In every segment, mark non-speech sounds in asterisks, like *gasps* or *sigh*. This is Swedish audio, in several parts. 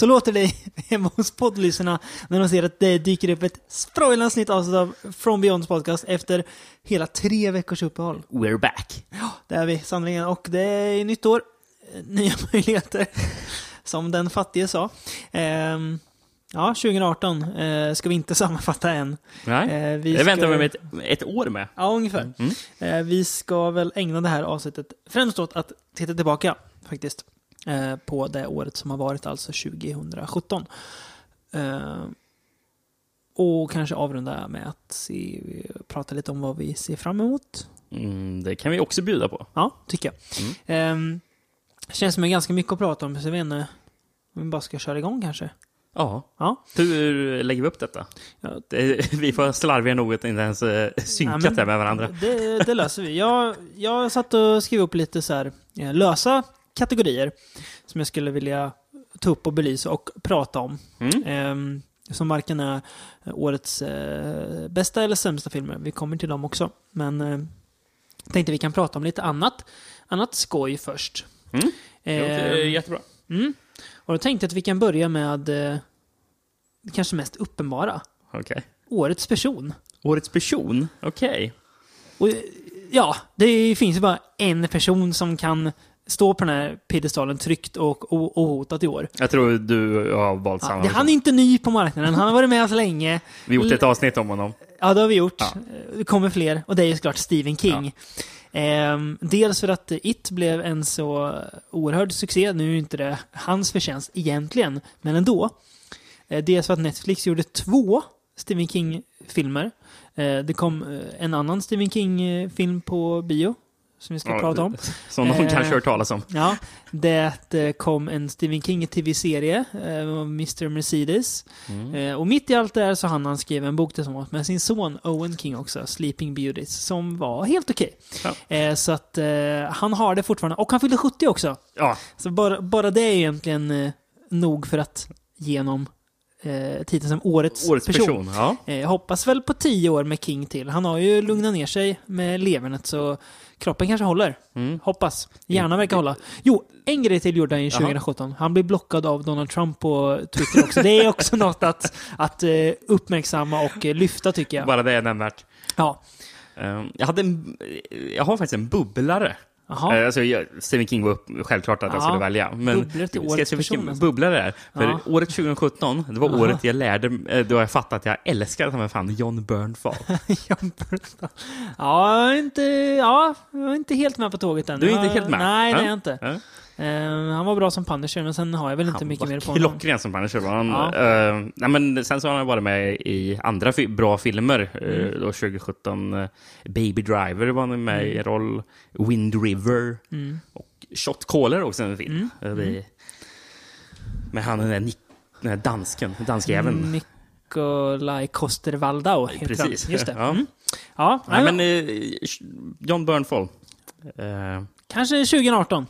Så låter det hemma *laughs* hos poddlyssnarna när de ser att det dyker upp ett sprojlans nytt avsnitt av From Beyonds podcast efter hela tre veckors uppehåll. We're back. Ja, det är vi sannerligen. Och det är nytt år, eh, nya *laughs* möjligheter, som den fattige sa. Ehm, ja, 2018 eh, ska vi inte *laughs* sammanfatta än. Nej, Eh, vi det väntar ska- vi med ett, ett år med. Ja, ungefär. Mm. Eh, vi ska väl ägna det här avsnittet främst åt att titta tillbaka, faktiskt, på det året som har varit, alltså 2017. Eh, och kanske avrunda med att se, prata lite om vad vi ser fram emot. Mm, det kan vi också bjuda på. Ja, tycker jag. Mm. Eh, känns som det är ganska mycket att prata om, så jag vet inte om vi bara ska köra igång kanske. Ja. Ja. Hur lägger vi upp detta? Ja. Det, vi får slarviga nog att inte ens eh, synkat Ja, men- det med varandra. Det, det löser vi. Jag, jag satt och skrev upp lite så här, eh, lösa kategorier som jag skulle vilja ta upp och belysa och prata om. Mm. Ehm, som varken är årets eh, bästa eller sämsta filmer. Vi kommer till dem också. Men eh, tänkte vi kan prata om lite annat, annat skoj först. Mm. Ehm, jättebra. mm. Och då tänkte jag att vi kan börja med eh, det kanske mest uppenbara. Okej. Årets person. Årets person? Okej. Och, eh, ja, det finns ju bara en person som kan stå på den här piedestalen tryggt och ohotat i år. Jag tror du har valt samma. Ja, han är inte ny på marknaden, han har varit med oss länge. Vi har gjort ett avsnitt om honom. Ja, det har vi gjort. Ja. Det kommer fler. Och det är ju såklart Stephen King. Ehm, dels för att It blev en så oerhörd succé. Nu är ju inte det hans förtjänst egentligen, men ändå. Eh, dels för att Netflix gjorde två Stephen King-filmer. Eh, det kom eh, en annan Stephen King-film på bio, som vi ska Ja, prata om. *laughs* Som någon Eh, kanske hört talas om. Ja, det eh, kom en Stephen King-tv-serie, eh, Mr. Mercedes. Mm. Eh, och mitt i allt det här så hann han skriva en bok tillsammans med sin son Owen King också, Sleeping Beauties, som var helt okej. Ja. Eh, så att eh, han har det fortfarande. Och han fyllde 70 också. Ja, Så bara, bara det är egentligen eh, nog för att ge honom eh, titeln som årets, årets person. person. Ja. Eh, jag hoppas väl på 10 år med King till. Han har ju lugnat ner sig med levernet så kroppen kanske håller. Mm. Hoppas. Hjärnan verkar hålla. Jo, en grej till gjorde han Jaha. 2017. Han blev blockad av Donald Trump på Twitter också. Det är också *laughs* något att, att eh, uppmärksamma och eh, lyfta tycker jag. Bara det är nämnvärt. Ja. Eh, Jag, hade en, jag har faktiskt en bubblare. Jaha. Eh, Alltså, jag, Stephen King var upp, självklart att jag Ja, skulle välja. Men bubblor till årets se vilken person, alltså. bubblare det är? För Ja. året 2017, det var Aha. året jag lärde, eh, då jag fattade att jag älskade som fan John Bernthal. *laughs* Jan Bernthal. ja, inte, ja, jag är inte helt med på tåget än. Du är inte helt med? Nej, det är Ja. jag inte. Ja. Eh, han var bra som Punisher, men sen har jag väl inte Han mycket mer på honom. klockren som Punisher var han. Ja. Eh, nej, men sen så har han varit med i andra fi- bra filmer. eh, Mm. 2017, eh, Baby Driver var han med i roll. Wind River. Mm. Och Shot Caller också en film. Mm. Eh, Med han den där, Nick, den där dansken, danskjäveln. Nikolaj Koster-Waldau Precis. Just det. Ja. Mm. Ja, Nej, men John Bernthal. Eh, kanske 2018.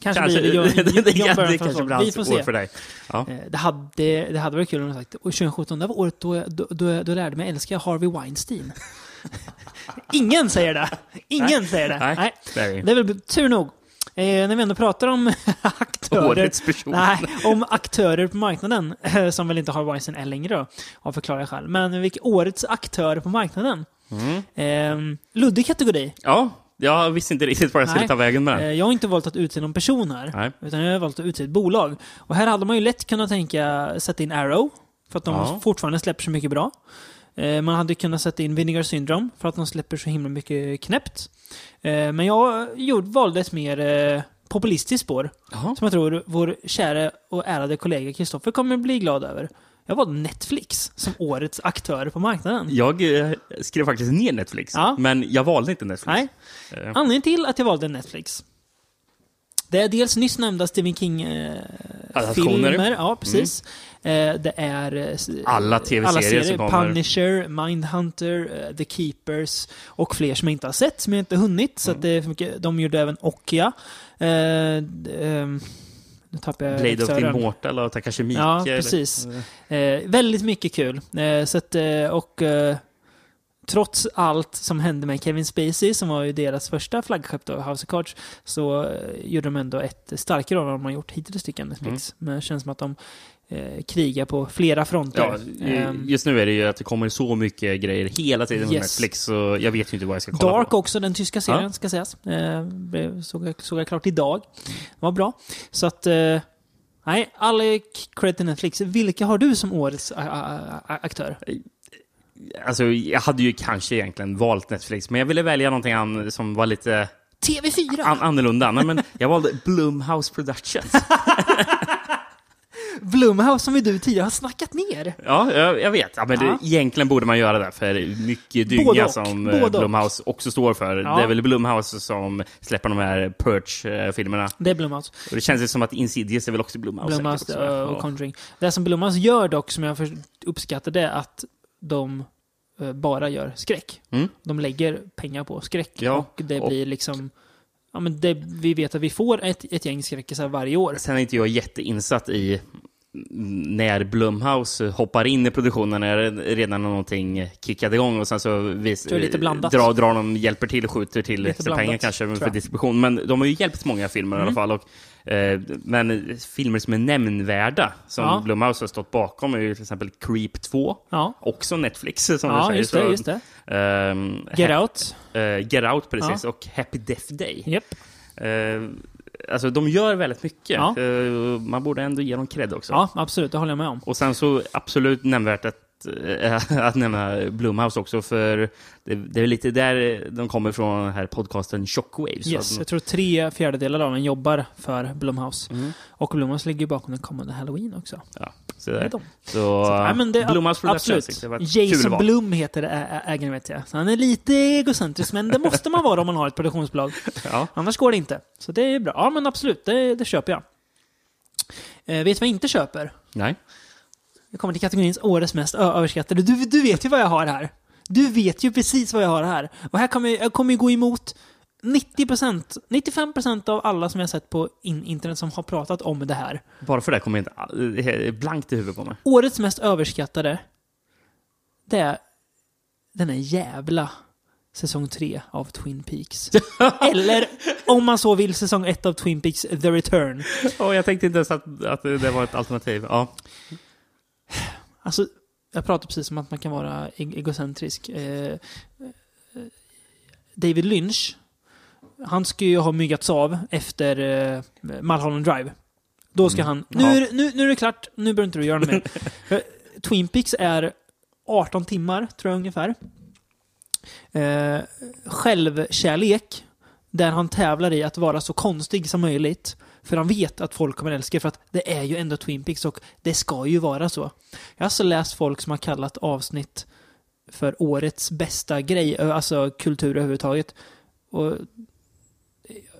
Kanske, kanske, blir det John, *laughs* det, det, John Bernthal. kanske blir hans år för dig. Ja. Eh, Det hade, det hade varit kul om jag sagt och 2017, det var året då jag, då, då, jag- då jag lärde mig älska Harvey Weinstein. *laughs* Ingen säger det! Ingen säger det. Nej, Nej. det är Det är väl tur nog. Eh, när vi ändå pratar om *laughs* aktörer. Nej, om aktörer på marknaden, eh, som väl inte Harvey Weinstein är längre då, av förklarliga skäl. Men vilka årets aktörer på marknaden? Mm. Eh, luddig kategori. Ja, jag visste inte riktigt var jag skulle Nej. ta vägen med Eh, den. jag har inte valt att utse någon person här. Nej. Utan jag har valt att utse ett bolag. Och här hade man ju lätt kunnat tänka sätta in Arrow. För att de Ja. fortfarande släpper så mycket bra. Eh, man hade kunnat sätta in Vinegar Syndrome. För att de släpper så himla mycket knäppt. Eh, men jag gjorde, valde ett mer eh, populistiskt spår. Jaha. Som jag tror vår kära och ärade kollega Kristoffer kommer bli glad över. Jag valde Netflix som årets aktör på marknaden. Jag eh, skrev faktiskt ner Netflix, Ja. men jag valde inte Netflix. Nej. Eh, Anledningen till att jag valde Netflix. Det är dels nyss nämnda Stephen Adaptioner. King-filmer. ja, precis. Eh, det är eh, s- Alla TV-serier som kommer. Punisher, Mindhunter, eh, The Keepers och fler som jag inte har sett, som jag inte har hunnit. Så att det är för mycket. De gjorde även Okja. Eh, d- ehm, nu tappar jag Blade of regissören. Immortal och Takashi Miike. Ja, precis. Eh, väldigt mycket kul. Eh, så att, eh, och eh, trots allt som hände med Kevin Spacey, som var ju deras första flaggskepp då, House of Cards, så eh, gjorde de ändå ett starkare av vad de har gjort hittills tycker jag, Netflix. Men det känns som att de eh, krigar på flera fronter. Ja, Ehm, just nu är det ju att det kommer så mycket grejer hela tiden på Yes. Netflix, så jag vet ju inte vad jag ska kolla Dark på. också, den tyska serien Ja. ska sägas. Eh, blev- såg, jag, såg jag klart idag. Det var bra. Så att, eh, nej, all cred till Netflix. Vilka har du som årets aktör? Alltså, jag hade ju kanske egentligen valt Netflix, men jag ville välja någonting som var lite TV4! an annorlunda. Nej, men jag valde Blumhouse Productions. *laughs* Blumhouse som vi du tidigare har snackat ner. Ja, jag, jag vet. Ja, men Ja. Det, egentligen borde man göra det, för mycket Både dynga och. som Både eh, och. Blumhouse också står för. Ja. Det är väl Blumhouse som släpper de här Purge-filmerna. Det är Blumhouse. Och det känns ju som att Insidious är väl också Blumhouse. Blumhouse också. eh, och Ja. Conjuring. Det som Blumhouse gör dock, som jag uppskattar, det är att de eh, bara gör skräck. Mm. De lägger pengar på skräck. Ja, och det och- blir liksom... Ja, men det, vi vet att vi får ett, ett gäng skräckisar varje år. Sen är inte jag jätteinsatt i när Blumhouse hoppar in i produktionen när redan någonting kickade igång och sen så vis, drar, drar de, hjälper till och skjuter till Lite pengar kanske för distribution. Men de har ju hjälpt många filmer i alla Mm. fall. Och, eh, men filmer som är nämnvärda, som Ja. Blumhouse har stått bakom, är ju till exempel Creep 2. Ja, Också Netflix, som du ja säger. just det. Så, Just det. ehm, Get Ha- Out. eh, Get Out, precis. Och Happy Death Day. Japp. Eh, alltså, de gör väldigt mycket. Ja. Eh, man borde ändå ge dem cred också. Ja, absolut. Det håller jag med om. Och sen så absolut nämnvärt att, äh, *laughs* att nämna Blumhouse också, för det, det är lite där de kommer från den här podcasten Shockwave. så Yes, att- jag tror tre fjärdedelar av den jobbar för Blumhouse. Mm. Och Blumhouse ligger bakom den kommande Halloween också. ja, så där. de. Så, nej, men det, Blumhouse Productions, absolut. Jason. Blum heter ägaren vet jag. Så han är lite egocentrisk, men det måste man vara om man har ett produktionsbolag. *laughs* Ja. Annars går det inte. Så det är bra. Ja, men absolut. Det, det köper jag. Eh, vet du vad jag inte köper? Nej. Jag kommer till kategorins årets mest överskattade. Du, du vet ju vad jag har här. Du vet ju precis vad jag har här. Och här kommer jag, kommer gå emot 90%, 95% av alla som jag sett på in internet som har pratat om det här. Bara för det kommer inte blankt i huvudet på mig. Årets mest överskattade, det är den här jävla säsong 3 av Twin Peaks. *laughs* Eller om man så vill, säsong 1 av Twin Peaks The Return. Oh, jag tänkte inte ens att, att det var ett alternativ. Ja. Alltså, jag pratar precis om att man kan vara e- egocentrisk. Eh, eh, David Lynch, han ska ju ha myggats av efter eh, Mulholland Drive. Då ska Mm. han... Nu, är, det- nu, nu är det klart, nu behöver inte du göra något mer. För *laughs* Twin Peaks är 18 timmar, tror jag ungefär. Eh, självkärlek, där han tävlar i att vara så konstig som möjligt. För han vet att folk kommer älska det, för att det är ju ändå Twin Peaks och det ska ju vara så. Jag har alltså läst folk som har kallat avsnitt för årets bästa grej, alltså kultur överhuvudtaget. Och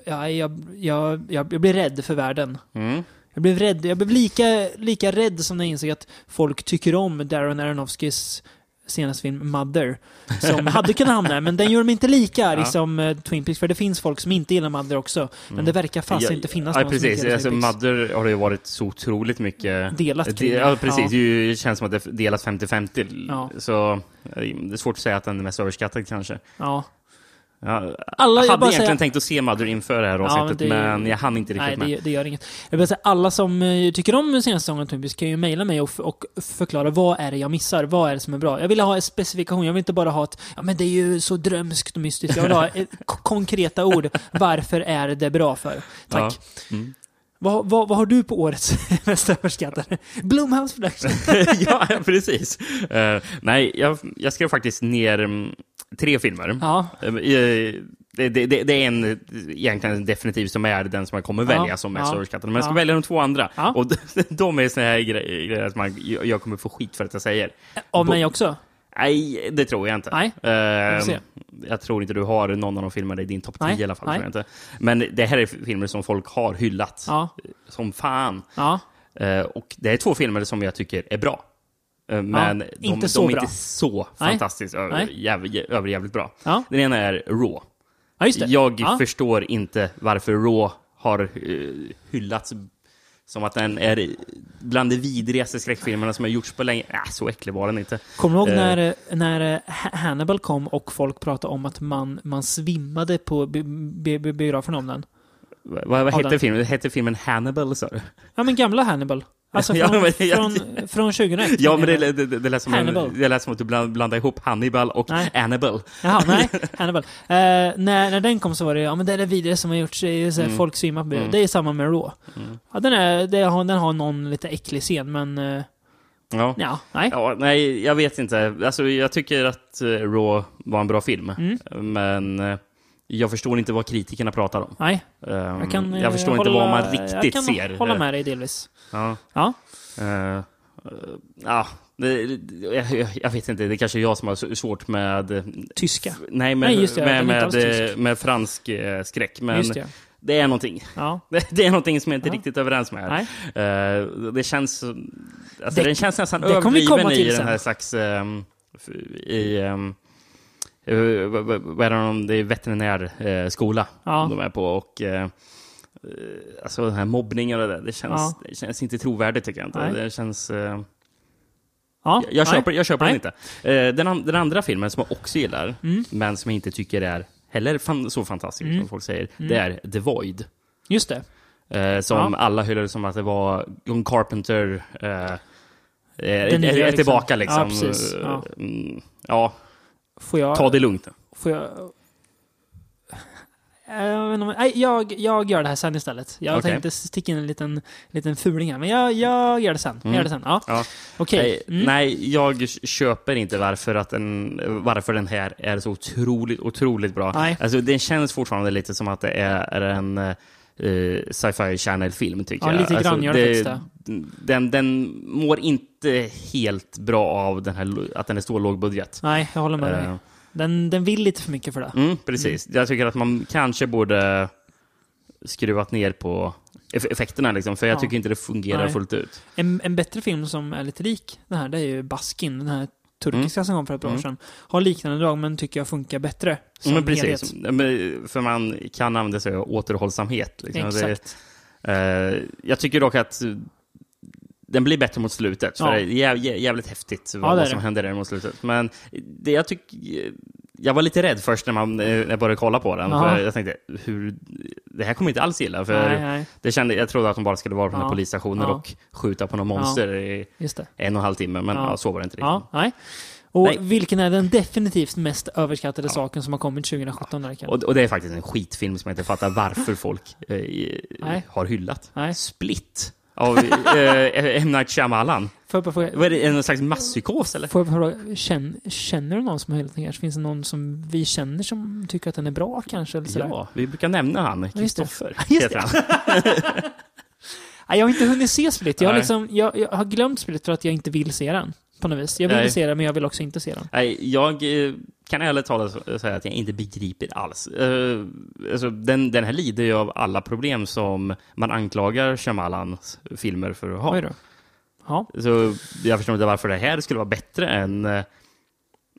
ja, jag, jag, jag, jag blir rädd för världen. Mm. Jag blev rädd. Jag blev lika, lika rädd som när jag insåg att folk tycker om Darren Aronofskys senaste film Mother. *laughs* Som hade kunnat hamna men den gör mig inte lika Ja. som eh, Twin Peaks. För det finns folk som inte gillar Mother också. Men det verkar fast Ja, inte finnas ja, någon som precis. inte gillar Alltså. Mother har ju varit så otroligt mycket... Delat kring ja, precis. Ja. Det känns som att det delas 50-50. Ja. Så eh, det är svårt att säga att den är mest överskattad kanske. Ja. Ja, Alla, jag jag hade bara egentligen säger- tänkt att se Mother inför det här Ja, avsnittet, men det- men jag hann inte riktigt Nej, med. det, det gör inget. Jag vill säga, alla som eh, tycker om senaste säsongen Peaks kan ju mejla mig och, och förklara vad är det jag missar, vad är det som är bra. Jag vill ha en specifikation, jag vill inte bara ha ett ja men det är ju så drömskt och mystiskt. Jag vill ha *laughs* konkreta ord. Varför är det bra för? Tack. Ja. Mm. Vad, vad, vad har du på årets *laughs* mest överskattade? Blumhouse Production. *laughs* ja, precis. Eh, nej, jag, jag skrev faktiskt ner mm, tre filmer. Ja, Eh, det, det, det, är en egentligen definitivt som är den som jag kommer Ja, välja som mest ja, överskattad. Men jag ska ja. välja de två andra. Ja. Och *laughs* de är såna här gre- grejer som man, jag kommer få skit för att jag säger. av mig också. Nej, det tror jag inte. Nej, se. jag tror inte du har någon av de filmerna i din topp 10 Nej, i alla fall. nej. Tror jag inte. Men det här är filmer som folk har hyllat Ja, som fan. ja. Eh, och det är två filmer som jag tycker är bra. Eh, men de, inte de så är bra. inte så fantastiskt överjävligt bra. Ja, Den ena är Raw. ja. Jag ja. förstår inte varför Raw har uh, hyllats som att den är bland de vidrigaste skräckfilmerna som har gjorts på länge. Äh, så äcklig var den inte. Kommer du ihåg Eh. när, när eh, Ha- Hannibal kom och folk pratade om att man, man svimmade på bi- bi- bi- biografen om den? Vad, vad Ja, hette filmen? Hette filmen Hannibal, sa du? Ja, men gamla Hannibal. Alltså *laughs* Ja, från, men jag- från, från 2001. Ja, men det, det, det, det, lät som en, det lät som att du bland, blandade ihop Hannibal och Nej. Annibal. Jaha, nej. *laughs* Hannibal. Eh, när, när den kom så var det, ja men det är det vidare som har gjorts, så Mm. folk svimmar på. Mm. Det är samma med Raw. Mm. Ja, den, är, det har, den har någon lite äcklig scen, men eh, Ja. ja, nej. Ja, nej, jag vet inte. Alltså, jag tycker att eh, Raw var en bra film. Mm. Men jag förstår inte vad kritikerna pratar om. Nej, Um, jag kan jag eh, förstår hålla, inte vad man Jag riktigt kan ser. hålla med dig delvis. Ja. Ja. Det, det- jag, jag, jag vet inte. Det är kanske jag som har svårt med... Tyska. Nej, med, Nej, just det, med, är med, eh, med fransk skräck. Men Just det. det är någonting. Ja. *laughs* Det, är någonting som jag inte är Ja. riktigt överens med. Nej. här. Eh, det känns... Alltså, Det- den känns nästan det kommer vi komma överdriven i till den sen. här slags... f- I... Um, vad, vad, är det, de- det är veterinärskola Ja. de är på och eh, eh, alltså den här mobbningen och det, det känns, Ja. det känns inte trovärdigt tycker jag inte. Nej. Det känns... eh, ja. jag, köper, jag köper den inte. Eh, den, den andra filmen som jag också gillar, Mm. men som jag inte tycker är heller fan, så fantastisk Mm. som folk säger, Mm. det är The Void. Just det. Eh, som Ja. alla hyllade som att det var John Carpenter eh, eh, är, nya, är liksom. tillbaka liksom. Precis. Ja. Eh, mm, ja, Får jag... ta det lugnt. Får jag... Eh, Jag, nej, jag, jag gör det här sen istället. Jag Okej. tänkte sticka in en liten, liten fuling här, men jag, jag gör det sen. Jag Mm. gör det sen. Ja. Ja. Nej, Mm. nej, jag köper inte varför, att den, varför den här är så otroligt, otroligt bra. Nej. Alltså, den känns fortfarande lite som att det är, en eh, sci-fi channel-film, tycker Ja, jag. lite grann gör det faktiskt Den, den mår inte helt bra av den här, att den är stor låg budget. Nej, jag håller med dig. Eh, Den, den vill lite för mycket för det. Mm, precis. Jag tycker att man kanske borde skruvat ner på eff- effekterna, liksom, för jag Ja. tycker inte det fungerar Nej. fullt ut. En, en bättre film som är lite lik den här, det är ju Baskin, den här turkiska som kom för ett par år Mm. sedan. Har liknande drag, men tycker jag funkar bättre. Som Men precis. helhet. Men, För man kan använda sig av återhållsamhet. Liksom. Det, Exakt. eh, jag tycker dock att eh, den blir bättre mot slutet. För Ja. det är jäv, jä- jävligt häftigt Ja, vad, det är vad som det. händer där mot slutet. Men det jag tycker... Jag var lite rädd först när, man, eh, när jag började kolla på den. Ja. För jag tänkte, hur, det här kommer jag inte alls gilla. För Nej, nej, det kände, jag trodde att de bara skulle vara på Ja. polisstationen Ja. och skjuta på någon monster i det. en och en halv timme. Men Ja. ja. så var det inte riktigt. Ja, nej. Och Nej. vilken är den definitivt mest överskattade Ja. saken som har kommit 2017 där Rickard? Och, och det är faktiskt en skitfilm som jag inte fattar varför folk eh, har hyllat. Nej. Split av eh, M. Night Shyamalan. Får jag bara fråga, Vad är det, en slags masspsykos eller? får jag bara fråga känner du någon som har hyllat den kanske? Finns det någon som vi känner som tycker att den är bra kanske? Eller sådär? Ja, vi brukar nämna han, det. Kristoffer. Just heter han. *laughs* Nej, jag har inte hunnit se Split. Jag har, Nej. liksom, jag, jag har glömt Split för att jag inte vill se den. På något vis. Jag vill Nej. se den, men jag vill också inte se den. Nej, jag eh, kan ärligt talat säga att jag inte begriper alls. Uh, alltså, den, den här lider ju av alla problem som man anklagar Shyamalans filmer för att ha. Ja. Så jag förstår inte varför det här skulle vara bättre än... eh,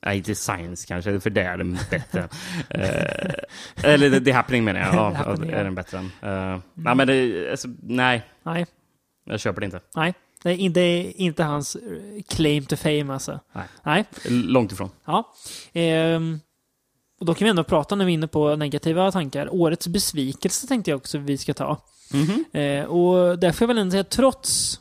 Nej, inte Science kanske, för det är den bättre. *laughs* Eh, eller The, Happening menar jag. Ja, *laughs* är den bättre än. Eh, Nej, men det, alltså, nej, Nej. jag köper det inte. Nej. Det är, in- det är inte hans eh, claim to fame alltså. Nej. Nej. Långt ifrån. Ja. Ehm, och då kan vi ändå prata när vi är inne på negativa tankar. Årets besvikelse tänkte jag också vi ska ta. Mhm. Eh, och där får jag väl ändå säga, trots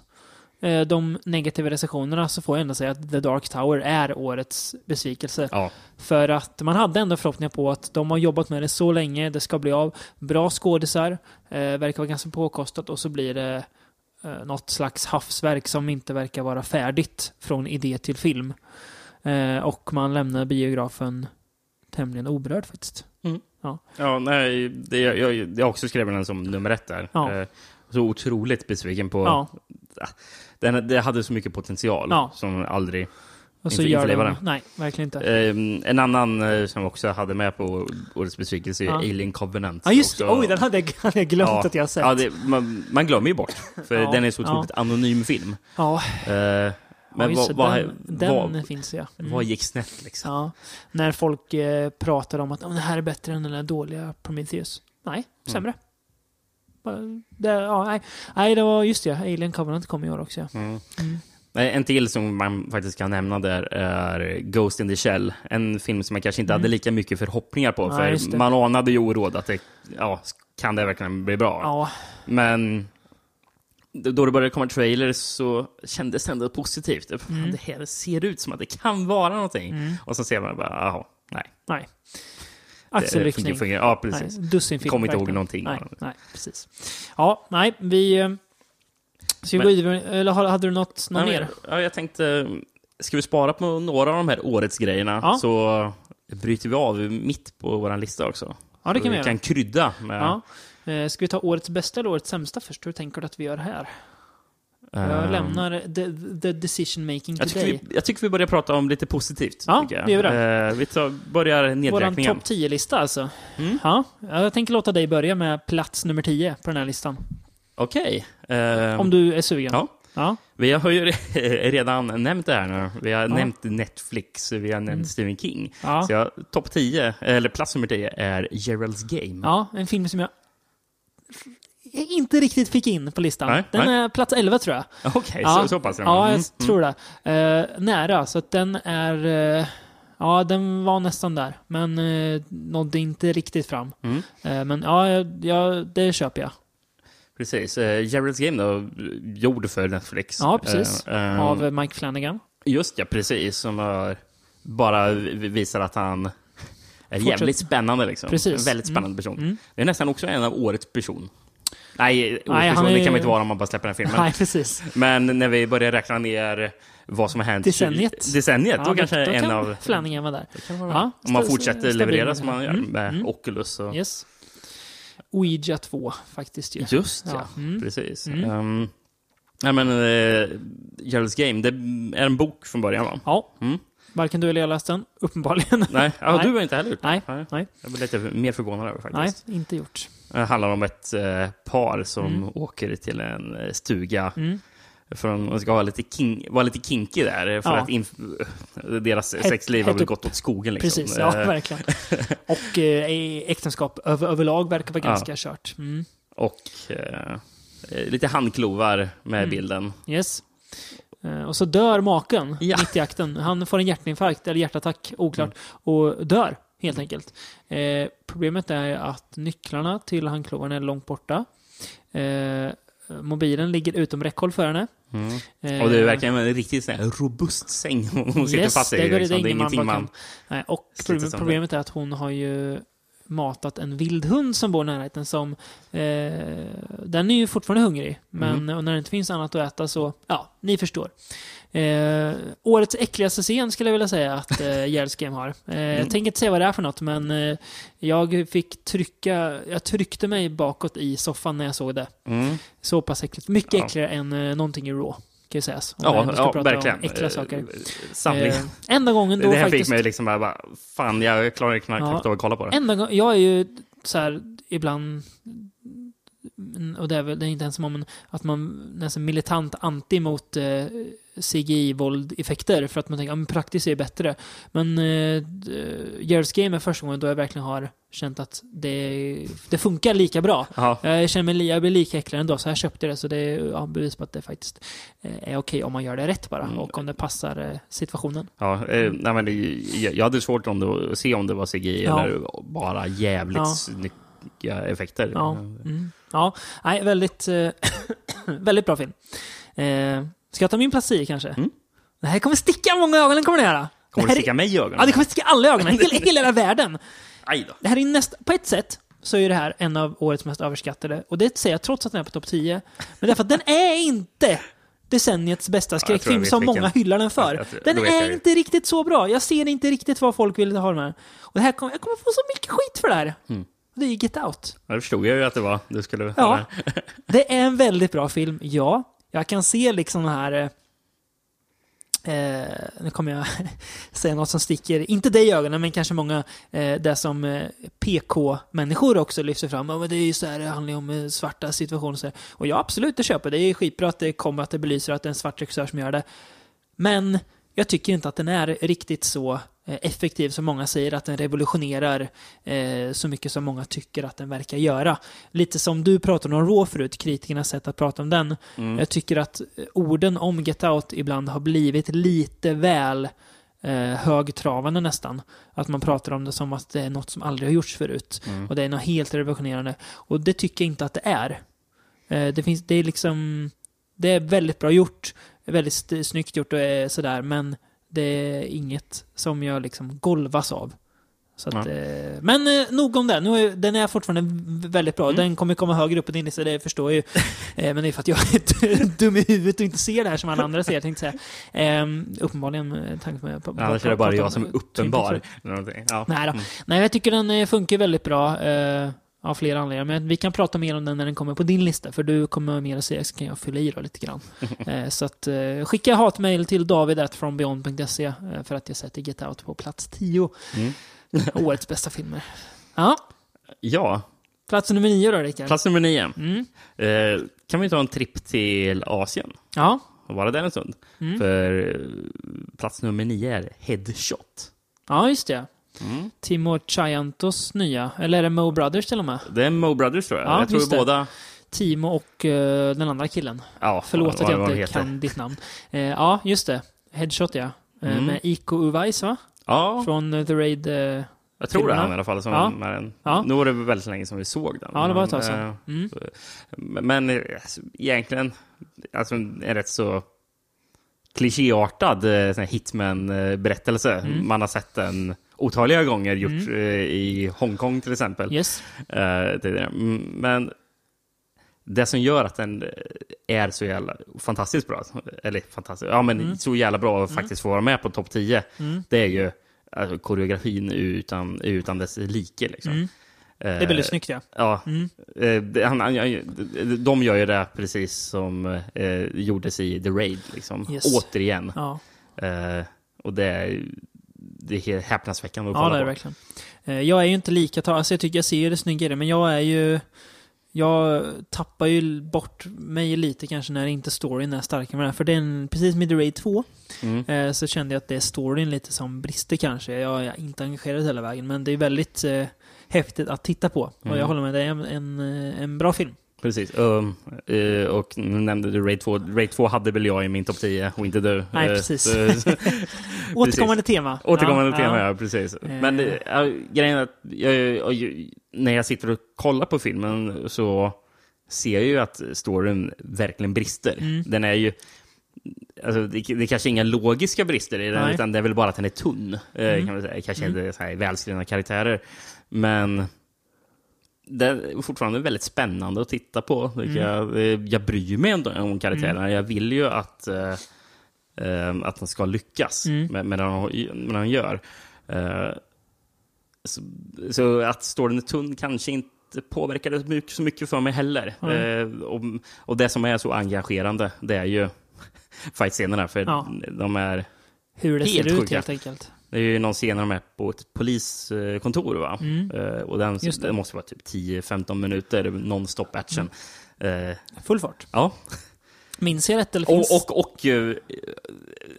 eh, de negativa recensionerna så får jag ändå säga att The Dark Tower är årets besvikelse. Ja. För att man hade ändå förhoppningar på att de har jobbat med det så länge, det ska bli av. Bra skådisar, eh, verkar vara ganska påkostat och så blir det eh, något slags havsverk som inte verkar vara färdigt från idé till film. Eh, och man lämnar biografen tämligen oberörd faktiskt. Ja, nej, det, jag, jag, jag också skrev den som nummer ett där. Ja. Eh, så otroligt besviken på... Ja, Den, det hade så mycket potential Ja. som aldrig... och så Inför- gör införliva de... den. Nej, verkligen inte. Eh, en annan eh, som jag också hade med på årets besvikelse är Ja. Alien Covenant. Ja, just det. Oj, den hade jag, *laughs* hade jag glömt Ja. att jag sett. Ja, det, man, man glömmer ju bort, för Ja, den är så otroligt anonym film. Ja, Eh, men just vad, vad, den, den vad, finns ja. Mm. vad gick snett liksom? Ja, när folk eh, pratar om att "Åh, det här är bättre än den där dåliga Prometheus. Nej, Mm. sämre. bara- det, ja, nej, nej, det var just det. Alien Covenant kom i år också. Ja. Mm. Mm. Nej, En till som man faktiskt kan nämna där är Ghost in the Shell. En film som man kanske inte hade lika mycket förhoppningar på. Mm. Ja, för man anade ju oråd att det, ja, kan det verkligen bli bra? Ja, Men då det började komma trailers så kändes det ändå positivt. Mm. Det här ser ut som att det kan vara någonting. Och så ser man bara, jaha, nej. nej. Axelryckning. Ja, precis. dussinfilm. Kommer inte ihåg någonting. Nej, nej, precis. Ja, nej, vi... eh, Ska vi Men- gå vidare? Eller har- hade du något, något mer? ja, jag tänkte, ska vi spara på några av de här årets grejerna Ja. så bryter vi av mitt på vår lista också. Ja, det Så kan vi göra. kan krydda med... Ja. Eh, Ska vi ta årets bästa eller årets sämsta först? Hur tänker du att vi gör här? Jag ehm, lämnar the, the decision making jag tycker, vi, jag tycker vi börjar prata om lite positivt. Ja, det gör vi det. Eh, vi tar, börjar nedräkningen. topp 10-lista alltså. Mm. Ja, jag tänker låta dig börja med plats nummer 10 på den här listan. Okej. ehm, Om du är sugen. Ja. Ja. Vi har ju *laughs* redan nämnt det här nu. Vi har Ja. nämnt Netflix, vi har nämnt Mm. Stephen King. Ja. Så jag, topp 10, eller plats nummer 10, är Gerald's Game. ja, en film som jag inte riktigt fick in på listan. Nej, den nej. är plats 11 tror jag. *laughs* Okej, Ja. så, så pass. Ja, jag Mm, tror det. Eh, nära, så att den är... eh, ja, den var nästan där. Men uh, nådde inte riktigt fram. Mm. Eh, men ja, jag, jag, det köper jag. Precis. Uh, Gerald's Game då, gjord för Netflix. Ja, precis. Eh, eh, Av Mike Flanagan. Just ja, precis. Som bara visar att han är Fortsätt. jävligt spännande. Liksom. Precis. En väldigt spännande person. Mm. Det är nästan också en av årets person. Nej, Nej, person, är- det kan man inte vara om man bara släpper den filmen. Nej, precis. Men när vi börjar räkna ner vad som har hänt... Decenniet. Decenniet, Ja, då kanske då en kan av... Flanagan vara där. Vara Ja, Om man fortsätter leverera som man gör Mm, med mm. Oculus. Och... Yes. Ouija 2, faktiskt ju. Just ja, Ja, mm. precis. Mm. Um, nej men, uh, Gerald's Game, det är en bok från början va? Ja. Mm. Varken du eller jag läst den, uppenbarligen. *laughs* Nej, ja, Nej. du har inte heller gjort det? Nej, nej. Jag blir lite mer förvånad över Nej, faktiskt. inte gjort. Det handlar om ett eh, par som Mm. åker till en eh, stuga Mm. För att de ska vara lite, king, vara lite kinky där. För Ja. att inf- deras Het- sexliv har väl gått åt skogen. Liksom. Precis, ja, Eh, verkligen. *laughs* Och eh, äktenskap över, överlag verkar vara Ja. ganska kört. Mm. och eh, eh, lite handklovar med Mm. bilden. Yes. Eh, Och så dör maken Ja. mitt i akten. Han får en hjärtinfarkt, eller hjärtattack, oklart, Mm. och dör helt enkelt. Eh, problemet är att nycklarna till handklovarna är långt borta. Eh, mobilen ligger utom räckhåll för henne. Mm. Eh, Och det är verkligen en riktigt sån robust säng *laughs* hon sitter yes, fast i. det, går, liksom. det är ingen man ingenting man... kan... Nej, och sliter problem, sönder. problemet är att hon har ju matat en vild hund som bor i närheten som... Eh, den är ju fortfarande hungrig, men Mm. när det inte finns annat att äta så... Ja, ni förstår. Eh, årets äckligaste scen skulle jag vilja säga att eh, Game har. Eh, Jag Mm. tänker inte säga vad det är för något, men eh, jag fick trycka... Jag tryckte mig bakåt i soffan när jag såg det. Mm. Så pass äckligt. Mycket Ja. äckligare än eh, någonting i Raw, kan ju sägas. Om Ja, ja prata verkligen. Om äckliga saker. Eh, Samling. Eh, enda gången då det här faktiskt... fick mig liksom bara, bara, fan jag klarar knappt Ja. av att kolla på det. Enda gång, jag är ju så här ibland, och det är väl det är inte ens om att man nästan militant anti mot eh, CGI-våld-effekter för att man tänker att praktiskt är bättre. Men eh, Gerald's Game är första gången då jag verkligen har känt att det, det funkar lika bra. Ja, Jag känner mig jag blir lika äcklig ändå, så jag köpte det. Så det är ja, bevis på att det faktiskt eh, är okej om man gör det rätt bara. Mm. Och om det passar eh, situationen. ja eh, nej, men det, jag, hade svårt om det, att se om det var CGI Ja. eller bara jävligt Ja. snygga effekter. Ja, mm. ja. Nej, väldigt, eh, *coughs* väldigt bra film. Eh, ska jag ta min plats 10 kanske? Mm. Det här kommer sticka många i ögonen, kommer det göra. Kommer det sticka är, mig i ögonen? Ja, det kommer sticka alla i ögonen. Hela, hela, världen. Aj då. Det här är nästa, på ett sätt så är det här en av årets mest överskattade. Och det säger jag trots att den är på topp 10. Men därför att den är inte decenniets bästa skräckfilm vet som många hyllar den för. Ja, tror- den är ju. inte riktigt så bra. Jag ser inte riktigt vad folk vill ha den här. Och det här kommer, jag kommer få så mycket skit för det här. Mm. Det är Get Out. Ja, Det förstod jag ju att det var. Du skulle Ja. *laughs* Det är en väldigt bra film, ja. Jag kan se liksom den här... eh, eh nu kommer jag *laughs* säga något som sticker, inte dig i ögonen, men kanske många, eh, det som eh, PK-människor också lyfter fram. Oh, men det är ju så här, det handlar ju om eh, svarta situationer. Så här. Och ja, absolut, det köper. Det är skitbra att det kommer, att det belyser att det är en svart regissör som gör det. Men jag tycker inte att den är riktigt så effektiv som många säger, att den revolutionerar eh, så mycket som många tycker att den verkar göra. Lite som du pratade om Raw förut, kritikernas sätt att prata om den. Mm. Jag tycker att eh, orden om Get Out ibland har blivit lite väl eh, högtravande nästan. Att man pratar om det som att det är något som aldrig har gjorts förut. Mm. Och det är något helt revolutionerande. Och det tycker jag inte att det är. Eh, det, finns, det är liksom... Det är väldigt bra gjort. Väldigt snyggt gjort och eh, sådär. Men det är inget som jag liksom golvas av. Så att, Ja. eh, men eh, nog om det. Nu är, den är fortfarande väldigt bra. Mm. Den kommer komma högre upp på din lista, det förstår jag ju. *laughs* Eh, men det är för att jag är *laughs* dum i huvudet och inte ser det här som alla andra ser, tänkte jag säga. Eh, uppenbarligen med tanke på... Annars är det bara jag som är tänker uppenbar. Ja. Nej då. Mm. Nej, jag tycker den eh, funkar väldigt bra. Eh, av flera anledningar. Men vi kan prata mer om den när den kommer på din lista. För du kommer mer att säga, så kan jag fylla i då lite grann. *laughs* eh, så att eh, skicka hatmejl till david.frombeyond.se eh, för att jag sätter Get Out på plats 10. Mm. *laughs* Årets bästa filmer. Ja, ja, plats nummer 9 då Rickard. plats nummer nio. Mm. Eh, kan vi ta en tripp till Asien Ja. och vara där en stund? Mm. För plats nummer nio är Headshot. ja, just det. Mm. Timo Chayantos nya. Eller är det Mo Brothers till och med? Det är Mo Brothers tror jag. Ja, jag tror det. båda... Timo och eh, den andra killen. Ja, Förlåt vad- att jag inte kan ditt namn. Eh, ja, just det. Headshot ja. Eh, Mm. Med Iko Uwais va? Ja, Från The Raid. Jag tror det filmerna. han i alla fall. Som Ja. är en, Ja. Nu var det väldigt länge sedan vi såg den. ja, det var ett tag sedan. Mm. Men alltså, egentligen, alltså en rätt så klichéartad Hitman-berättelse. Mm. Man har sett den otaliga gånger, gjort Mm. eh, i Hongkong till exempel. Yes. Eh. Mm, Men det som gör att den är så jävla fantastiskt bra, eller fantastiskt, ja men Mm. så jävla bra att faktiskt få vara med på topp 10, Mm. det är ju alltså, koreografin utan, utan dess like. Liksom. Mm. Eh, Det är väldigt snyggt ja. Ja, Mm. eh, han, han, de gör ju det precis som eh, gjordes i The Raid. Liksom. Yes. Återigen. Ja, Eh, och det är, det är häpnadsväckande att ja kolla det är det på. verkligen. Eh, Jag är ju inte lika alltså jag tycker jag ser det snyggare, men jag är ju... Jag tappar ju bort mig lite kanske när inte storyn är starkare med den. För den, precis med The Raid 2, Mm. eh, så kände jag att det är storyn lite som brister kanske. Jag är inte engagerad hela vägen, men det är väldigt eh, häftigt att titta på. Och Mm. jag håller med, det är en, en, eh, en bra film. Precis. Um, eh, och nu nämnde du Raid 2. Raid 2 hade väl jag i min topp 10 och inte du. Nej, Eh, precis. *laughs* *laughs* Återkommande tema. Återkommande Ja, tema, ja. ja. precis. Eh. Men ja, grejen är att jag, när jag sitter och kollar på filmen så ser jag ju att storyn verkligen brister. Mm. Den är ju... Alltså, det, det är kanske inga logiska brister i den, Nej. utan det är väl bara att den är tunn. Mm. Kan man säga. Kanske Mm. inte så här välskrivna karaktärer. Men det är fortfarande väldigt spännande att titta på. Mm. Jag, Eh, jag bryr mig ändå om karaktärerna. Jag vill ju att, eh, eh, att den ska lyckas Mm. med, med, det de, med det de gör. Eh, så, så att storyn är tunn kanske inte påverkade så mycket, så mycket för mig heller. Nej. Eh, och, och det som är så engagerande, det är ju *laughs* fight-scenerna. För Ja. de är, Hur det Helt ser ut sjuka. helt enkelt. Det är ju någon scen när de är på ett poliskontor. Va? Mm. Eh, och den, det måste vara typ 10-15 minuter non-stop action. Eh, Full fart. ja, Minns jag rätt eller finns... och, och, och eh,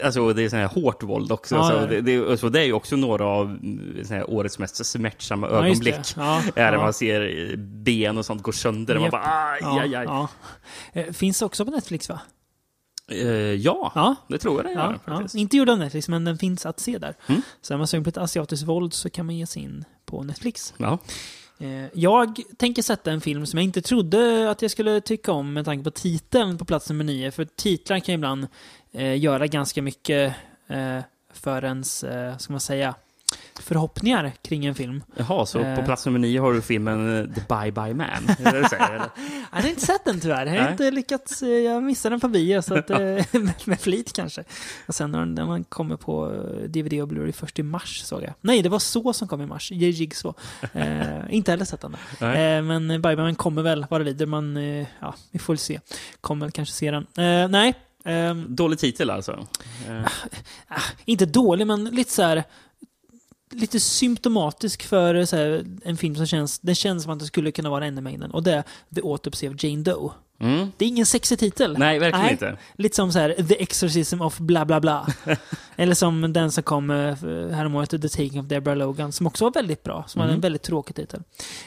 alltså det är sån här hårt våld också. Ja, så ja. det, det, så det är ju också några av mm, årets mest smärtsamma Ja, ögonblick. Ja, Är när ja. man ser ben och sånt gå sönder. och Man bara aj, aj, aj. ja. Finns också på Netflix va? Eh, ja, Ja. det tror jag det gör Ja, ja. Inte gjord av Netflix, men den finns att se där. Mm. Så är man sugen på ett asiatiskt våld så kan man ge sig in på Netflix. Ja. Eh, Jag tänker sätta en film som jag inte trodde att jag skulle tycka om med tanke på titeln på plats nummer nio. För titlar kan ibland eh, göra ganska mycket eh, för ens, eh, ska man säga, förhoppningar kring en film. Jaha, så Eh. på plats nummer nio har du filmen eh, The Bye Bye Man? Är det det säger? *laughs* Jag har inte sett den tyvärr. Jag har inte lyckats, eh, jag missade den på bio, så att, *laughs* eh, med, flit kanske. Och sen när den, kommer på eh, DVD och Blu-ray först i mars såg jag. Nej, det var så som kom i mars. Jigsaw. Eh, inte heller sett den. Eh, men Bye Bye Man kommer väl vara vidare. Man, eh, ja, vi får väl se. Kommer väl kanske se den. Eh, nej, ehm, Dålig titel alltså. Eh, ah, inte dålig, men lite så här lite symptomatisk för så här, en film som känns, den känns som att det skulle kunna vara enda mängden. Och det är The Autopsy of Jane Doe. Mm. Det är ingen sexig titel. Nej, verkligen inte. Lite som så här, The Exorcism of bla bla bla. *laughs* Eller som den som kom eh, häromåret, The Taking of Deborah Logan, som också var väldigt bra. Som hade en Mm. väldigt tråkig titel.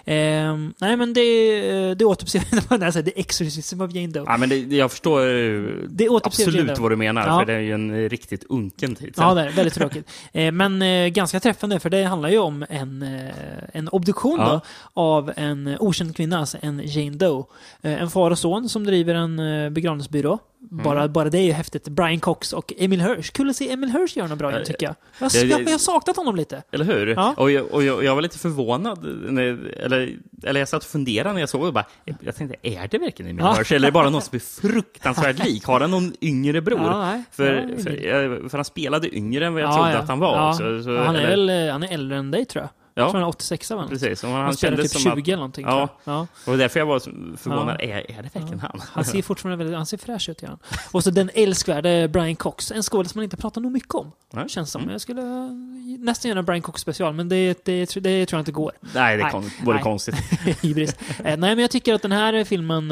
Ehm, nej, men det, det återuppser... *laughs* när jag säger The Exorcism of Jane Doe. Ja, men det, jag förstår eh, Det absolut vad du menar, Ja. för det är ju en riktigt unken titel. Ja, det är väldigt tråkigt. *laughs* Eh, men eh, ganska träffande, för det handlar ju om en, eh, en obduktion Ja. då, av en okänd kvinna, alltså en Jane Doe. Eh, en far och son som driver en eh, begravningsbyrå. Mm. Bara, bara det är ju häftigt. Brian Cox och Emil Hirsch. Kul att se Emil Hirsch göra något bra igen, tycker jag. Jag, det- jag, jag har saknat honom lite. Eller hur? Ja. Och, jag, och jag, jag var lite förvånad, när, eller, eller jag satt och funderade när jag såg det. Bara, jag tänkte, är det verkligen Emil Ja. Hirsch? Eller är det bara någon som är fruktansvärt lik? Har han någon yngre bror? Ja, nej. För, Ja, för, jag- för han spelade yngre än vad jag Ja, trodde att han var Ja. Så, Ja, han, är eller- väl, eh, han är äldre än dig, tror jag. Jag tror Ja, han är 86 va? precis. Och Han, han spelar typ som 20 att, eller någonting. Ja. Ja. och därför jag var förvånad. Är, är det verkligen han? Han ser fortfarande väldigt, han ser fräsch ut, han. Och så den älskvärde Brian Cox, en skådis man inte pratar nog mycket om. Nej. Känns som. Mm. Jag skulle eh, nästan göra en Brian Cox special, men det, det, det, det tror jag inte går. Nej, det vore konstigt. *laughs* Hybris. Eh, nej, men jag tycker att den här filmen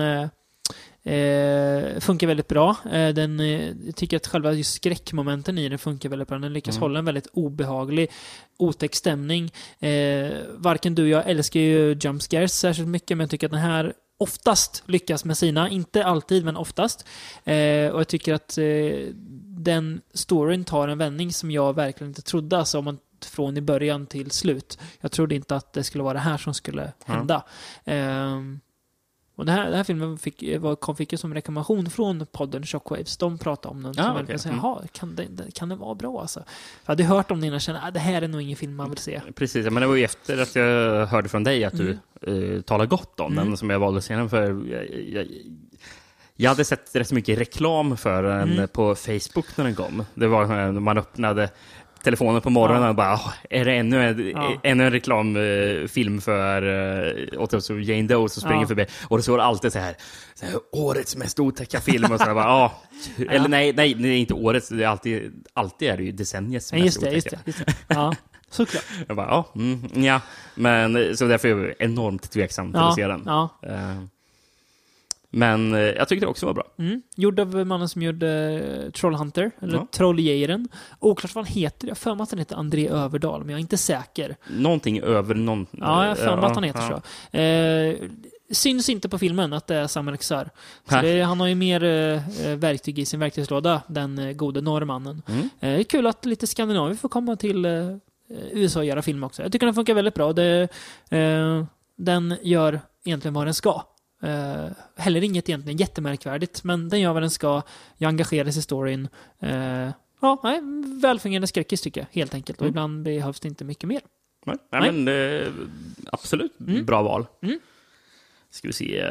eh, funkar väldigt bra. Eh, den, eh, jag tycker att själva just skräckmomenten i den funkar väldigt bra. Den lyckas Mm. hålla en väldigt obehaglig, otäck stämning. Eh, varken du och jag älskar ju jump scares särskilt mycket, men jag tycker att den här oftast lyckas med sina. Inte alltid, men oftast. Eh, och jag tycker att eh, den storyn tar en vändning som jag verkligen inte trodde. Alltså om man från i början till slut. Jag trodde inte att det skulle vara det här som skulle hända. Ehm, och det här, den här filmen fick, var, kom, fick ju som rekommendation från podden Shockwaves. De pratade om den. Ja, som verkligen säger, Mm. kan, den- kan den vara bra alltså? Jag hade hört om den innan och kände, ah, det här är nog ingen film man vill se. Precis, men det var ju efter att jag hörde från dig att du Mm. eh, talade gott om Mm. den som jag valde att se den för. Jag, jag, jag hade sett rätt mycket reklam för den Mm. på Facebook när den kom. Det var när man öppnade telefonen på morgonen Ja. och bara, "Åh, är det ännu en, Ja. ännu en reklamfilm för uh, Jane Doe som springer Ja. förbi? Och det står alltid så här, så här årets mest otäcka film och så här, bara, ja. *laughs* Eller nej, nej, det är inte årets, det är alltid, alltid är det ju decenniets mest just det, otäcka. just det, just det. Ja, såklart. *laughs* Jag bara, ja, mm, ja. Men så därför är jag enormt tveksam till Ja, att se den. ja. Eh, Men eh, jag tyckte det också var bra. Mm. Gjord av mannen som gjorde uh, Trollhunter, eller Ja. Trolljägaren. Oklart vad han heter. Jag för mig att han heter André Överdal, men jag är inte säker. Någonting över någon... Ja, jag för mig att han heter ja. så. Eh, syns inte på filmen att det är Nej. det, han har ju mer eh, eh, verktyg i sin verktygslåda, den eh, gode norrmannen. Mm. Eh, det är kul att lite Skandinavier får komma till eh, USA och göra film också. Jag tycker den funkar väldigt bra. Det, eh, den gör egentligen vad den ska. Eh, heller inget egentligen jättemärkvärdigt, men den gör vad den ska. Jag engageras i storyn. Eh, ja, nej, välfungerande skräckis tycker jag, helt enkelt. Och Mm. ibland behövs det inte mycket mer. Nej, nej, Nej. men eh, absolut Mm. bra val. Mm. Ska vi se.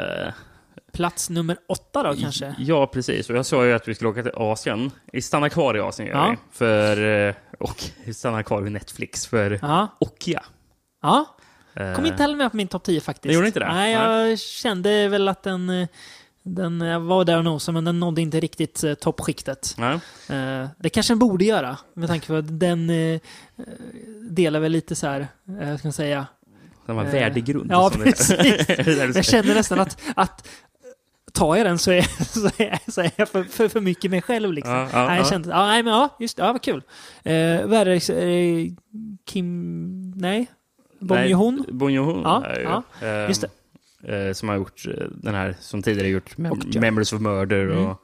Plats nummer åtta då kanske? Ja, precis. Och jag sa ju att vi skulle åka till Asien. Vi stannar kvar i Asien gör Ja. vi. För, och vi stannar kvar vid Netflix för Ja. Okja. ja. Eh, Kom inte heller med på min topp 10 faktiskt. Det gjorde inte det? Nej, jag kände väl att den, eh, den var där och nosade, men den nådde inte riktigt eh, toppskiktet. Nej. Eh, det kanske den borde göra, med tanke på att den eh, delar väl lite så här, eh, ska man säga? Den var Eh, värdegrund. ja, precis. *laughs* Jag känner nästan att, att tar jag den så är, *laughs* så är, så är jag för, för, för mycket mig själv liksom. Ja, ja, nej, jag ja. kände, ja, nej, men ja, just det, ja, vad kul. Eh, vad är det, Kim, nej? Bong Nej, Joon? Bong Joon Ja, är ju, ja, ehm, just eh, som har gjort eh, den här, som tidigare gjort Mem- Och ja. Memories of Murder Mm. och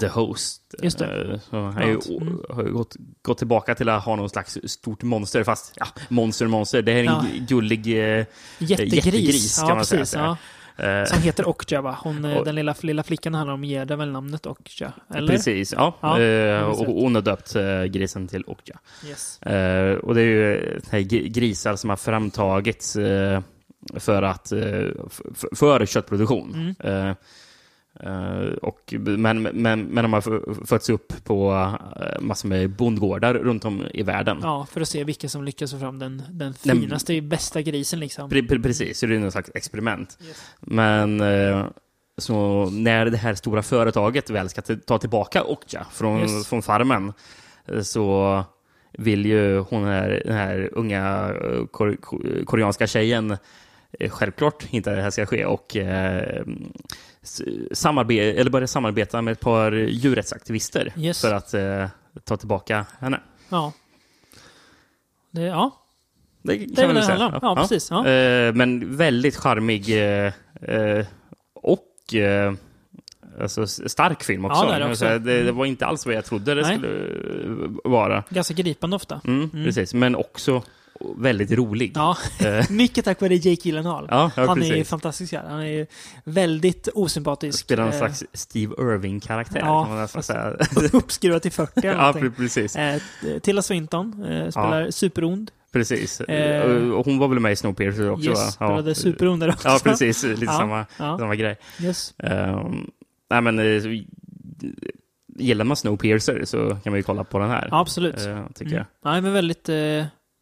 The Host. Just det. Eh, Så han ju, mm. har ju gått, gått tillbaka till att ha någon slags stort monster, fast ja, monster monster. Det här är en Ja. gullig eh, Jättegris. jättegris, kan ja, man säga precis. att det eh, Som heter Okja, va? Hon, eh, Och- den lilla, lilla flickan handlar om ger den väl namnet Okja? Eller? Precis, ja. Ja, Eh, och hon har döpt eh, grisen till Okja. Yes. Eh, och det är ju eh, grisar som har framtagits för, att, eh, f- för köttproduktion. Mm. Eh, och, men, men, men de har fötts upp på eh, massor med bondgårdar runt om i världen. Ja, för att se vilka som lyckas få fram den, den finaste, bästa grisen liksom. Pre- pre- precis, det är någon slags experiment. Yes. Men eh, så när det här stora företaget väl ska ta tillbaka Okja från, Yes. från farmen så vill ju hon här, den här unga kor ko- koreanska tjejen självklart inte att det här ska ske och eh, s- samarbe- eller började samarbeta med ett par djurrättsaktivister Yes. för att eh, ta tillbaka henne. Ja. Det, ja, Det det kan väl man det väl säga. om. Ja, precis. Ja. Eh, men väldigt charmig eh, eh, och eh, alltså, stark film också. Ja, det det också. Så Det, det var inte alls vad jag trodde det Nej. skulle eh, vara. Ganska gripande ofta. Mm, Precis, men också väldigt rolig. Ja, Eh, *laughs* mycket tack vare Jake Gyllenhaal. ja, ja, Han är ju precis. fantastisk här. Han är ju väldigt osympatisk. Spelar någon Eh, slags Steve Irving-karaktär, ja. Uppskruvad till 40 eller ja, precis. Eh, Tilda Swinton eh, spelar superond. precis. Eh, hon var väl med i Snowpiercer också? Yes, va? spelade superond där också. Ja, precis. Lite Ja, samma, ja. samma grej. Yes. Um, nej, men gillar man Snowpiercer så kan man ju kolla på den här. Ja, absolut. tycker Mm. jag. Nej, men väldigt,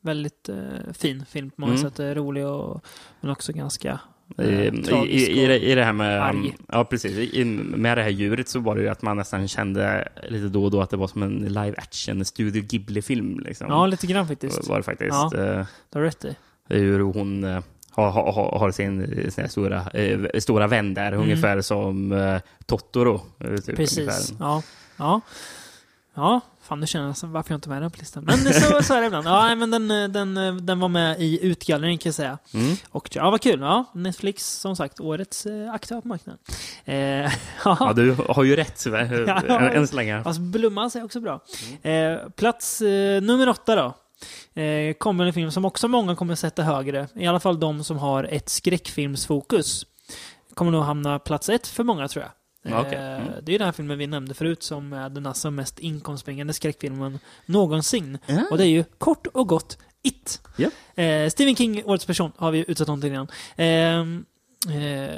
väldigt eh, fin film på många Mm. sätt. Rolig och men också ganska eh, i, i, i, det, I det här med... arg. Ja, precis. I, med det här djuret så var det ju att man nästan kände lite då och då att det var som en live action Studio Ghibli-film. Liksom. Ja, lite grann faktiskt. var det faktiskt. Ja. Eh, Du har rätt i. hur hon eh, har, har, har sin, sin här stora, eh, stora vän där, Mm. ungefär som eh, Totoro. Typ, Precis. ungefär. Ja. Ja. Ja, fan nu känner jag som- varför jag inte med den på listan. Men så, så är det ibland. Ja, men den, eh, den, eh, den var med i utgallringen kan jag säga. Mm. Och ja, vad kul. Ja, Netflix, som sagt, årets eh, aktörer på marknaden. Eh, *laughs* Ja, ja, du har ju rätt? *laughs* Ja. än, så länge. Fast Blomman är också bra. Eh, plats eh, nummer åtta då. Eh, kommer en film som också många kommer sätta högre. I alla fall de som har ett skräckfilmsfokus. Kommer nog hamna plats ett för många tror jag. Okej. Eh, Mm. Det är den här filmen vi nämnde förut som är den alltså mest inkomstbringande skräckfilmen någonsin. Ja. Och det är ju kort och gott It. Ja. Eh, Stephen King, Årets person, har vi utsett någonting innan. Ehm, eh,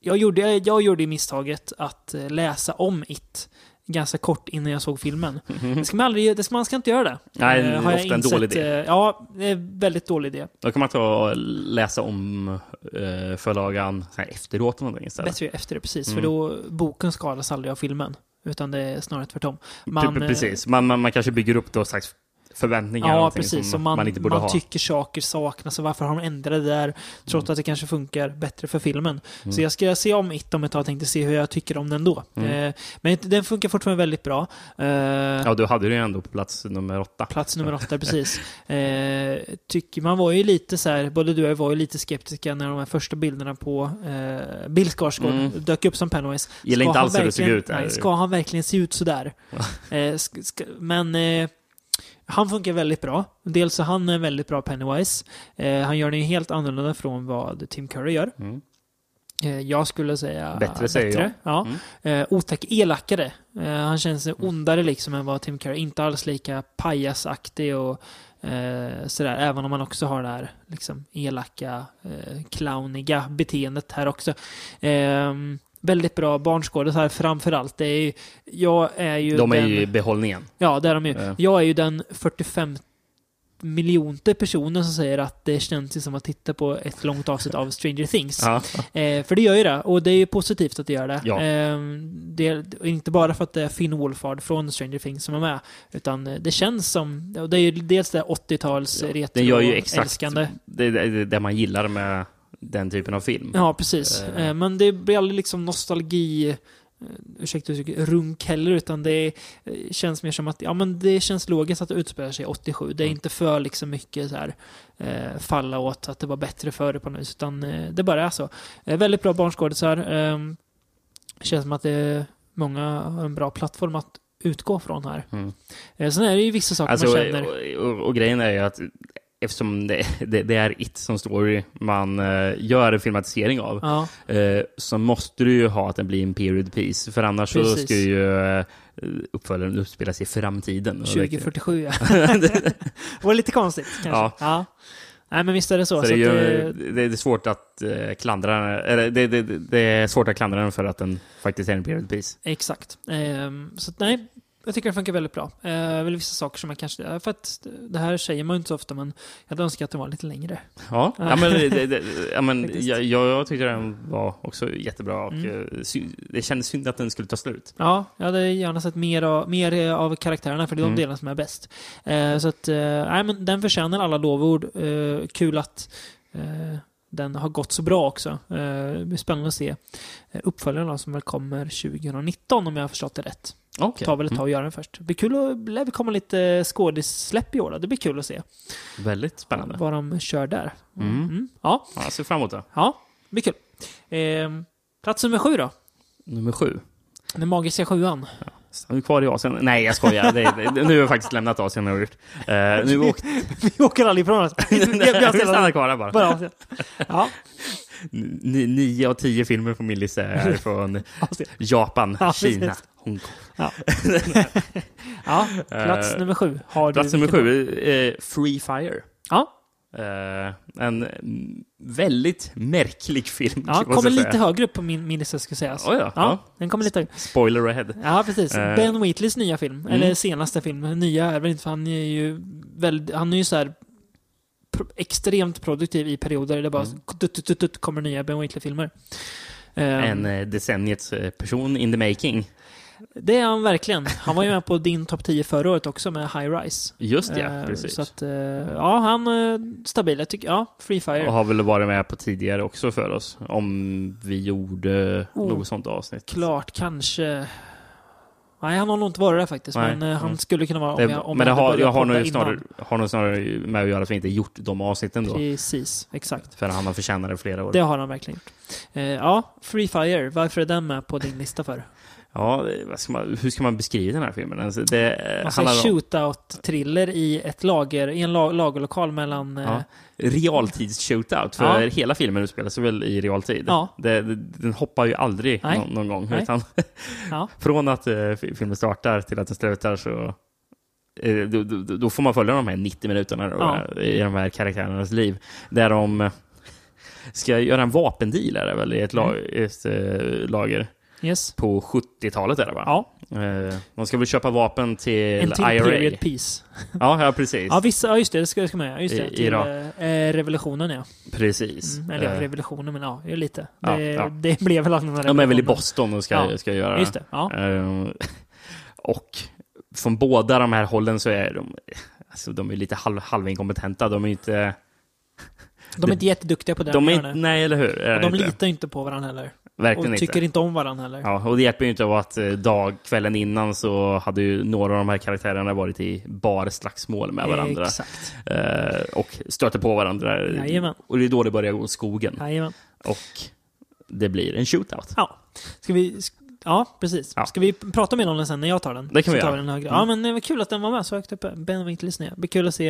jag, gjorde, jag gjorde misstaget att eh, läsa om It ganska kort innan jag såg filmen. Det ska man, aldrig, det ska, man ska inte göra det. Nej, Eh, det är har jag ofta en dålig idé. eh, Ja, det är en väldigt dålig idé. Då kan man ta och läsa om eh, förlagan efteråt. eller Någonting, istället. Bättre efter det, precis. Mm. För då, boken skadas aldrig av filmen. Utan det är snarare tvärtom. Man, Pre- eh, precis. Man, man, man kanske bygger upp då slags förväntningar. Ja, precis. Som man, man inte borde man ha. tycker saker saknas och varför har de ändrat det där? Trots Mm. att det kanske funkar bättre för filmen. Mm. Så jag ska se om It om ett tag, tänkte se hur jag tycker om den då. Mm. Eh, men den funkar fortfarande väldigt bra. Eh, Ja, du hade det ju ändå på plats nummer åtta. Plats nummer åtta, *laughs* precis. Eh, tycker man var ju lite så här, både du och jag var ju lite skeptiska när de här första bilderna på eh, Bill Skarsgård Mm. dök upp som Pennywise. Gillar inte alls hur det såg ut. Nej, ska han verkligen se ut sådär? *laughs* eh, ska, men eh, han funkar väldigt bra. Dels så han är väldigt bra Pennywise. Eh, han gör det helt annorlunda från vad Tim Curry gör. Mm. Eh, jag skulle säga Bättre, säger jag. Ja. Mm. Eh, otäck elakare. Eh, han känns ondare liksom än vad Tim Curry. Inte alls lika pajasaktig och eh, sådär. Även om han också har det här liksom elaka, eh, clowniga beteendet här också. Väldigt bra barnskådisar framför allt. Det är ju, jag är ju De är den, ju i behållningen. Ja, det är de ju. Ja. Jag är ju den 45 miljonte personen som säger att det känns som att titta på ett långt avsnitt av Stranger Things. Ja. Eh, för det gör ju det, och det är ju positivt att det gör det. Ja. Eh, det är inte bara för att det är Finn Wolfhard från Stranger Things som är med, utan eh, det känns som, och det är ju dels det 80-tals Ja. retro Den gör ju exakt det, det, det man gillar med den typen av film. Ja, precis. Eh, men det blir aldrig liksom nostalgi, eh, ursäkta uttrycket, runk heller, utan det känns mer som att, ja men det känns logiskt att det utspelar sig 87. Det är Mm. inte för liksom mycket så här eh, falla åt att det var bättre förr på något vis, utan eh, det bara är så. Eh, väldigt bra barnskådisar. Eh, känns som att det är många har en bra plattform att utgå från här. Mm. Sen är det ju vissa saker Alltså, man känner. och, och, och grejen är ju att eftersom det, det, det är It som story man eh, gör en filmatisering av, Ja, eh, så måste du ju ha att den blir en period piece. För annars så Precis. ska ju eh, uppföljaren utspela sig i framtiden. Och det- 2047 ja. *laughs* det var lite konstigt kanske. Ja. Nej men visst är det så. Så så det, är ju, eh, det är svårt att eh, klandra eller det, det, det är svårt att klandra den för att den faktiskt är en period piece. Exakt. Ehm, så att, nej, jag tycker det funkar väldigt bra. Uh, väl vissa saker som jag kanske... För att det här säger man ju inte så ofta, men jag hade önskat att den var lite längre. Ja, ja men, det, det, ja, men jag, jag, tyckte den var också jättebra och Mm. eh, det kändes synd att den skulle ta slut. Ja, jag hade gärna sett mer av, mer av karaktärerna, för det är de Mm. delarna som är bäst. Eh, så att, eh, nej men den förtjänar alla lovord. Eh, kul att eh, den har gått så bra också. Eh, det blir spännande att se eh, uppföljaren då, som väl kommer 2019 om jag har förstått det rätt. Det tar väl ett Mm. tag att göra den först. Det blir kul att lär väl komma lite skådissläpp i år då. Det blir kul att se Väldigt spännande. vad de kör där. Mm. Ja, Ja, jag ser fram emot det. ja, det blir kul. Eh, plats nummer sju då. Nummer sju. Den magiska sjuan. Stannar vi kvar i Asien? Nej, jag skojar. Det, det, nu har jag faktiskt lämnat Asien. Har jag gjort. Eh, nu åkte... *laughs* Vi åker aldrig ifrån oss. *laughs* Vi- stannar kvar här bara. bara Asien. Ja, Ni- Nio av tio filmer på min lista är från *laughs* Asien. Japan, Ja, Kina. Hongkong. Ja. ja, plats Eh, nummer sju. Har Plats du nummer sju, eh, Free Fire. Ja, Eh, en väldigt märklig film. ja kommer lite säga. högre upp på min, min lista ska sägas. Oj då, ja. Den kommer lite högre. Spoiler ahead. Ja, precis. Eh. Ben Wheatleys nya film. Mm. Eller senaste film. Nya är väl inte, för han är ju väldigt, han är ju så här pro, extremt produktiv i perioder. där Det bara Mm. dutt, dutt, dutt, kommer nya Ben Wheatley-filmer. Ehm, En eh, decenniets person in the making. Det är han verkligen. Han var ju med på din topp 10 förra året också med High Rise. Just ja, Eh, precis. Så att, eh, ja, han är stabil. Jag tycker, ja, Free Fire. Och har väl varit med på tidigare också för oss. Om vi gjorde Oh. något sånt avsnitt. Klart, kanske. Nej, han har nog inte varit där faktiskt. Nej. Men eh, han Mm. skulle kunna vara om Det, jag, om men jag har, jag har nog snarare, har nog snarare med att göra att vi inte gjort de avsnitten då. Precis, exakt. För han har förtjänat det flera år. Det har han verkligen gjort. Eh, ja, Free Fire. Varför är den med på din lista för? Ja, ska man, hur ska man beskriva den här filmen? Alltså, det eh, Alltså handlar shootout-thriller i ett lager, i en la- lagerlokal mellan... eh, ja, realtids-shootout. För Ja. hela filmen utspelar sig väl i realtid. Ja. Det, det, den hoppar ju aldrig Nej. någon, gång. Nej. Utan Ja. *laughs* från att eh, fi- filmen startar till att den slutar så eh, då, då, då får man följa de här 90 minuterna då, Ja. i de här karaktärernas liv. Där de eh, ska göra en vapendeal är det väl i ett, la, Mm. ett eh, lager. Yes. På 70-talet är det va? Ja, Eh, de ska väl köpa vapen till en till IRA. period piece. Ja, ja, precis. Ja, vissa, ja just det, det ska, det ska med. Just det, I- till Irak. eh, revolutionen ja. Precis. Mm, eller Eh, revolutionen, men ja, lite. Ja, Det, ja. det blev väl någon de är väl i. Boston och ska, ska göra Just det, ja. Eh, och från båda de här hållen så är de, alltså de är lite halv, halvinkompetenta. De är inte... De är inte jätteduktiga på det De de är inte, nej, eller hur? Och de litar inte på varandra heller. Verkligen Och inte. tycker inte om varandra heller. Ja, och det hjälper ju inte av att eh, dag, kvällen innan så hade ju några av de här karaktärerna varit i bar slagsmål med varandra. Exakt. Eh, och stöter på varandra. Jajamän. Och det är då det börjar gå åt skogen. Jajamän. Och det blir en shootout. Ja. Ska vi... Ja, precis. Ja. Ska vi prata mer om den sen när jag tar den? Det kan så vi tar göra. den högre. Mm. Ja, men det var kul att den var med så högt uppe. Ben Winkleys nya. Det blir kul att se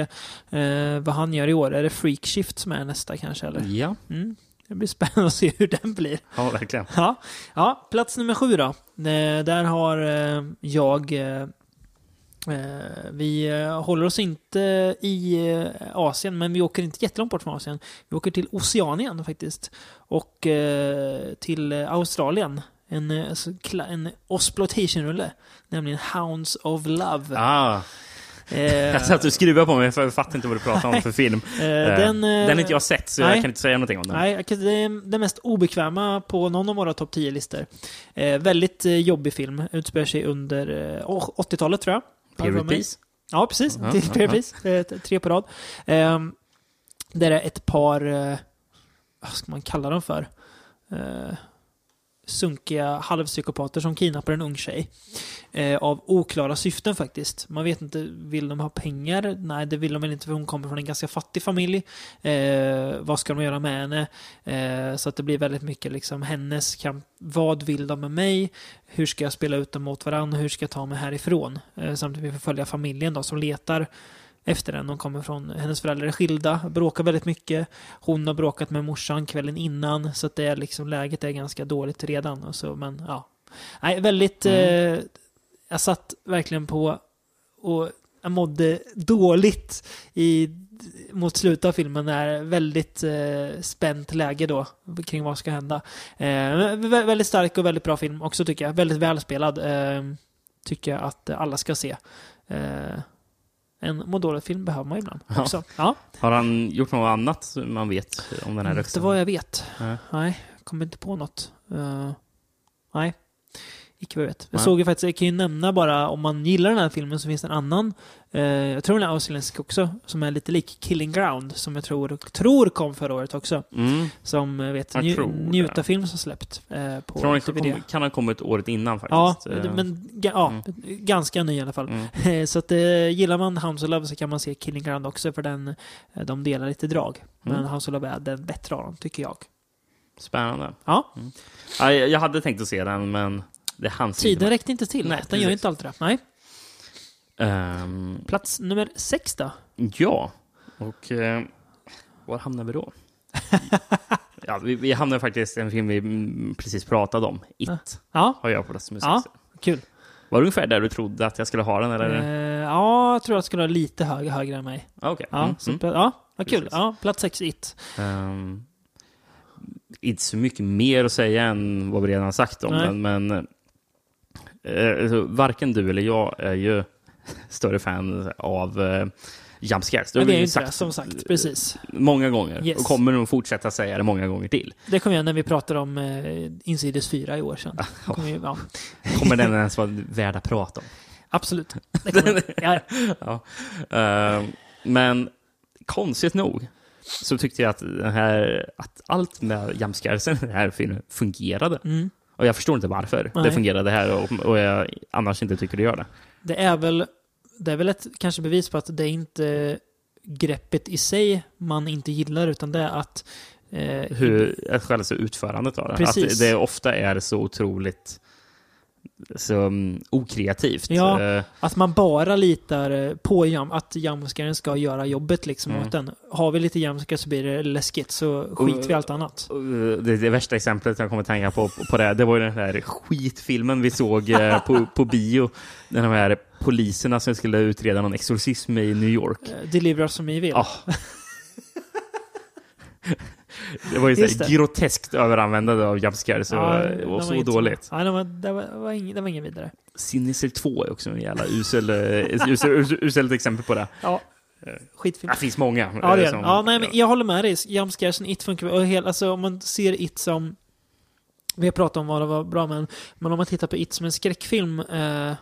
eh, vad han gör i år. Är det Freakshift som är nästa kanske? Eller? Ja, Mm. Det blir spännande att se hur den blir. ja verkligen. Ja, ja plats nummer sju då. Eh, där har eh, jag... Eh, vi håller oss inte i Asien, men vi åker inte jättelångt bort från Asien. Vi åker till Oceanien faktiskt. Och till Australien. En, en Osploitation-rulle. Nämligen Hounds of Love. Ah, *laughs* jag satt och skruvade på mig för jag fattar inte vad du pratar om för film. eh, Eh, den, eh, den har inte jag sett så nej. jag kan inte säga någonting om den. Nej, det är den mest obekväma på någon av våra topp 10-listor. Eh, väldigt eh, jobbig film. Utspelar sig under eh, åh, 80-talet tror jag. Period piece? Ja, precis. Ja, *laughs* ja, Period. Eh, t- Tre på rad. Eh, där är ett par, eh, vad ska man kalla dem för? Sunkiga halvpsykopater som kidnappar en ung tjej. Eh, av oklara syften faktiskt. Man vet inte, vill de ha pengar? Nej, det vill de väl inte för hon kommer från en ganska fattig familj. Eh, vad ska de göra med henne? Eh, så att det blir väldigt mycket liksom hennes kamp. Vad vill de med mig? Hur ska jag spela ut dem mot varandra? Hur ska jag ta mig härifrån? Eh, samtidigt vi får följa familjen då som letar efter den. De kommer från, hennes föräldrar är skilda, bråkar väldigt mycket. Hon har bråkat med morsan kvällen innan, så att det är liksom, läget är ganska dåligt redan. Och så, men ja. Nej, väldigt... Mm. Eh, jag satt verkligen på och jag mådde dåligt i, mot slutet av filmen. När väldigt eh, spänt läge då kring vad som ska hända. Eh, vä- väldigt stark och väldigt bra film också tycker jag. Väldigt välspelad. Eh, tycker jag att alla ska se. Eh, en må dåligt-film behöver man ibland Ja. också. Ja, Har han gjort något annat man vet om den här inte rösten? vad jag vet. Nej. Jag kommer inte på något. Eh, nej. Icke vad jag vet. Jag såg ju faktiskt, jag kan ju nämna bara om man gillar den här filmen så finns det en annan, eh, jag tror den är australiensisk också, som är lite lik Killing Ground, som jag tror, tror kom förra året också. Mm. Som eh, vet, Jag nju. Njuta-film som släppt eh, på Tror DVD. kom, kan ha kommit året innan Ja, faktiskt. Eh, men ja, Mm. ganska ny i alla fall. Mm. *laughs* Så att, eh, gillar man House of Love så kan man se Killing Ground också för den, eh, de delar lite drag. Men Mm. House of Love är den bättre av dem, tycker jag. Spännande. Ja, Ja, jag jag hade tänkt att se den, men det inte. tiden räckte inte till. Nej, den precis. gör ju inte alltid det. Nej. Ehm, Plats nummer sex då? ja, och eh, var hamnar vi då? *laughs* ja, vi, vi hamnar faktiskt i en film vi mm, precis pratade om. It Ja, har jag på plats nummer Ja. sex. kul. Var det ungefär där du trodde att jag skulle ha den? Eller? Eh, ja, jag tror att det skulle vara lite högre, högre än mig. Ah, Okej. Ja, Mm, så, mm. ja vad kul. Precis. Ja, plats sex, It. Ehm, inte så mycket mer att säga än vad vi redan har sagt om Nej. den, men alltså, varken du eller jag är ju *laughs* större fan av eh, jump scares. Det har vi ju inte det, sagt som sagt. Precis. många gånger Yes. och kommer nog fortsätta säga det många gånger till. Det kommer jag när vi pratar om eh, Insidious 4 i år sedan. *laughs* Ju, ja, *laughs* Kommer den ens vara värd att prata om? absolut. Ja, Ja. Ehm, men konstigt nog så tyckte jag att, den här, att allt med jump scaresen i den här filmen fungerade. mm. Och jag förstår inte varför Nej. det fungerade här och, och jag annars inte tycker det gör det. Det är väl, det är väl ett kanske bevis på att det är inte greppet i sig man inte gillar, utan det är att eh, Hur, själva utförandet av det. Precis. Att det ofta är så otroligt så um, okreativt. Ja. Eh, Att man bara litar eh, på jam, att jamskaren ska göra jobbet liksom Mm. åt den. Har vi lite jamskare så blir det läskigt, så skiter vi i allt annat. och det, det värsta exemplet jag kommer att tänka på, på det, det var ju den här skitfilmen vi såg *laughs* på, på bio. Den här poliserna som skulle utreda någon exorcism i New York. Deliver us from evil. Ja. Det var ju så Just här det. groteskt överanvändande av scares så, Ja, det var så inte dåligt. Ja, det var, det var, det var, ing, det var ingen vidare. Sinister 2 är också en jävla usel, eh, *laughs* usel, usel, uselt exempel på det. Ja. Skitfilm. Det finns många. Ja, det eh, den. Ja, nej, men jag håller med dig. Jumpscaresen, It funkar och hel, alltså, Om man ser It som... Vi har pratat om vad det var bra men, men om man tittar på It som en skräckfilm eh,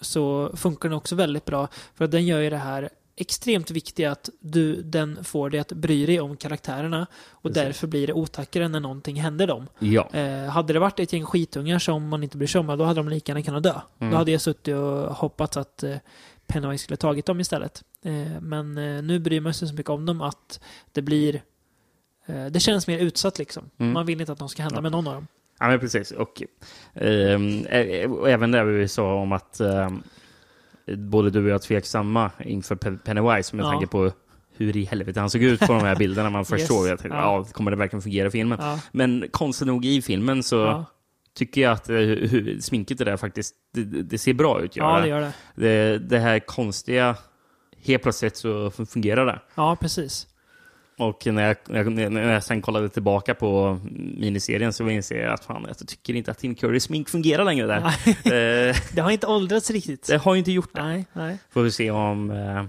så funkar den också väldigt bra. För att den gör ju det här extremt viktiga att du, den får dig att bry dig om karaktärerna och Precis. därför blir det otackare när någonting händer dem. Ja. Eh, hade det varit ett gäng skitungar som man inte bryr sig om, då hade de lika gärna kunnat dö. Mm. Då hade jag suttit och hoppats att eh, Pennywise skulle tagit dem istället. Eh, men eh, nu bryr man sig så mycket om dem att det blir... Eh, det känns mer utsatt liksom. Mm. Man vill inte att något ska hända Ja. med någon av dem. ja, men precis. Och, ehm, och även det vi sa om att ehm, både du och jag är tveksamma inför Pe- Pennywise med Ja. tanke på hur i helvete han såg ut på de här bilderna. Man *laughs* först Yes. såg att ja. Ja. kommer det verkligen fungera i filmen? Ja, Men konstigt nog i filmen så ja. tycker jag att eh, hur, sminket det där faktiskt, det, det ser bra ut. ja, det. gör det. det, det här konstiga, helt plötsligt så fungerar det. Ja, precis. Och när jag, när jag, när jag sen kollade tillbaka på miniserien så inser jag att fan, jag tycker inte att Tim Currys smink fungerar längre där. Eh, *laughs* det har inte åldrats riktigt. det har ju inte gjort det. Nej, nej. Får vi se om eh,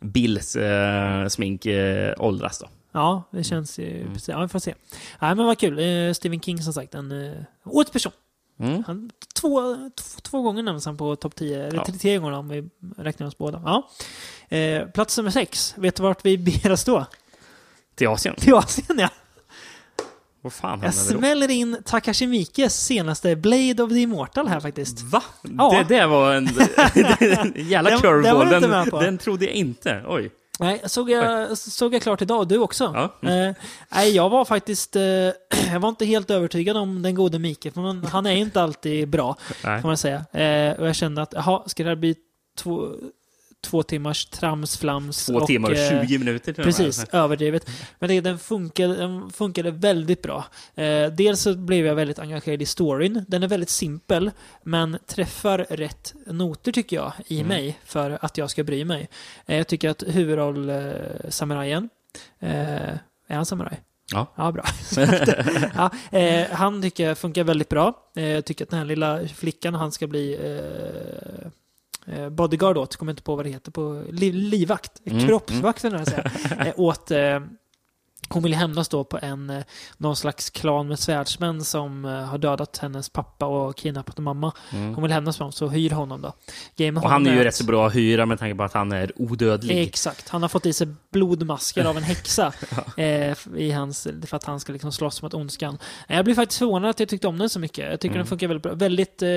Bills eh, smink eh, åldras då. Ja, det känns ju... Mm. Ja, vi får se. Nej, men vad kul. Eh, Stephen King som sagt, en uh, årets person. Mm. Han, två, två, gånger nämns han på topp 10, eller Ja. tre, gånger om vi räknar oss båda. Ja. Eh, plats nummer sex. Vet du vart vi beger oss då? Till Asien. Till Asien ja. Vad fan Jag vi då? smäller in Takashi Miikes senaste Blade of the Immortal här faktiskt. Va? Ja. Det, det var en, *laughs* en jävla Den- den curveball. Den, på. den trodde jag inte. Oj. Nej, såg jag, såg jag klart idag, och du också. Ja. Mm. Eh, nej, jag var faktiskt, eh, *clears throat* jag var inte helt övertygad om den gode Mike, för man, han är inte alltid bra, Nej. kan man säga. Eh, och jag kände att, jaha, ska det här bli två, två timmars trams, flams Två och, timmar och eh, 20 minuter till. Precis, överdrivet. Men den, funkade, den funkade väldigt bra. Eh, dels så blev jag väldigt engagerad i storyn. Den är väldigt simpel, men träffar rätt noter tycker jag i Mm. mig för att jag ska bry mig. Eh, jag tycker att huvudroll eh, samurajen, eh, är han samuraj? Ja. Ja, bra. *laughs* *laughs* ja, eh, han tycker jag funkar väldigt bra. Eh, jag tycker att den här lilla flickan, han ska bli eh, eh, bodyguard åt, kommer inte på vad det heter, på liv, livvakt, Mm, kroppsvakt vill jag säga, *laughs* eh, åt, eh, hon vill hämnas då på en, eh, någon slags klan med svärdsmän som eh, har dödat hennes pappa och kidnappat mamma. Hon vill hämnas på dem, så hyr honom då. Game Mm. Och han är ju rätt så bra att hyra med tanke på att han är odödlig. Exakt. Han har fått i sig blodmasker av en häxa *laughs* eh, i hans, för att han ska liksom slåss mot ondskan. Eh, Jag blir faktiskt förvånad att jag tyckte om den så mycket. Jag tycker den funkar väldigt bra. Väldigt eh,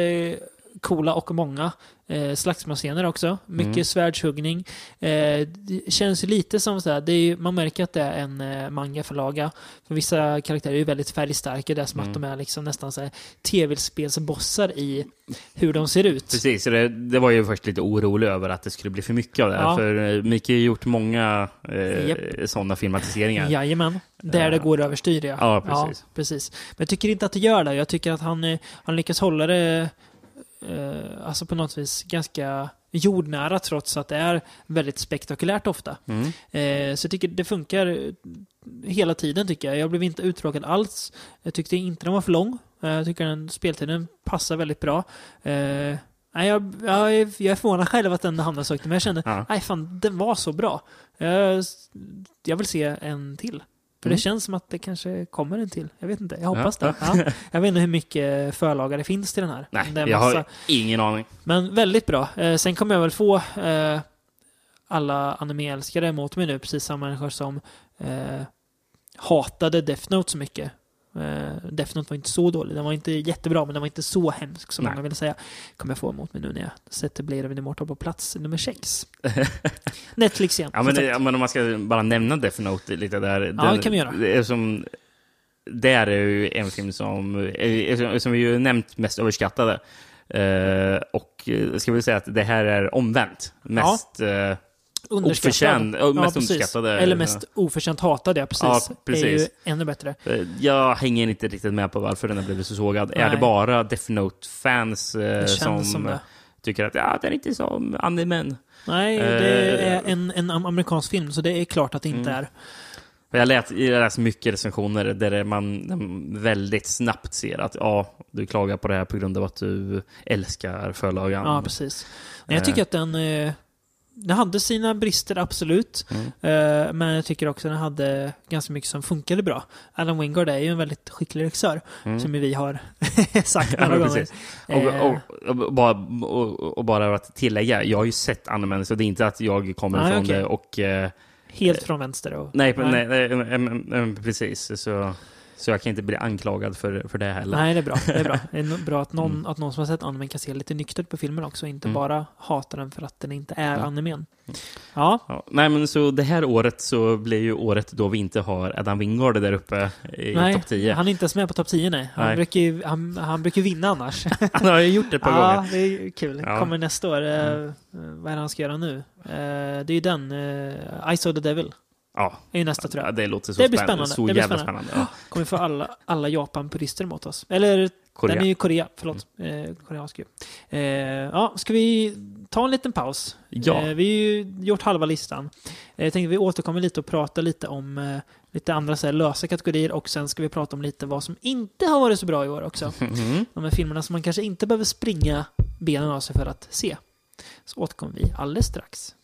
coola och många eh, slagsmålsscener också. Mycket svärdshuggning. Eh, det känns lite som så här, det är man märker att det är en eh, mangaförlaga. För vissa karaktärer är ju väldigt färgstarka. Det är som att de är liksom nästan så här tv-spelsbossar i hur de ser ut. Precis, det, det var ju först lite orolig över att det skulle bli för mycket av det här. Ja. För eh, Micke har gjort många eh, Japp. sådana filmatiseringar. Jajamän, där det går överstyr ja. Ja, precis. precis. Men jag tycker inte att det gör det. Jag tycker att han, eh, han lyckas hålla det eh, alltså på något vis ganska jordnära trots att det är väldigt spektakulärt ofta. Mm. Eh, så jag tycker det funkar hela tiden tycker jag. Jag blev inte uttråkad alls. Jag tyckte inte den var för lång. Eh, jag tycker den speltiden passar väldigt bra. Eh, nej, jag, jag, jag är förvånad själv att den hamnade så högt, men jag kände, Ja. nej fan, den var så bra. Jag, jag vill se en till. För Mm. det känns som att det kanske kommer en till. Jag vet inte, jag hoppas det. Ja. Jag vet inte hur mycket förlaga det finns till den här. Nej, jag har ingen aning. Men väldigt bra. Eh, sen kommer jag väl få eh, alla anime-älskare emot mig nu, precis samma människor som eh, hatade Death Note så mycket. Eh, Death Note var inte så dålig. Den var inte jättebra, men den var inte så hemsk som Nej. många ville säga. kommer jag få emot mig nu när jag sätter Blade of the Immortal på plats nummer 6. *laughs* Netflix igen. Ja, men, ja, men om man ska bara nämna Death Note lite där. det kan vi göra. Det är som, där är ju en film som, eh, som- vi ju nämnt mest överskattade. Eh, och eh, ska vi säga att det här är omvänt. Mest eh, Underskattad. ja, mest precis. underskattade. Eller mest oförtjänt hatade, ja precis. Ja, Det är ju precis. ännu bättre. Eh, Jag hänger inte riktigt med på varför den har blivit så sågad. Är Nej. det bara Death Note-fans eh, som, som tycker att ja, den är inte som animen? Nej, det Eh, är en, en amerikansk film, så det är klart att det inte Mm. är. Jag läste mycket recensioner där man väldigt snabbt ser att ja, du klagar på det här på grund av att du älskar förlagan. Ja, precis. Nej, jag Eh. tycker att den, den hade sina brister, absolut. Mm. Eh, men jag tycker också att den hade ganska mycket som funkade bra. Alan Wingard är ju en väldigt skicklig regissör, Mm. som vi har *laughs* sagt Ja, några gånger. precis. Eh, Och, och, och, bara, och, och bara att tillägga, jag har ju sett Animen, så det är inte att jag kommer Nej, ifrån okej. det och... Eh, Helt från vänster. Och, nej, nej, nej, nej, precis. Så, så jag kan inte bli anklagad för, för det heller. Nej, det är bra. Det är bra, *laughs* det är bra att, någon, att någon som har sett animen kan se lite nyktert på filmen också, inte Mm. bara hata den för att den inte är Ja. animen. Ja, Ja, nej, men så det här året så blir ju året då vi inte har Adam Wingard där uppe i nej, topp 10. han är inte ens med på topp 10 nej. Han, Nej. Brukar ju, han, han brukar vinna annars. *laughs* Han har ju gjort det ett par ja, gånger. det är kul. Ja. Kommer nästa år. Eh, vad är det han ska göra nu? Eh, det är ju den, uh, I saw the devil. Ja, är ju nästa tror ja, jag. det låter så Det blir spännande. Så Det blir jävla spännande. spännande. Ja. *gasps* Kommer få alla, alla Japan-purister mot oss. Eller, Korea. den är ju Korea, förlåt. Eh, koreansk ju. Eh, ja, ska vi ta en liten paus? Ja. Eh, vi har ju gjort halva listan. Eh, jag tänkte vi återkommer lite och pratar lite om eh, lite andra så här, lösa kategorier och sen ska vi prata om lite vad som inte har varit så bra i år också. *laughs* Mhm. De här filmerna som man kanske inte behöver springa benen av sig för att se. Så återkommer vi alldeles strax.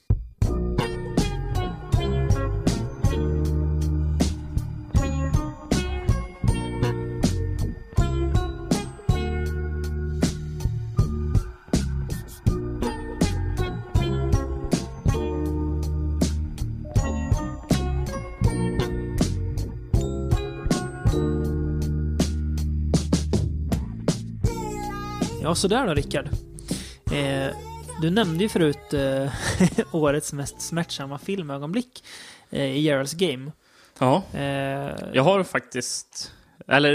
Ja, sådär då Rickard. Eh, du nämnde ju förut eh, *laughs* årets mest smärtsamma filmögonblick eh, i Geralds Game. Ja, Eh, jag har faktiskt... Eller,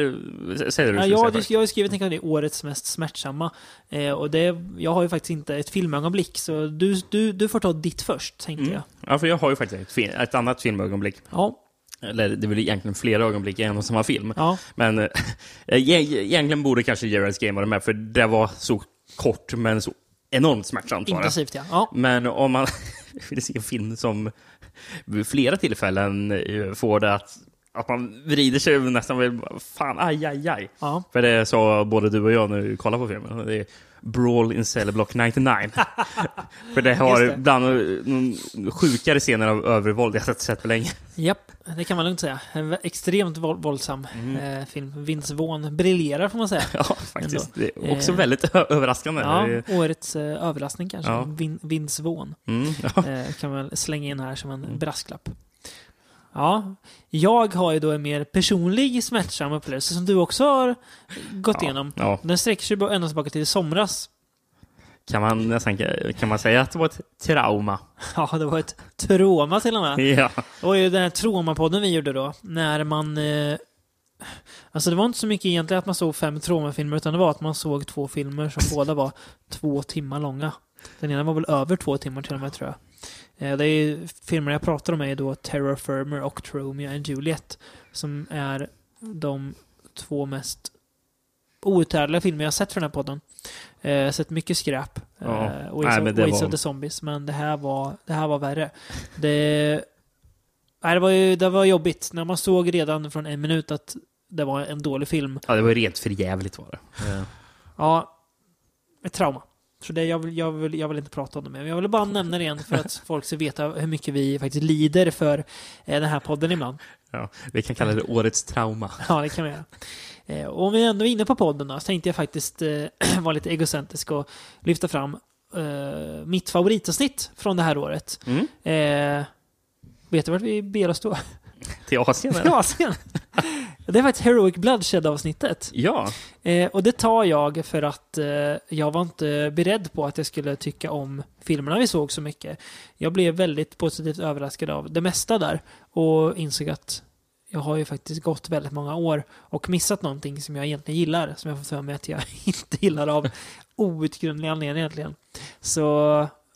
säger du? Ja, jag, säga jag har skrivit en kategori årets mest smärtsamma. Eh, och det, jag har ju faktiskt inte ett filmögonblick, så du, du, du får ta ditt först, tänkte Mm. jag. Ja, för jag har ju faktiskt ett, ett annat filmögonblick. Ja, Eller det är väl egentligen flera ögonblick i en och samma film. ja, Men *laughs* äh, egentligen borde kanske Gerards Game vara med, för det var så kort men så enormt smärtsamt. Intensivt ja. ja. Men om man *laughs* vill se en film som vid flera tillfällen eh, får det att, att man vrider sig nästan fan, aj, aj, aj. ja. För det sa både du och jag när vi kollade på filmen. Det är Brawl in Cell Block 99. *laughs* För det har Just det. bland de sjukare scener av övervåld jag sett, sett på länge. Japp, det kan man lugnt säga. En extremt våld, våldsam eh, film. Vince Vaughn briljerar får man säga. *laughs* Ja, faktiskt. Det är också Eh, väldigt överraskande. Ja, är- årets eh, överraskning kanske. Ja. Vin, Vince Vaughn. Mm, ja. Eh, kan man slänga in här som en Mm. brasklapp. Ja, jag har ju då en mer personlig smärtsam upplevelse som du också har gått igenom. Ja, Den sträcker sig ända tillbaka till i somras. kan man nästan kan man säga att det var ett trauma? *laughs* Ja, det var ett trauma till och med. *laughs* Ja. Det var ju den här traumapodden vi gjorde då, när man... Eh, alltså det var inte så mycket egentligen att man såg fem traumafilmer, utan det var att man såg två filmer som båda var två timmar långa. Den ena var väl över två timmar till och med, tror jag. Eh, det är ju, filmerna jag pratar om är då Terror Firmer och Romeo and Juliet, som är de två mest outhärdliga filmer jag har sett för den här podden. Eh, jag har sett mycket skräp. Ja. Eh, Ways, Nej, of, Ways var- of the Zombies, men det här var, det här var värre. Det, nej, det, var ju, det var jobbigt. När man såg redan från en minut att det var en dålig film. ja, det var ju rent för jävligt var det. Ja, ett trauma. Så det, jag, vill, jag, vill, jag vill inte prata om det mer. Men jag vill bara nämna det igen för att *laughs* folk ska veta hur mycket vi faktiskt lider för eh, den här podden ibland. Ja, vi kan kalla det årets trauma. *laughs* Ja, det kan vi göra. Eh, och om vi ändå är inne på podden då, så tänkte jag faktiskt eh, *clears throat* vara lite egocentrisk och lyfta fram eh, mitt favoritavsnitt från det här året. Mm. Eh, vet du vart vi ber oss då? *laughs* Till Asien? Eller? Asien. Det var ett Heroic Bloodshed-avsnittet. Ja. Eh, och det tar jag för att eh, jag var inte beredd på att jag skulle tycka om filmerna vi såg så mycket. Jag blev väldigt positivt överraskad av det mesta där och insåg att jag har ju faktiskt gått väldigt många år och missat någonting som jag egentligen gillar, som jag får för mig att jag *laughs* inte gillar av outgrundlig anledning egentligen. Så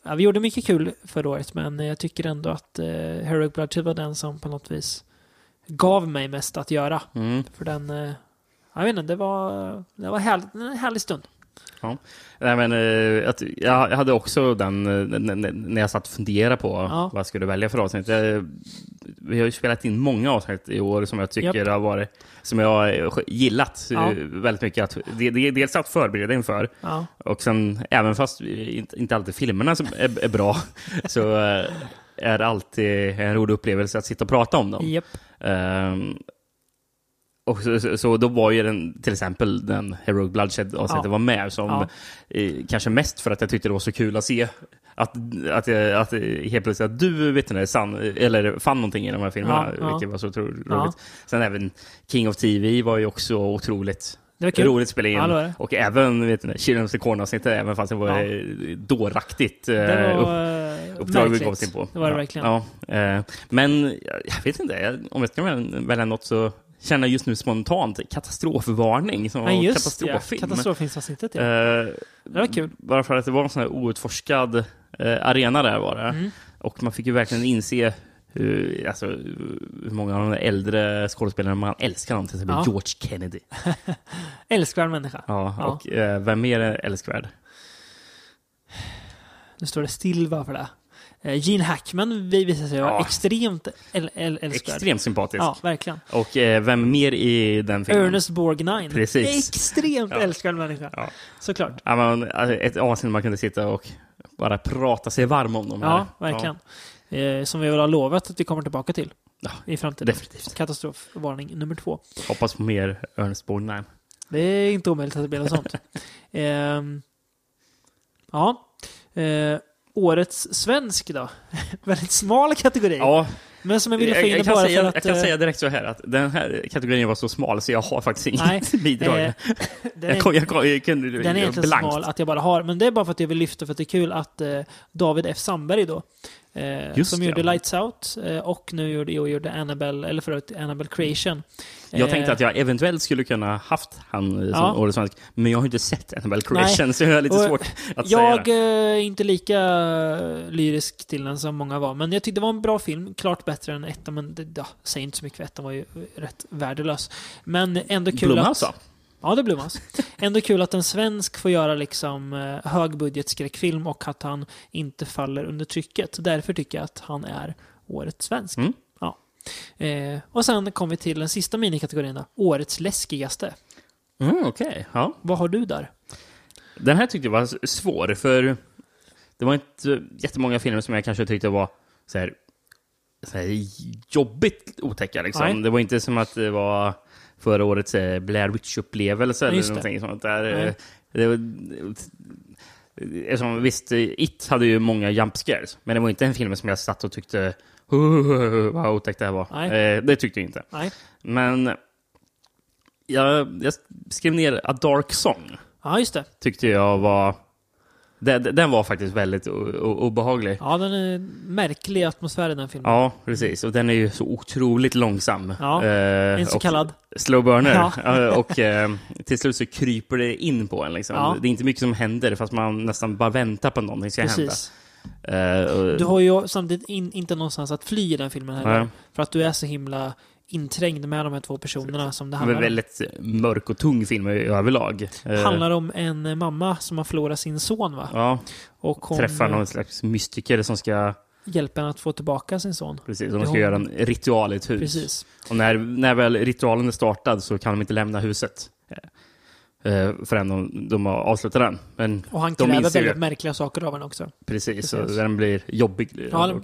ja, vi gjorde mycket kul förra året, men jag tycker ändå att eh, Heroic Bloodshed var den som på något vis gav mig mest att göra. Mm. För den, eh, jag vet inte, det var, det var härligt, en härlig stund. Nej, men, eh, jag hade också den, eh, när jag satt och funderade på Ja. vad jag skulle välja för avsnitt. Vi har ju spelat in många avsnitt i år som jag tycker har varit, som jag har gillat Ja. väldigt mycket. Att, dels att förbereda inför, Ja, och sen även fast inte, alltid filmerna som är, bra, *laughs* så är alltid en rolig upplevelse att sitta och prata om dem. japp. Ehm, och så, så, så då var ju den, till exempel den Heroic Bloodshed avsnittet Ja. var med som Ja. eh, kanske mest för att jag tyckte det var så kul att se att, att, att eh, helt plötsligt att du vet ni, sann, eller fann någonting i de här filmerna, Ja, vilket var så otroligt roligt. Sen även King of TV var ju också otroligt roligt att spela in. Ja. Och även vet ni, Children of the Corn-avsnittet, även fast det var Ja. ja. dåraktigt eh, Det upp, var eh, uppdrag vi oss in på. Det var det ja. verkligen. Ja, eh, men jag- vet inte, om jag ska välja- något så känner jag just nu spontant katastrofvarning som Ja, just ja. katastroffilm. Katastrofilmsavsnittet, ja. Eh, Det var kul. bara för att det var en sån här outforskad eh, arena där var det. Mm. Och man fick ju verkligen inse hur, alltså, hur många av de äldre skådespelarna man älskar dem, till exempel Ja. George Kennedy. *laughs* Älskvärd människa. Ja, Ja. och eh, vem mer är älskvärd? Nu står det still bara för det. Eh, Gene Hackman vi visar sig vara Ja. extremt äl- äl- älskvärd. Extremt sympatisk. Ja, verkligen. Och eh, vem mer i den filmen? Ernest Borgnine. Precis. Extremt Ja. älskvärd människa. Ja. Såklart. Ja, men, alltså, ett avsnitt man kunde sitta och bara prata sig varm om de här. Ja, verkligen. Eh, som vi väl har lovat att vi kommer tillbaka till Ja, i framtiden. definitivt. Katastrofvarning nummer två. Hoppas på mer Ernest Borgnine. Det är inte omöjligt att det blir något sånt. *laughs* Ehm, ja. Eh, årets svensk då? *laughs* Väldigt smal kategori. Ja, Men som jag ville få jag, in jag, kan bara säga, för att... jag kan eh, säga direkt så här att den här kategorin var så smal så jag har faktiskt inget *laughs* bidrag. eh, *laughs* den, jag, är, jag, jag kunde den är egentligen blankt. smal att jag bara har. Men det är bara för att jag vill lyfta för att det är kul att eh, David F. Sandberg då, Just som det, gjorde. Lights Out eh, och nu gjorde, jo, gjorde Annabelle, eller förut Annabelle Creation. Jag tänkte Eh, att jag eventuellt skulle kunna haft han eh, som Ja. årets svensk, men jag har inte sett Annabelle Creation så jag har lite Och svårt att Jag säga eh, är inte lika eh, lyrisk till den som många var, men jag tyckte det var en bra film. Klart bättre än ettan, men det, ja, säg inte så mycket för ettan var ju rätt värdelös. Men ändå kul Blomhouse att... Ja, det är Blomhouse. Ändå kul att en svensk får göra liksom eh, högbudgetskräckfilm och att han inte faller under trycket. Därför tycker jag att han är årets svensk. Mm. Ja. Eh, och sen kommer vi till den sista minikategorin då. Årets läskigaste. Mm, Okej, ja. Vad har du där? Den här tyckte jag var svår, för det var inte jättemånga filmer som jag kanske tyckte var så här, så här jobbigt otäcka. Liksom. Det var inte som att det var förra årets eh, Blair Witch-upplevelse eller det. någonting sånt där. Eh, Det var, Eftersom, visst, It hade ju många jump scares, men det var inte en film som jag satt och tyckte "Huh, vad otäckt det här var. Nej. Eh, det tyckte jag inte. Nej. Men jag, jag skrev ner A Dark Song. Ja, just det. Tyckte jag var... Den, den var faktiskt väldigt obehaglig. Ja, den är märklig atmosfär i den filmen. Ja, precis. Och den är ju så otroligt långsam. Ja, Eh, en så kallad. Slow burner. Ja. Och eh, till slut så kryper det in på en. Liksom. Ja. Det är inte mycket som händer, fast man nästan bara väntar på att någonting ska Precis. hända. Eh, och- Du har ju samtidigt in, inte någonstans att fly i den filmen heller. Nej. För att du är så himla inträngd med de här två personerna som det handlar om. väldigt mörk och tung film i- överlag. Eh, handlar om en mamma som har förlorat sin son va? Ja, Och hon träffar eh, någon slags mystiker som ska, hjälper henne att få tillbaka sin son. precis, de Det ska har- göra en ritual i ett hus. Precis. Och när, när väl ritualen är startad så kan de inte lämna huset. Eh, förrän de, de har avslutat den. Men Och han De kräver ju- väldigt märkliga saker av henne också. precis, så Precis. den blir jobbig. Ja, och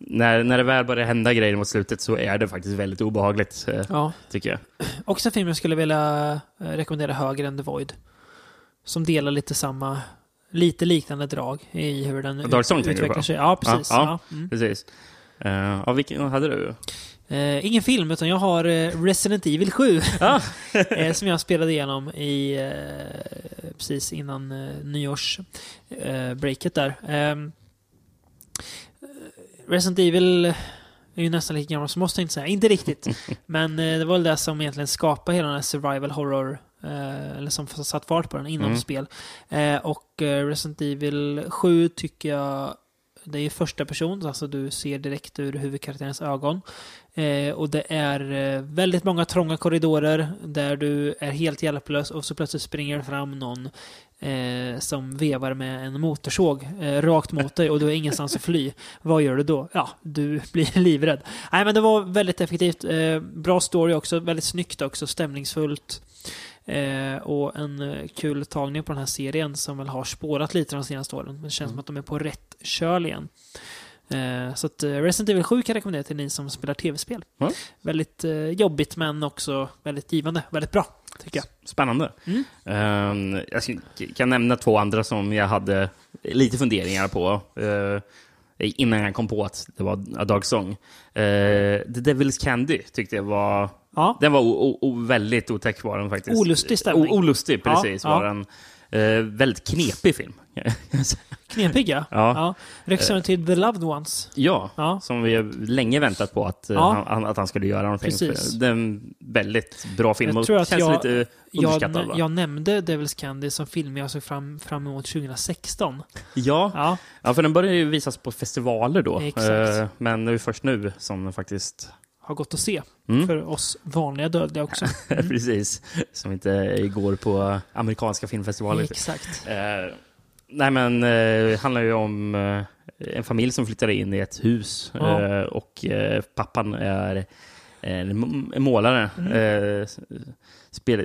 när, när det väl börjar hända grejer mot slutet så är det faktiskt väldigt obehagligt, eh, ja. tycker jag. *clears throat* Också en film jag skulle vilja eh, rekommendera högre än The Void. Som delar lite samma, lite liknande drag i hur den Dark Song utvecklar sig. Ja, precis. Ja, Ja, ja. Mm. Precis. Uh, ja, vilken hade du? Eh, ingen film, utan jag har eh, Resident Evil 7. Ah. *laughs* eh, som jag spelade igenom i, eh, precis innan eh, nyårsbreaket där. Ehm, Resident Evil är ju nästan lika gammal som oss, jag säga. Inte riktigt. *laughs* Men eh, det var väl det som egentligen skapade hela den här survival horror, eh, eller som satt fart på den inom Mm. spel. Eh, och eh, Resident Evil 7 tycker jag, det är ju första person, alltså du ser direkt ur huvudkaraktärens ögon. Eh, och det är eh, väldigt många trånga korridorer där du är helt hjälplös och så plötsligt springer fram någon eh, som vevar med en motorsåg eh, rakt mot dig och du har ingenstans att fly. Vad gör du då? Ja, du blir *laughs* livrädd. Nej, men det var väldigt effektivt. Eh, bra story också, väldigt snyggt också, stämningsfullt. Eh, och en eh, kul tagning på den här serien som väl har spårat lite de senaste åren. Men det känns som att de är på rätt köl igen. Eh, så att eh, Resident Evil 7 kan jag rekommendera till ni som spelar tv-spel. Ja. Väldigt eh, jobbigt men också väldigt givande. Väldigt bra, tycker jag. Spännande. Mm. Ehm, jag kan nämna två andra som jag hade lite funderingar på. eh, innan jag kom på att det var A Dark Song. Eh, The Devil's Candy tyckte jag var... Ja, Den var väldigt otäck var den faktiskt. Olustig stämning. O- olustig, Ja, precis. ja. Var den. Eh, väldigt knepig film. *laughs* knepig ja. Ja. Regissören till The Loved Ones. ja, Ja. som vi länge väntat på att, eh, Ja. han, att han skulle göra någonting. Precis. Det är en väldigt bra film Jag och tror att känns jag- lite underskattad. Jag, va? jag nämnde Devil's Candy som film jag såg fram, fram emot 2016. ja, Ja, Ja, för den börjar ju visas på festivaler då. Exakt. Eh, men det är först nu som den faktiskt... har gått att se. Mm. För oss vanliga dödliga också. *laughs* Precis. Som inte går på amerikanska filmfestivaler. Exakt. Eh, nej, men det eh, handlar ju om eh, en familj som flyttar in i ett hus. Ja. Eh, och eh, pappan är en målare. Mm. Eh,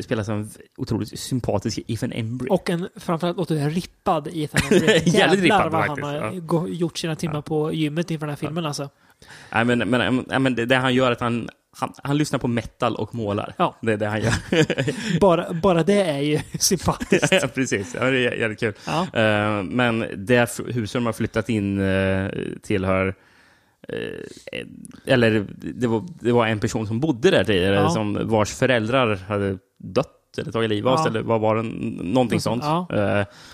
spelar, som en otroligt sympatisk Ethan Embry. Och en, framförallt det rippad Ethan Embry. *laughs* Jävligt rippad vad faktiskt, han har ja. gjort sina timmar på gymmet inför den här filmen alltså. Nej, men, men, men det, det han gör är att han, han, han lyssnar på metal och målar. Ja. Det är det han gör. *laughs* Bara, bara det är ju *laughs* sympatiskt. *laughs* ja, precis. Ja, det är jä- jävligt kul. Ja. Eh, men det huset de har flyttat in uh, tillhör eh, eller det var, det var en person som bodde där tidigare, Ja. som vars föräldrar hade dött eller tagit livet av sig, eller vad var det? Någonting sånt.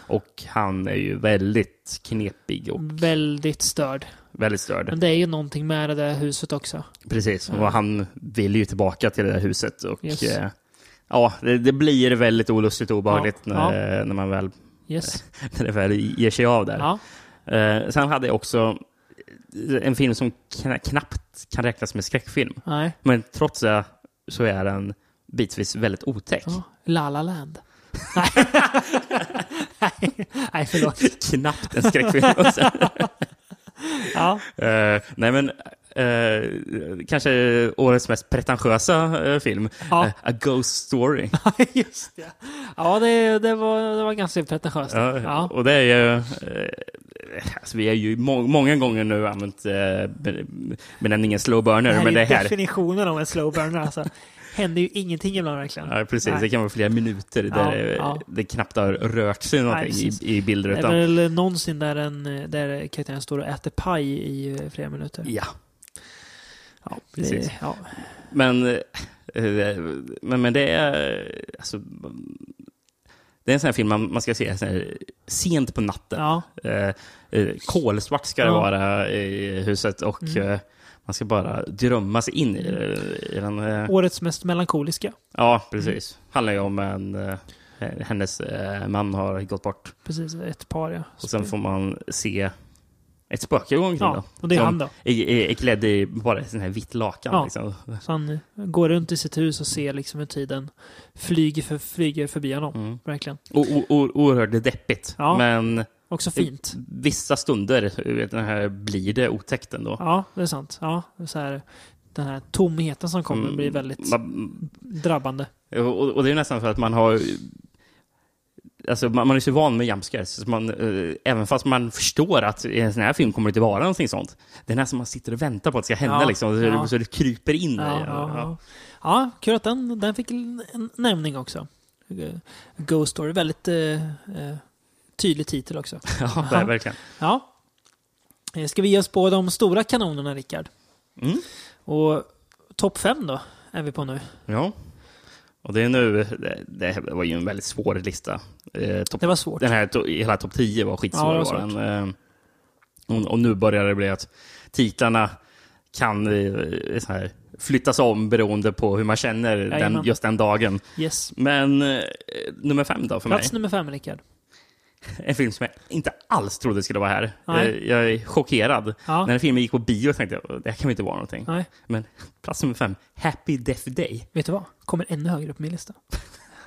och han är ju väldigt knepig och Väldigt störd. Väldigt störd. Men det är ju någonting med det där huset också. Precis, Ja. och han vill ju tillbaka till det där huset. Och, Yes. eh, ja, det, det blir väldigt olustigt och obehagligt Ja. När, när man väl, Yes. *laughs* när det väl ger sig av där. Ja. Eh, sen hade jag också en film som kna- knappt kan räknas med skräckfilm. Nej. Men trots det så är den bitvis väldigt otäck. Ja. La La Land. Nej. *laughs* *laughs* Nej, förlåt. Knappt en skräckfilm. Ja. Eh, nej men Eh, kanske årets mest pretentiösa eh, film. Ja. A Ghost Story. *laughs* Just det. Ja, det, det, var, det var ganska pretentiöst. Ja. Och det är ju... Alltså vi har ju må många gånger nu använt eh, be- benämningen slow burner, Det här men är det ju här... definitionen av en slow burner. Alltså. Händer ju ingenting ibland verkligen. Ja, precis. Nej. Det kan vara flera minuter där Ja, det, ja. det knappt har rört sig någonting precis. i, i Det bildrutan. är väl någonsin där, en, där karaktären står och äter paj i eh, flera minuter. Ja, Ja, precis. Det, ja. men, eh, men, men det är... Alltså, det är en sån här film man, man ska se här, sent på natten. ja, Eh, eh, kolsvart ska det Ja. vara i huset och Mm. Man ska bara drömma sig in i, i den. Eh, årets mest melankoliska. ja, precis. Handlar ju om en... Eh, hennes eh, man har gått bort. Precis, ett par ja. Och sen får man se ett spöke gå omkring Ja, då. och det är han då. Är, är, är klädd i bara sånt här vitt lakan. Ja. Liksom. Så han eh, går runt i sitt hus och ser liksom hur tiden flyger, för, flyger förbi honom. Mm. Verkligen. O, o, o, oerhört deppigt. Ja. Men Också fint. vissa stunder den här, blir det otäckt ändå. Ja, det är sant. Ja, så här, den här tomheten som kommer Mm, blir väldigt Man, drabbande. och, och det är nästan för att man har... Alltså man, man är så van med jumpscares, så man, eh, även fast man förstår att i en sån här film kommer det inte vara någonting sånt. Det är nästan man sitter och väntar på att det ska hända Ja, liksom, så, ja. det, så det kryper in Ja, ja, ja. kul att den, den fick en nämning också. Ghost Story, väldigt eh, eh, tydlig titel också. *laughs* ja, det är verkligen. Ja. Eh, Ska vi ge oss på de stora kanonerna, Rickard? Mm. Och topp fem då, är vi på nu. Ja. Och det är nu, det, det var ju en väldigt svår lista. Eh, topp Det var svårt. Den här to, hela topp 10 var skitsvår. Ja, det var var den. Eh, och, och nu börjar det bli att titlarna kan eh, så här, flyttas om beroende på hur man känner den, just den dagen. Yes. Men eh, nummer fem då för Plats mig. nummer fem, Rickard. *laughs* En film som jag inte alls trodde skulle vara här. Nej. Eh, jag är chockerad. Ja. När den filmen gick på bio tänkte jag det här kan väl inte vara någonting. Nej, Men plats nummer fem, Happy Death Day. vet du vad? Kommer ännu högre upp på min lista.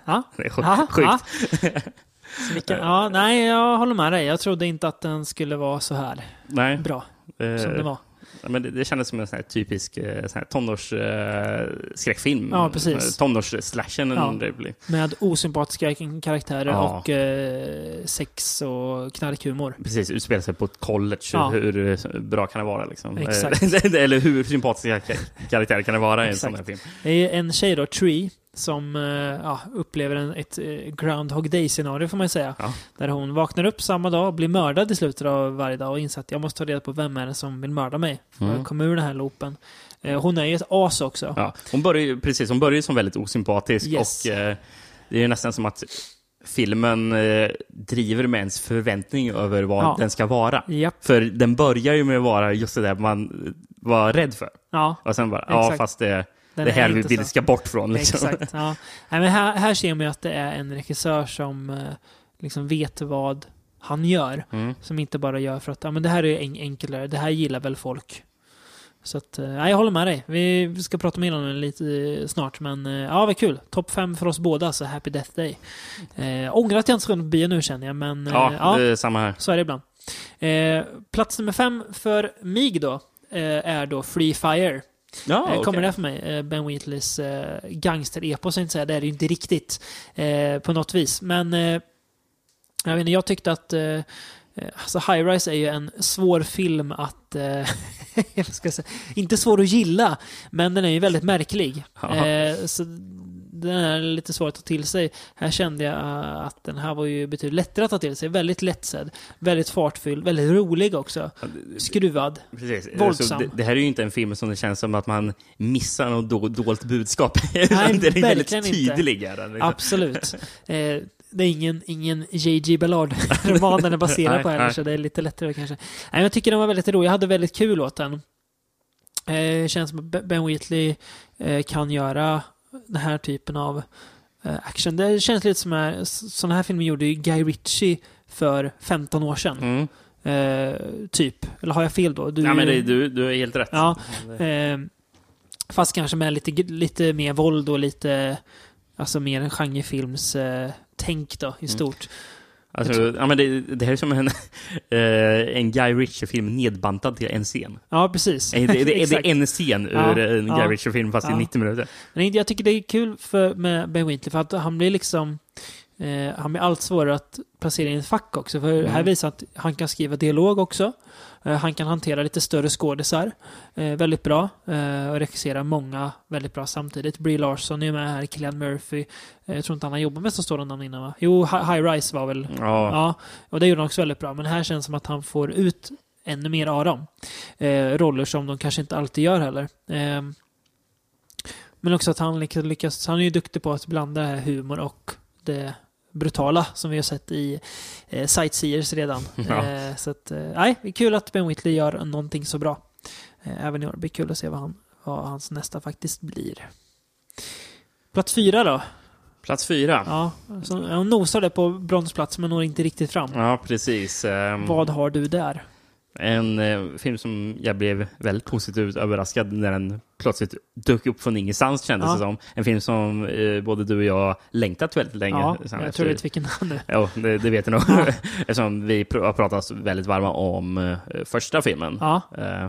Ja, *laughs* Det är sjukt. Ja, vilka, *laughs* ja, nej, jag håller med dig. Jag trodde inte att den skulle vara så här Nej. bra eh, som den var. Men det, det kändes som en sån här typisk eh, sån här tonårsskräckfilm. Eh, skräckfilm. Ja, precis. Tonårsslashen. Ja. Med osympatiska karaktärer Ja. och eh, sex och knarkhumor. Precis, utspelar sig på ett college. Ja. Hur eh, bra kan det vara? Liksom? Exakt. Eh, *laughs* Eller hur sympatiska ka- karaktärer kan det vara i en sån här film? Det är en tjej då, Tree, som eh, ja, upplever en, ett eh, Groundhog Day-scenario får man ju säga. Ja. Där hon vaknar upp samma dag, blir mördad i slutet av varje dag och inser att jag måste ta reda på vem är det som vill mörda mig. För Mm. att komma ur den här loopen. Eh, hon är ju ett as också. Ja. Hon börjar ju, precis, hon börjar som väldigt osympatisk Yes. och eh, det är ju nästan som att filmen eh, driver med ens förväntning över vad Ja. den ska vara. Japp. För den börjar ju med att vara just det där man var rädd för. Ja, Och sen bara, ja Exakt. fast det, den det är här vi vill ska bort från. Liksom. Exakt. Ja. Nej, men här, här ser man ju att det är en regissör som eh, liksom vet vad han gör. Mm. Som inte bara gör för att ja, men det här är en enklare, det här gillar väl folk. Så att, eh, nej, jag håller med dig. Vi ska prata mer om den lite eh, snart, men eh, ja, vad kul. Topp fem för oss båda, så Happy Death Day. Eh, ångrar att jag inte ska gå på bio nu känner jag, men eh, Ja, ja, det är samma här. så är det ibland. Eh, plats nummer fem för mig då, eh, är då Free Fire. Ja, Eh, Kommer okej. det för mig. Eh, Ben Wheatleys eh, gangster-epos, inte säga. Det är det ju inte riktigt på något vis. Men jag, vet inte, jag tyckte att alltså High Rise är ju en svår film att... Eh, *laughs* inte svår att gilla, men den är ju väldigt märklig. Eh, så den är lite svår att ta till sig. Här kände jag eh, att den här var ju betydligt lättare att ta till sig. Väldigt lättsedd, väldigt fartfylld, väldigt rolig också. Skruvad. Precis. Våldsam. Det, det här är ju inte en film som det känns som att man missar något do, dolt budskap. *laughs* Nej, den är väldigt inte. tydlig. Liksom. Absolut. Eh, det är ingen, ingen J.G. Ballard-roman den är baserad på heller, så det är lite lättare kanske. Nej, jag tycker den var väldigt rolig. Jag hade väldigt kul åt den. Eh, känns som att Be- Ben Wheatley eh, kan göra den här typen av eh, action. Det känns lite som att sådana här filmer gjorde Guy Ritchie för 15 år sedan. Mm. Eh, typ. Eller har jag fel då? Du, Ja, men det, du, du är helt rätt. Ja. Eh, fast kanske med lite, lite mer våld och lite, alltså mer en genrefilms eh, tänk då i Mm. Alltså, ja, men det, det här är som en, *laughs* eh, en Guy Ritchie-film nedbantad till en scen. Ja, precis. Det, det, *laughs* det är en scen ur Ja, en Guy ja, Ritchie-film fast i ja. 90 minuter. Men jag tycker det är kul för, med Ben Wheatley för att han blir liksom eh, han blir allt svårare att placera i ett fack också. För Mm. här visar att han kan skriva dialog också. Eh, han kan hantera lite större skådisar eh, väldigt bra. Eh, och regissera många väldigt bra samtidigt. Brie Larson är med här, Cillian Murphy. Jag tror inte han har jobbat med så stora namn innan va? Jo, Hi- High Rise var väl Ja. Ja, och det gjorde han också väldigt bra. Men här känns det som att han får ut ännu mer av dem. Roller som de kanske inte alltid gör heller. Eh, men också att han lyckas, lyckas, han är ju duktig på att blanda humor och det brutala som vi har sett i eh, Sightseers redan. *laughs* Ja. Eh, så att, eh, nej, är kul att Ben Whitley gör någonting så bra. Eh, även i år. Det blir kul att se vad, han, vad hans nästa faktiskt blir. Plats fyra då? Plats fyra. Ja, Ja, så, han nosade på bronsplats men når inte riktigt fram. precis. Ehm, Vad har du där? En eh, film som jag blev väldigt positivt överraskad när den plötsligt dök upp från ingenstans kändes Ja. det som. En film som eh, både du och jag längtat väldigt länge. Ja, jag efter- tror du vet vilken han är. Ja, det, det vet jag nog. Ja. *laughs* Eftersom vi pr- har pratat väldigt varma om eh, första filmen. Ja, Eh,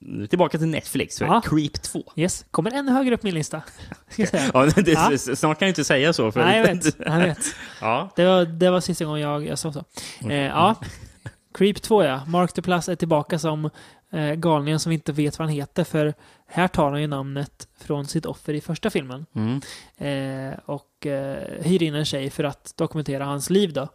nu tillbaka till Netflix, för Ja. Creep 2. yes. Kommer ännu högre upp min lista. *laughs* Ska jag säga. Ja, det, Ja. Snart kan jag inte säga så. För Nej, jag vet. Jag vet. *laughs* Ja. Det var, det var sista gången jag, jag sa så. Eh, ja. Creep 2 ja. Mark Duplass är tillbaka som eh, galningen som vi inte vet vad han heter. För här tar han ju namnet från sitt offer i första filmen. Mm, Eh, och eh, hyr in en tjej för att dokumentera hans liv då.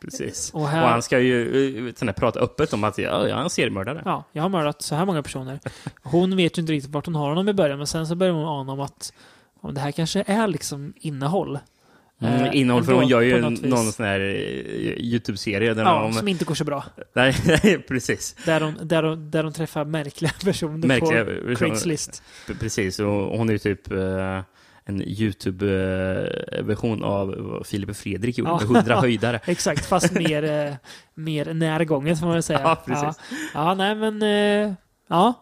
precis. Och Och här... han ska ju eh, här, prata öppet om att ja, jag är en seriemördare. Ja, jag har mördat så här många personer. Hon vet ju inte riktigt vart hon har honom i början, men sen så börjar hon ana om att om det här kanske är liksom innehåll. Mm, Eh, innehåll, för hon gör ju någon sån här eh, YouTube-serie där Ja, de... som inte går så bra. *laughs* Nej, precis. Där de, där de, där de träffar märkliga *laughs* personer Märkliga på. Craigslist. Precis, och hon är ju typ eh, en YouTube-version av Filip och Fredrik gjorde Ja. med 100 höjdare. *laughs* Exakt, fast mer, mer närgånget får man väl säga. Ja, precis. Ja, ja nej men... Eh, ja.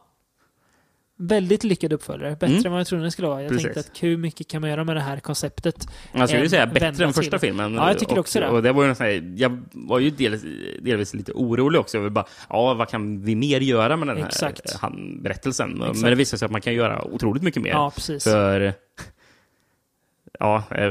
Väldigt lyckad uppföljare. Bättre Mm. än vad jag trodde det skulle vara. Jag Precis. tänkte att hur mycket kan man göra med det här konceptet? Jag skulle säga bättre än första till. filmen. Ja, jag tycker och, också det. Och det var ju här, jag var ju delvis, delvis lite orolig också. Jag bara, ja, vad kan vi mer göra med den här Exakt. han, berättelsen? Exakt. Men det visar sig att man kan göra otroligt mycket mer. Ja, precis. För, ja, eh,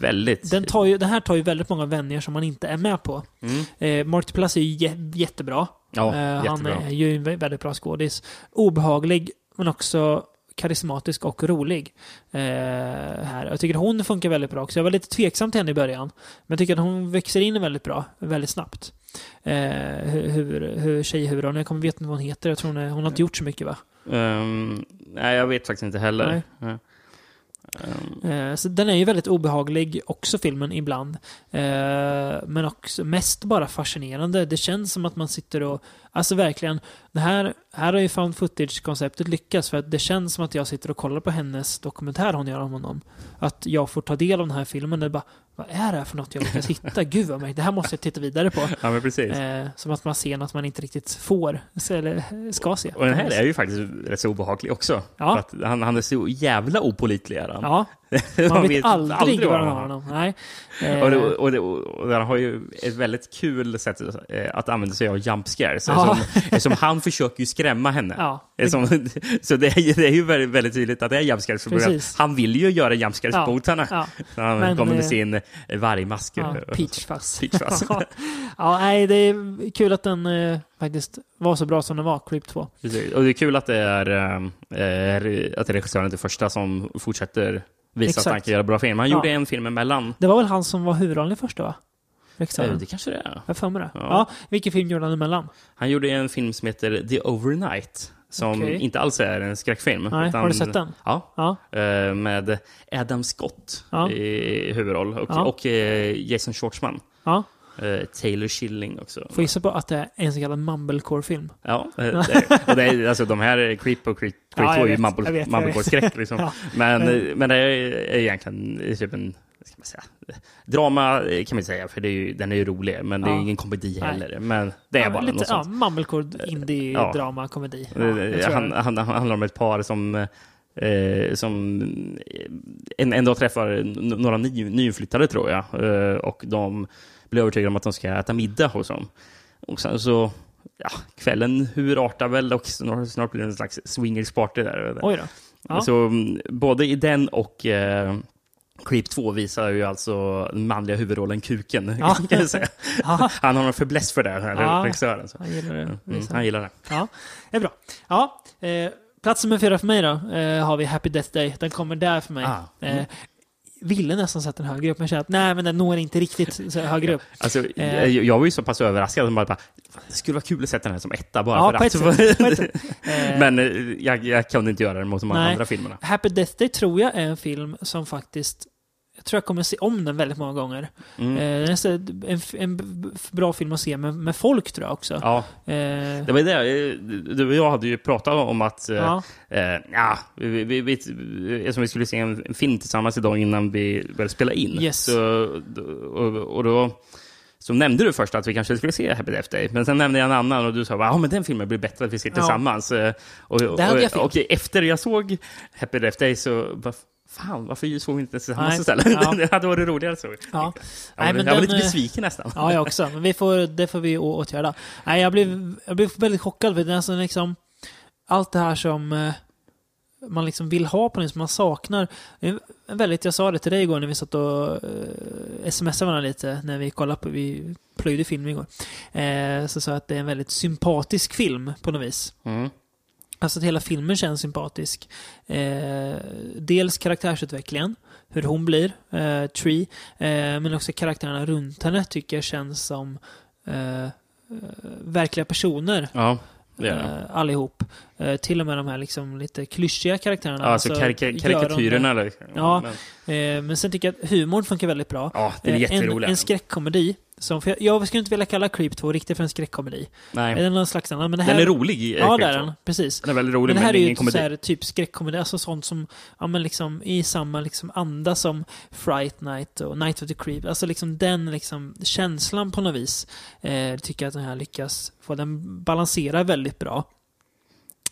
väldigt... Den, tar ju, den här tar ju väldigt många vändningar som man inte är med på. Mm. Eh, Mark Duplass är ju jä- jättebra. Ja, eh, han jättebra. är ju en vä- väldigt bra skådis. Obehaglig, men också karismatisk och rolig. Eh, här. Jag tycker hon funkar väldigt bra också. Jag var lite tveksam till henne i början. Men jag tycker att hon växer in väldigt bra, väldigt snabbt. Eh, hur, hur tjejhuvudrollen, jag kommer veta inte vad hon heter. Jag tror hon, är, hon har inte gjort så mycket va? Ehm, nej, jag vet faktiskt inte heller. Nej. Eh, Så den är ju väldigt obehaglig, också filmen ibland. Eh, Men också mest bara fascinerande. Det känns som att man sitter och... Alltså verkligen, det här, här har ju found footage-konceptet lyckats för att det känns som att jag sitter och kollar på hennes dokumentär hon gör om honom. Att jag får ta del av den här filmen. Är bara, vad är det här för något jag lyckas hitta? Gud vad märkligt, det här måste jag titta vidare på. *laughs* ja, men precis. Eh, som att man ser något man inte riktigt får, eller ska se. Och den här är ju faktiskt rätt så obehaglig också. Ja. För att han, han är så jävla opålitlig. Är han. Ja, man vet, aldrig var han har honom. Nej. Eh, Och, det, och, det, och den har ju ett väldigt kul sätt eh, att använda sig av jump scares. Ja. Eftersom, han försöker ju skrämma henne. Ja. Eftersom, så det är, ju- det är ju väldigt, väldigt tydligt att det är jump scares. Precis. Han vill ju göra jump scares Ja. mot henne. Ja. Så han Men, kommer med eh, sin vargmask. Ja, *laughs* Peachfuzz. Peachfuzz. *laughs* *laughs* ja, nej, det är kul att den faktiskt var så bra som den var, Creep 2. Precis. Och det är kul att det är, är att det är regissören till första som fortsätter visa Exakt. att han kan göra bra film. Han Ja. gjorde en film emellan. Det var väl han som var huvudrollen i första, va? Eh, Regissören. Det kanske det är. Jag har det. Ja. Ja. Vilken film gjorde han emellan? Han gjorde en film som heter The Overnight. Som Okej. inte alls är en skräckfilm. Nej, utan- har du sett den? Ja. Ja. eh, Med Adam Scott i huvudroll. Och, och eh, Jason Schwartzman. ja. Eh, Taylor Schilling också. Får gissa på att det är en så kallad mumblecore-film. Ja, eh, det, och det är, alltså de här Creep och Creep, Creep Ja, 2 jag är ju mumblecore-skräck liksom. *laughs* Ja. Men, Men- eh, det är egentligen typ en, ska man säga, drama kan man säga, för det är ju, den är ju rolig, men det är ju ingen komedi Nej. heller. Men det är ja, bara lite, något ja, sånt. mumblecore, indie, Ja. drama, komedi. Ja, jag tror han, han, han handlar om ett par som, eh, som en, en dag träffar några ny, nyinflyttade tror jag. Eh, och de blir övertygade om att de ska äta middag hos honom. Och sen så, ja, kvällen urartar väl och snart, snart blir det en slags swingersparty där. Oj då. Ja. Så mm, både i den och eh, Creep 2 visar ju alltså den manliga huvudrollen Kuken. Ja. *laughs* Kan jag säga. *laughs* Ja. Han har en fäbless för det, den här Ja. regissören. Så. Jag gillar det. Mm, han gillar det. Ja, det är bra. Ja, eh, plats nummer fyra för mig då eh, har vi Happy Death Day. Den kommer där för mig. Ah, mm. Eh, ville nästan sätta den högre upp, men känner att nej, men den når inte riktigt så högre upp. Alltså, Eh. jag, var ju så pass överraskad. att man Bara, det skulle vara kul att sätta den här som etta bara Ja, för att. sätt. *laughs* Sätt. Eh, Men eh, jag, jag kunde inte göra det mot de Nej. andra filmerna. Happy Death Day tror jag är en film som faktiskt jag tror jag kommer se om den väldigt många gånger. Mm. Eh, en, en bra film att se med, med folk tror jag också. Ja, Eh, det var det. eh, Du och jag hade ju pratat om att eh, ja. Eh, ja, vi, vi, vi, eftersom vi skulle se en, en film tillsammans idag innan vi började spela in. Yes. Så, och, och då så nämnde du först att vi kanske skulle se Happy Death Day, men sen nämnde jag en annan och du sa ja men den filmen blir bättre att vi ser Ja. tillsammans. Eh, Och, och, fel. och, efter jag såg Happy Death Day så fan varför såg vi inte tillsammans Nej. istället? Ja. *laughs* det hade varit roligare så. Ja. Jag, Nej, men jag var den, lite eh, besviken nästan. Ja, jag också. Men vi får, det får vi åtgärda. Nej, jag blev, jag blev väldigt chockad. För det är liksom allt det här som eh, man liksom vill ha på den, som man saknar. Det väldigt, jag sa det till dig igår när vi satt och eh, smsade varandra lite när vi kollade på, vi plöjde film igår. Eh, så sa jag att det är en väldigt sympatisk film på något vis. Mm. Alltså att hela filmen känns sympatisk. Eh, dels karaktärsutvecklingen, hur hon blir, eh, Tree, eh, men också karaktärerna runt henne tycker jag känns som eh, eh, verkliga personer. Ja, det är det. Eh, allihop. Eh, till och med de här liksom lite klyschiga karaktärerna. Ja, alltså gör de karikatyrerna. det. eller- Ja. men, men sen tycker jag att humorn funkar väldigt bra. ja, det är Eh, en, en skräckkomedi. Som, för jag, jag skulle inte vilja kalla Creep 2 riktigt för en skräckkomedi. Nej. Är det någon slags annan? Men det här, Den är rolig. Ja, det är den. Precis. Den är väldigt rolig, Men det här men är ju ingen komedi. här, typ skräckkomedi, alltså sånt som, ja men liksom i samma liksom anda som Fright Night och Night of the Creep. Alltså liksom den liksom känslan på något vis. Eh, tycker jag att den här lyckas få. Den balanserar väldigt bra.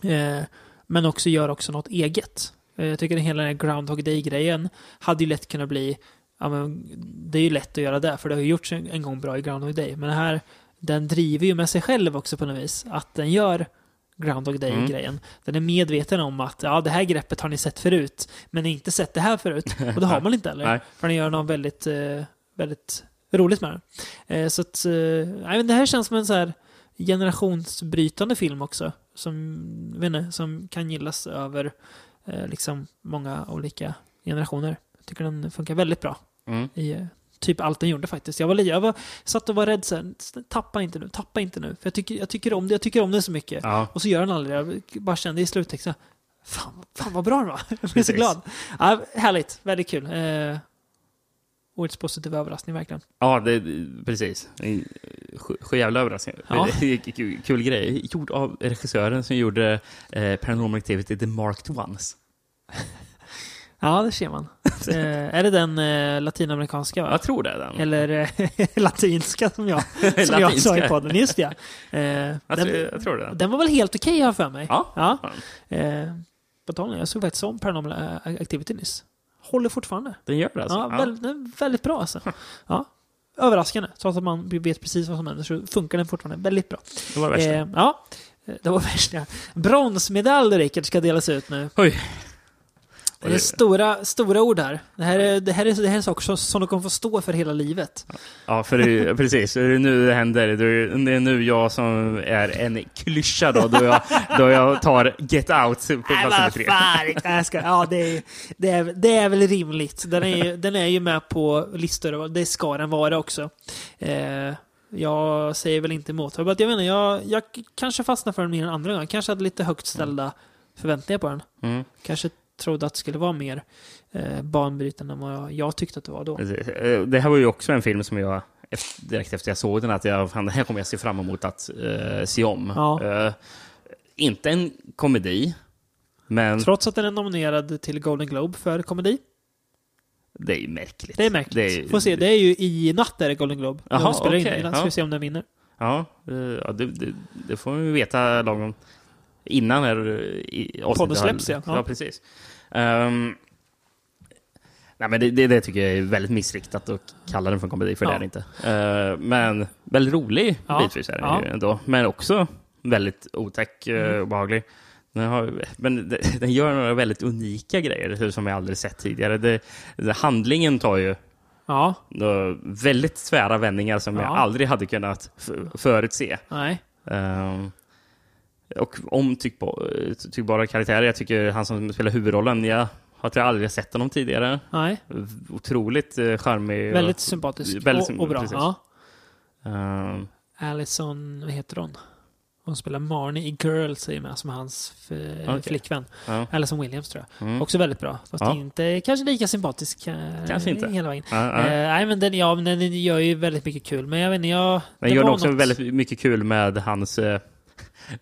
Eh, men också gör också något eget. Eh, jag tycker att hela den här Groundhog Day-grejen hade ju lätt kunnat bli, ja men det är ju lätt att göra det, för det har ju gjorts en, en gång bra i Groundhog Day. Men här, den driver ju med sig själv också på något vis. Att den gör Groundhog Day-grejen. Den är medveten om att ja, det här greppet har ni sett förut, men inte sett det här förut. *laughs* Och det har man inte heller. För den gör något väldigt, eh, väldigt roligt med den. Eh, så att, eh, men det här känns som en så här generationsbrytande film också. Som, inte, som kan gillas över eh, liksom många olika generationer. Tycker den funkar väldigt bra Mm. i eh, typ allt den gjorde faktiskt. Jag var, jag var satt och var rädd sen. Tappa inte nu, tappa inte nu. För jag tycker, jag tycker om det, jag tycker om det så mycket. Ja. Och så gör den aldrig det. Jag bara kände i sluttexten, fan, fan vad bra den var. *laughs* Jag blev så glad. Ja, härligt, väldigt kul. Eh, årets positiva överraskning verkligen. Ja, det, precis. En Sjujävla överraskning. Ja. Kul, kul grej. Gjord av regissören som gjorde eh, Paranormal Activity, The Marked Ones. *laughs* Ja, det ser man. *laughs* eh, är det den eh, latinamerikanska? Va? Jag tror det är den. Eller eh, *laughs* latinska som jag, *laughs* som jag sa i Latinska. podden. Just det. Eh, Jag, den, tror, jag tror det. den. den var väl helt okej har jag för mig. Ja. Ja. Ja. Eh, på tal jag såg faktiskt om Paranormal eh, Activity nyss. Håller fortfarande. Den gör det alltså? Ja, Väldigt, den är väldigt bra alltså. Ja. Överraskande. Trots att man vet precis vad som händer så funkar den fortfarande väldigt bra. Det var värsta. Eh, ja, det var värst ja. Bronsmedalj Rickard ska delas ut nu. Oj. Det är stora, stora ord här. Det här är, det här är, det här är saker som, som de kommer få stå för hela livet. Ja, för det precis. Det är nu det händer. Det är, nu jag som är en klyscha då, då jag, då jag tar Get Out på plats nummer tre. fan. *laughs* Nej, jag ska, ja, det är, det, är, det är väl rimligt. Den är, ju- den är ju med på listor och det ska den vara också. Eh, jag säger väl inte emot. Jag, att jag, menar, jag, jag kanske fastnar för den mer än andra gånger. Kanske hade lite högt ställda förväntningar på den. Mm. Kanske trodde att det skulle vara mer eh, banbrytande än vad jag, tyckte att det var då. Precis. Eh, Det här var ju också en film som jag direkt efter jag såg den att jag fan, det här kommer jag se fram emot att eh, se om. Ja. Eh, inte en komedi, men Trots att den är nominerad till Golden Globe för komedi. det är ju märkligt. Det är märkligt. Det är- Får se, det är ju i natt är det Golden Globe. Jaha, spelar okej, in. Innan ja. ska vi se om den vinner. Ja, eh, ja det, det, det får vi veta lagom innan här, eh, avsnittet släpps. Ja, Ja. precis. Ehm, Nej, men det, det, det tycker jag är väldigt missriktat att kalla den för en komedi, för Ja. det är det inte. Eh, men väldigt rolig Ja. bitvis är den Ja. ju ändå. Men också väldigt otäck och Mm. obehaglig. Den har, men *laughs* den gör några väldigt unika grejer som jag aldrig sett tidigare. Det, det, handlingen tar ju Ja, väldigt tvära vändningar som jag Ja. aldrig hade kunnat förutse. nej. Ehm, och om tyckba- tyckbara karaktärer, jag tycker han som spelar huvudrollen, jag har jag aldrig sett honom tidigare. Nej. Otroligt uh, charmig. och- Väldigt sympatisk Väldigt och, och bra. Ja. Ehm, Alison, vad heter hon? Hon spelar Marnie i Girls, är med som hans Okej. flickvän. ja. Alison Williams tror jag. Mm. Också väldigt bra. Fast Ja. inte kanske lika sympatisk eh, Kanske inte. hela vägen. Ja, ja. Eh, nej, men den, ja, men den gör ju väldigt mycket kul. Men jag vet inte, jag... Det gör också något- väldigt mycket kul med hans eh,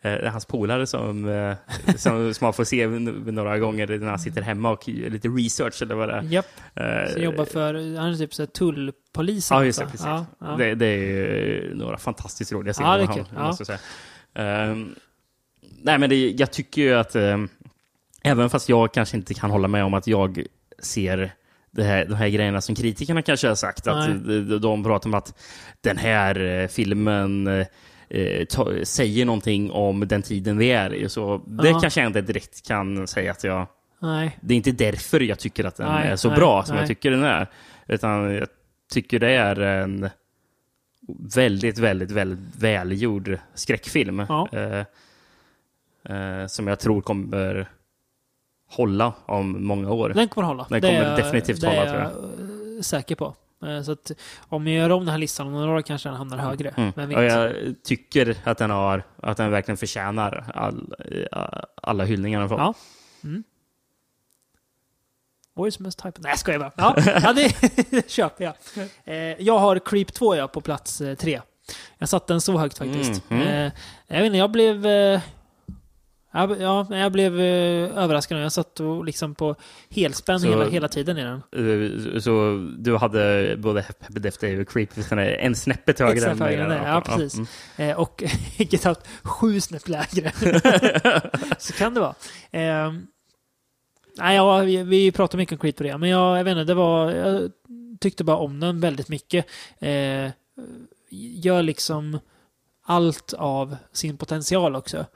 eh, hans polare som, eh, som, som man får se några gånger när han sitter hemma och gör lite research eller vad det är. Japp, Eh, som jobbar för... Han är typ så här tullpolis. Ja, just det. Precis. Ja, ja. Det, det är några fantastiskt roliga scener Ja, med honom, Ja. Ehm, nej, men det, jag tycker ju att ehm, även fast jag kanske inte kan hålla med om att jag ser här, de här grejerna som kritikerna kanske har sagt, att Nej. de, de pratar om att den här eh, filmen eh, ta, säger någonting om den tiden vi är i. Så det Ja. kanske jag inte direkt kan säga att jag... Nej. Det är inte därför jag tycker att den Nej, är så nej, bra som jag tycker den är. Utan jag tycker det är en väldigt, väldigt, väldigt välgjord skräckfilm. Ja. Eh, eh, som jag tror kommer hålla om många år. Den kommer hålla. Den Det kommer är jag- definitivt det hålla, är tror jag. jag eh, säker på. Eh, Så att om jag gör om den här listan om några år kanske den hamnar högre. Mm. Men Och jag tycker att den, har, att den verkligen förtjänar all, eh, alla hyllningar den får. Ja. Mm. Årets mest hype. Nej, jag skojar bara. Ja, ja det, *laughs* köper jag. Eh, jag har Creep 2 ja, på plats eh, tre. Jag satte den så högt faktiskt. Mhm. Eh, jag vet inte, jag blev... Ja, jag blev eh, överraskad. Jag satt och liksom på helspänn Så- hela, hela tiden i den. Eh, Så du hade både Happy Death Day och Creep en snäppet högre än mig. ja, precis. mm. Eh, och *laughs* Get Out sju snäpp lägre. *laughs* så kan det vara. Eh, nej, ja, vi, vi pratar mycket om Creed på det, men jag, jag vet inte, det var... Jag tyckte bara om den väldigt mycket. Eh, gör liksom allt av sin potential också.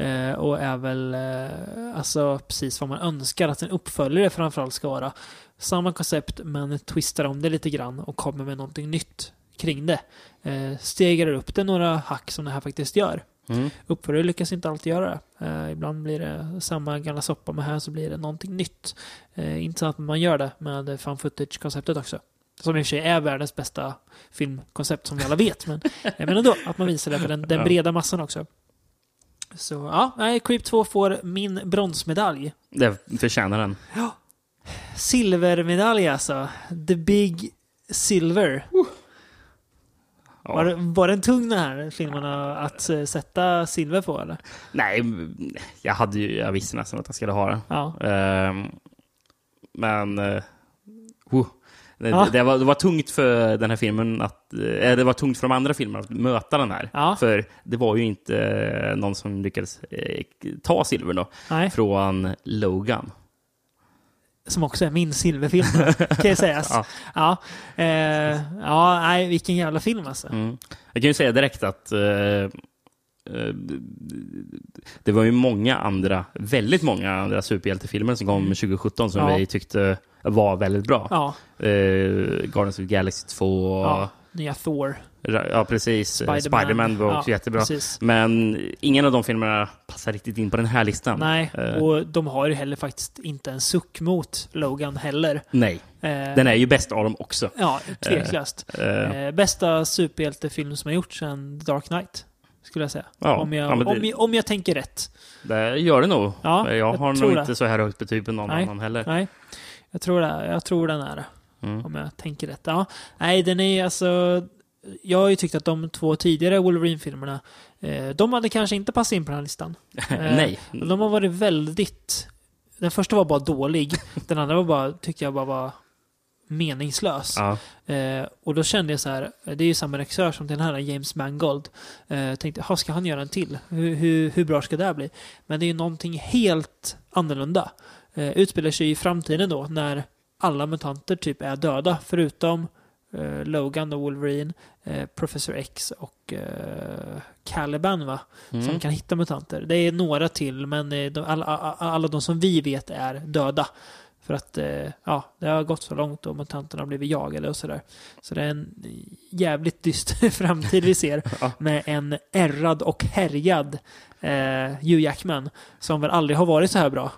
Eh, och är väl eh, alltså precis vad man önskar att en uppföljare framförallt ska vara. Samma koncept men twistar om det lite grann och kommer med någonting nytt kring det. Eh, stegar upp det några hack som det här faktiskt gör. Mm. Uppföljare lyckas inte alltid göra det. Eh, ibland blir det samma gamla soppa, men här så blir det någonting nytt. Eh, intressant att man gör det med fan footage-konceptet också. Som i och för sig är världens bästa filmkoncept som vi alla vet. Men jag menar ändå att man visar det för den, den breda massan också. Så ja, nej, Creep 2 får min bronsmedalj. Det förtjänar den. Silvermedalj alltså. The Big Silver. Ja. Var, var den tung den här filmen att eh, sätta silver på eller? Nej, jag, hade ju, jag visste nästan att jag skulle ha det. Ja. Ehm, men... Uh, Ja. det, var, det var tungt för den här filmen att... eh, det var tungt för de andra filmerna att möta den här. Ja. För det var ju inte eh, någon som lyckades eh, ta silver då. Nej. Från Logan. Som också är min silverfilm, kan ju sägas. *laughs* Ja. Ja. Eh, ja, nej, vilken jävla film alltså. Mm. Jag kan ju säga direkt att eh, det var ju många andra, väldigt många andra superhjältefilmer som kom 2017 som Mm. Ja. vi tyckte var väldigt bra. Ja, Eh, Guardians of the Galaxy 2, ja. Nya Thor. ja precis. Spiderman. Spiderman var också ja, jättebra. Precis. Men ingen av de filmerna passar riktigt in på den här listan. Nej, Eh, och de har ju heller faktiskt inte en suck mot Logan heller. nej, Eh, den är ju bäst av dem också. Ja, tveklöst. Eh, Eh, bästa superhjältefilm som har gjorts sedan Dark Knight. Skulle jag säga. Ja, om, jag, ja, det- om, jag, om jag tänker rätt. det gör det nog. Ja, jag jag har nog det. inte så här högt betyg på någon Nej. annan heller. Nej, jag tror, det, jag tror den är det. Mm. Om jag tänker rätt. Ja. Nej, den är alltså... Jag har ju tyckt att de två tidigare Wolverine-filmerna, eh, de hade kanske inte passat in på den här listan. *laughs* Eh, Nej. De har varit väldigt... Den första var bara dålig. *laughs* Den andra var bara, tyckte jag bara var meningslös. Ja. Eh, och då kände jag så här, eh, det är ju samma regissör som den här, James Mangold. Eh, tänkte, "Ha, ska han göra en till? Hur, hur, hur bra ska det här bli? Men det är ju någonting helt annorlunda. Eh, utspelar sig i framtiden då, när alla mutanter typ är döda, förutom eh, Logan och Wolverine, eh, Professor X och eh, Caliban va? Mm. Som kan hitta mutanter. Det är några till, men eh, de, alla, alla, alla de som vi vet är döda. För att eh, ja, det har gått så långt och mutanterna har blivit jagade och sådär. Så det är en jävligt dyster *laughs* framtid vi ser med en ärrad och härjad eh, Hugh Jackman som väl aldrig har varit så här bra.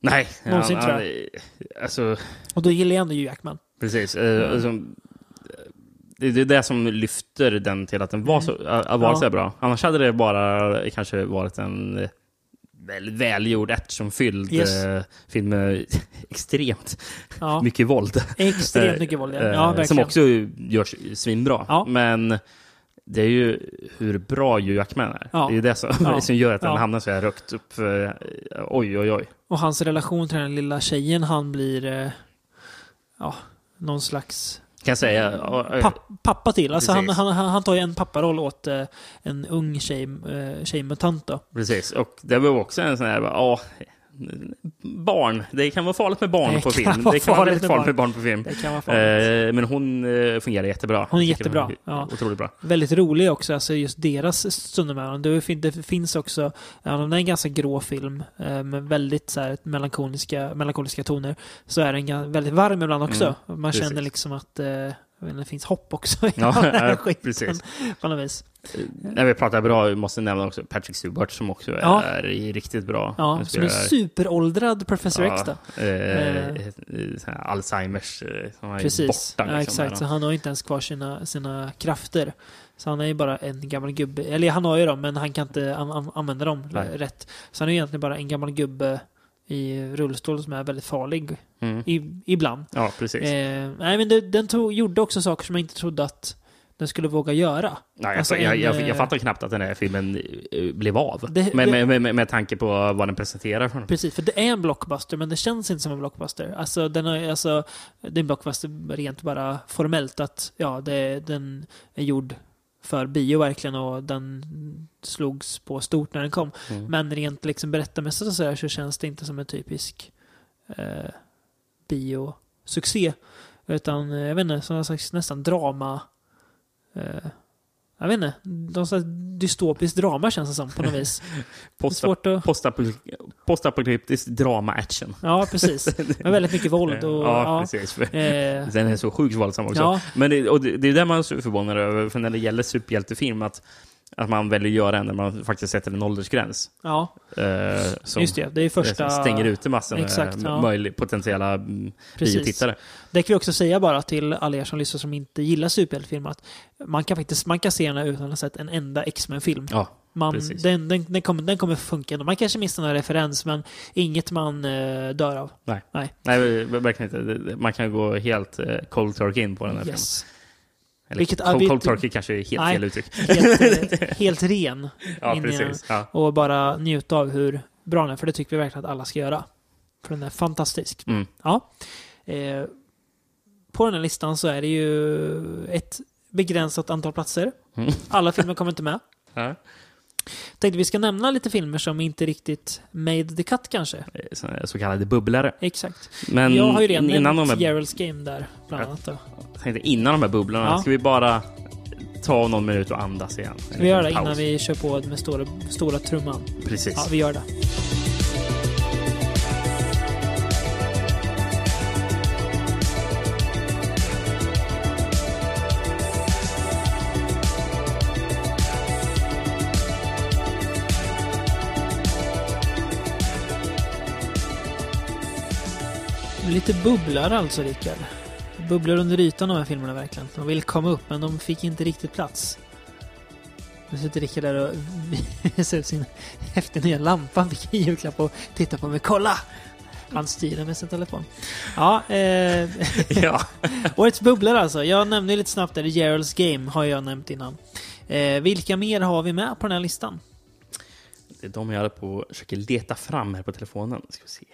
Nej, Någonsin, han- tror han- Alltså, Och då gillar jag ändå Jackman. precis. Eh, alltså, det är det som lyfter den till att den var så, vara Ja. så här bra. Annars hade det bara kanske varit en eh, väldigt välgjord, actionfylld Yes. eh, film med *laughs* extremt Ja, mycket våld. extremt mycket våld. Ja, Eh, ja verkligen. som också görs svinbra. Ja. Men det är ju hur bra Hugh Jackman är. Ja. Det är ju det som, Ja. *laughs* som gör att den Ja. hamnar så här högt upp. eh, oj, oj, oj. Och hans relation till den lilla tjejen, han blir eh, ja, någon slags Kan säga. papp, pappa till. Alltså han, han, han, tar ju en papparoll åt eh, en ung tjej, eh, tjejmutant då. Precis. Och det var också en sån här, ja, barn. Det kan vara farligt med barn Det på film. Det kan vara farligt farligt barn. med barn på film. Det kan vara farligt. Eh, men hon eh, fungerar jättebra. Hon är jättebra, hon är ja. Otroligt bra. Väldigt rolig också, alltså just deras stunder med varandra. Det, fin- det finns också, ja, det är en ganska grå film eh, med väldigt så här, melankoliska, melankoliska toner. Så är den väldigt varm ibland också. Man precis. känner liksom att eh, inte, det finns hopp också i Ja, den här ja, skiten, precis. På något vis. Eh, När vi pratar bra, vi måste nämna också Patrick Stewart som också Ja. är riktigt bra. Ja, som spelar- superåldrad Professor X då. Ja, eh, eh, här Alzheimers, eh, som är Precis, borta. ja, liksom, exakt. Så han har inte ens kvar sina, sina krafter. Så han är ju bara en gammal gubbe. Eller han har ju dem, men han kan inte an an använda dem Nej. rätt. Så han är egentligen bara en gammal gubbe i rullstol som är väldigt farlig Mm. i, ibland. Ja, precis. Eh, nej, men det, den tog, gjorde också saker som jag inte trodde att den skulle våga göra. Nej, alltså jag, en, jag, eh, jag fattar knappt att den här filmen eh, blev av. Det- med, det- med, med, med, tanke på vad den presenterar. För. Precis, för det är en blockbuster, men det känns inte som en blockbuster. Alltså, den har, alltså, det är en blockbuster rent bara formellt, att ja, det, den är gjord för bio verkligen och den slogs på stort när den kom. Mm. Men rent liksom berättarmässigt och så, känns det inte som en typisk eh, biosuccé. Utan, eh, jag vet inte, som någon slags nästan drama... Eh, jag vet inte, någon slags dystopiskt drama känns det som på något vis. *laughs* Det är Posta- svårt att... drama-action. Ja, precis. Med väldigt mycket våld och... ja, precis. För eh, *laughs* Den är så sjukt våldsam också. ja, Men det, och det, det är det man är så förvånad över, för när det gäller superhjältefilm, att, att man väljer att göra en när man faktiskt sätter en åldersgräns. ja, Eh, som just det. Det är första... stänger ute massor med Exakt, ja. möjlig, potentiella mm, Precis. biotittare. Det kan vi också säga bara till alla er som lyssnar som inte gillar superhjältefilmer att man kan faktiskt man kan se den här utan att ha sett en enda X-Men-film. Ja, Man, den, den, den, kommer, den kommer funka. Man kanske missar någon referens, men inget man eh, dör av. nej. Nej. Nej, verkligen inte. Man kan gå helt eh, cold turkey in på den här filmen. Eller Vilket- cold, cold turkey kanske är helt Nej. fel uttryck. Helt, eh, *laughs* helt ren. Ja, precis. Ja. Och bara njuta av hur bra den är, för det tycker vi verkligen att alla ska göra. För den är fantastisk. Mm. Ja. Eh, på den här listan så är det ju ett begränsat antal platser. Mm. Alla filmer kommer inte med. Tänkte vi ska nämna lite filmer som inte riktigt made the cut kanske. Så, så kallade bubblare. Exakt. Men jag har ju redan innan de här, Gerald's Game där, bland annat. Då. jag tänkte innan de här bubblorna, Ja. ska vi bara ta någon minut och andas igen? Vi göra det paus. innan vi kör på med stora, stora trumman? Precis. Ja, vi gör det. Lite bubblor alltså, Rickard. Bubblor under ytan de här filmerna verkligen. De vill komma upp, men de fick inte riktigt plats. Nu sitter Rickard där och *laughs* visar upp sin häftiga nya lampa. Vilken julklapp och titta på mig. Kolla! Han styr den med sin telefon. Ja, eh, *laughs* ja. *laughs* årets bubblor alltså. Jag nämnde lite snabbt där, Gerald's Game har jag nämnt innan. Eh, vilka mer har vi med på den här listan? Det är de jag håller på försöker leta fram här på telefonen. Ska vi se.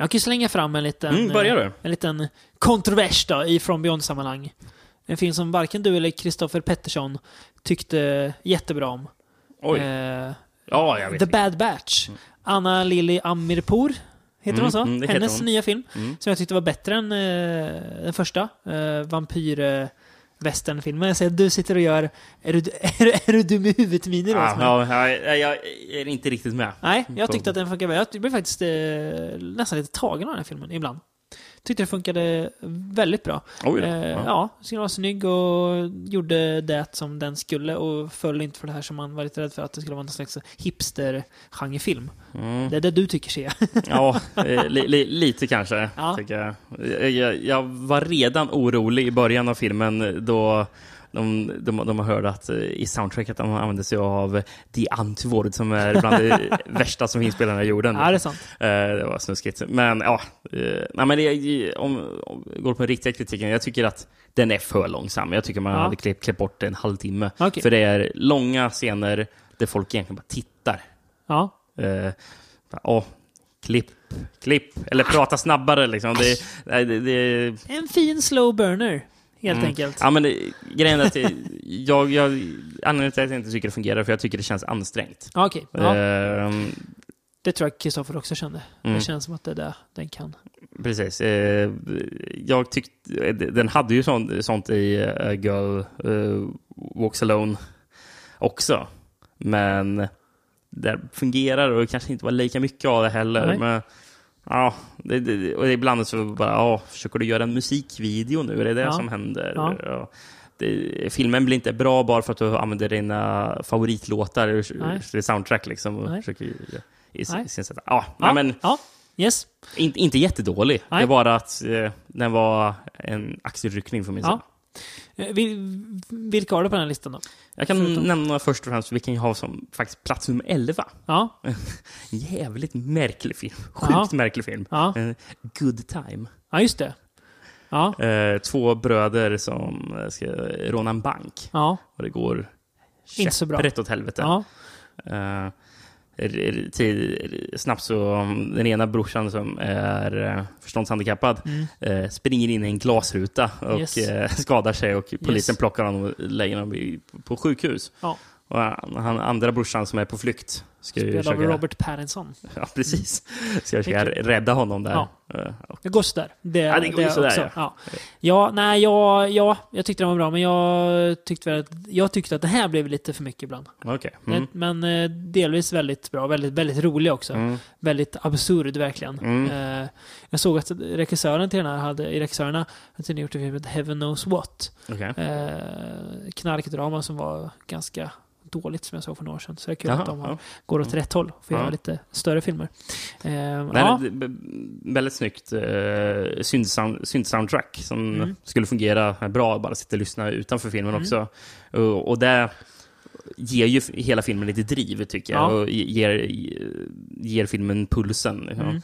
Jag kan ju slänga fram en liten, Mm, börja eh, du. en liten kontrovers då, i From Beyond-sammanhang. En film som varken du eller Kristoffer Pettersson tyckte jättebra om. Oj. Eh, ja, jag vet The inte. Bad Batch. Mm. Anna Lili Amirpour Heter Mm, hon så? mm, det heter Hennes hon. nya film. Mm. Som jag tyckte var bättre än eh, den första. Eh, vampyr... Eh, Westernfilmen. Jag ser att du sitter och gör... Är du, *laughs* är, du- är du dum i huvudet miner mig? ja, jag, jag är inte riktigt med. Nej, jag tyckte att den funkade bra. Jag blev faktiskt eh, nästan lite tagen av den här filmen ibland. Tyckte det funkade väldigt bra. Oj då. Eh, Ja. ja, så den var snygg och gjorde det som den skulle och föll inte för det här som man var lite rädd för att det skulle vara någon slags hipster-genrefilm. Mm. Det är det du tycker ser. *laughs* Ja, eh, li, li, lite kanske. Ja. Jag. Jag, jag. Jag var redan orolig i början av filmen då de, de, de har hört att eh, i soundtracket de använder sig av The Antwoord som är bland det *laughs* värsta som finns på hela jorden. Ja, det är sant. Eh, det var snuskigt. Men ja, eh, nej, men det, om, om går på den riktiga kritiken, jag tycker att den är för långsam. Jag tycker man Ja. hade klippt, klippt bort en halvtimme. Okej. För det är långa scener där folk egentligen bara tittar. Ja. Eh, bara, åh, klipp, klipp. Eller prata snabbare liksom. Det, det, det, En fin slow burner, helt Mm. enkelt. Ja, men det, grejen är att jag, jag, anledningen till att jag inte tycker det fungerar för jag tycker det känns ansträngt. Ja, Okej, ja, Ehm, det tror jag Kristoffer också kände. mm. Det känns som att det är det den kan. Precis. Eh, jag tyckte, den hade ju sånt, sånt i uh, Girl eh, Walks Alone också. Men det fungerar och kanske inte var lika mycket av det heller. Nej. Men, ja, det, det, och ibland så bara, ja, försöker du göra en musikvideo nu? Är det det Ja. som händer? Ja. Ja. Det, filmen blir inte bra bara för att du använder dina favoritlåtar ur ur soundtrack liksom. Och Nej. försöker, i, i, sätt. Ja, Ja, men ja. Yes. inte, inte jättedålig. Nej. Det var bara att eh, den var en axelryckning för min Ja. sida. Eh, vil- Vilka har du på den här listan då? Jag kan Förutom- nämna först och främst vilken jag har som faktiskt plats nummer 11. Ja. *laughs* Jävligt märklig film. Sjukt Ja. märklig film. Ja, Eh, Good time. ja just det. Ja, Eh, två bröder som ska råna en bank. ja, Och det går käpprätt åt helvete. ja. Eh, tid, snabbt så, um, den ena brorsan som är uh, förståndshandikappad Mm. eh, springer in i en glasruta och Yes. eh, skadar sig och polisen Yes. plockar honom och lägger honom på sjukhus. Ja. Och han andra brorsan som är på flykt ska Spelad av försöka, Robert Pattinson. ja, precis, ska försöka Mycket. rädda honom där. Ja. Och- Det går sådär. Det, Ja, det går ju sådär, också. ja. Ja. ja, nej, ja, ja, jag tyckte den var bra, men jag tyckte, att, jag tyckte att det här blev lite för mycket ibland. Okej. Mm. Men, men eh, delvis väldigt bra, väldigt, väldigt rolig också. Mm. Väldigt absurd verkligen. Mm. Eh, jag såg att regissören till den här hade, i regissörerna hade gjort en film som Heaven Knows What. Okej. Eh, knarkdrama som var ganska dåligt som jag såg för några år sedan. Så det är kul Jaha, att de ja. går åt rätt håll och får Ja. göra lite större filmer. Eh, Nej, ja, väldigt snyggt uh, synt-soundtrack som Mm. skulle fungera bra bara sitta och lyssna utanför filmen Mm. också. Och, och det ger ju hela filmen lite driv tycker jag Ja. och ger, ger filmen pulsen. Liksom. Mm.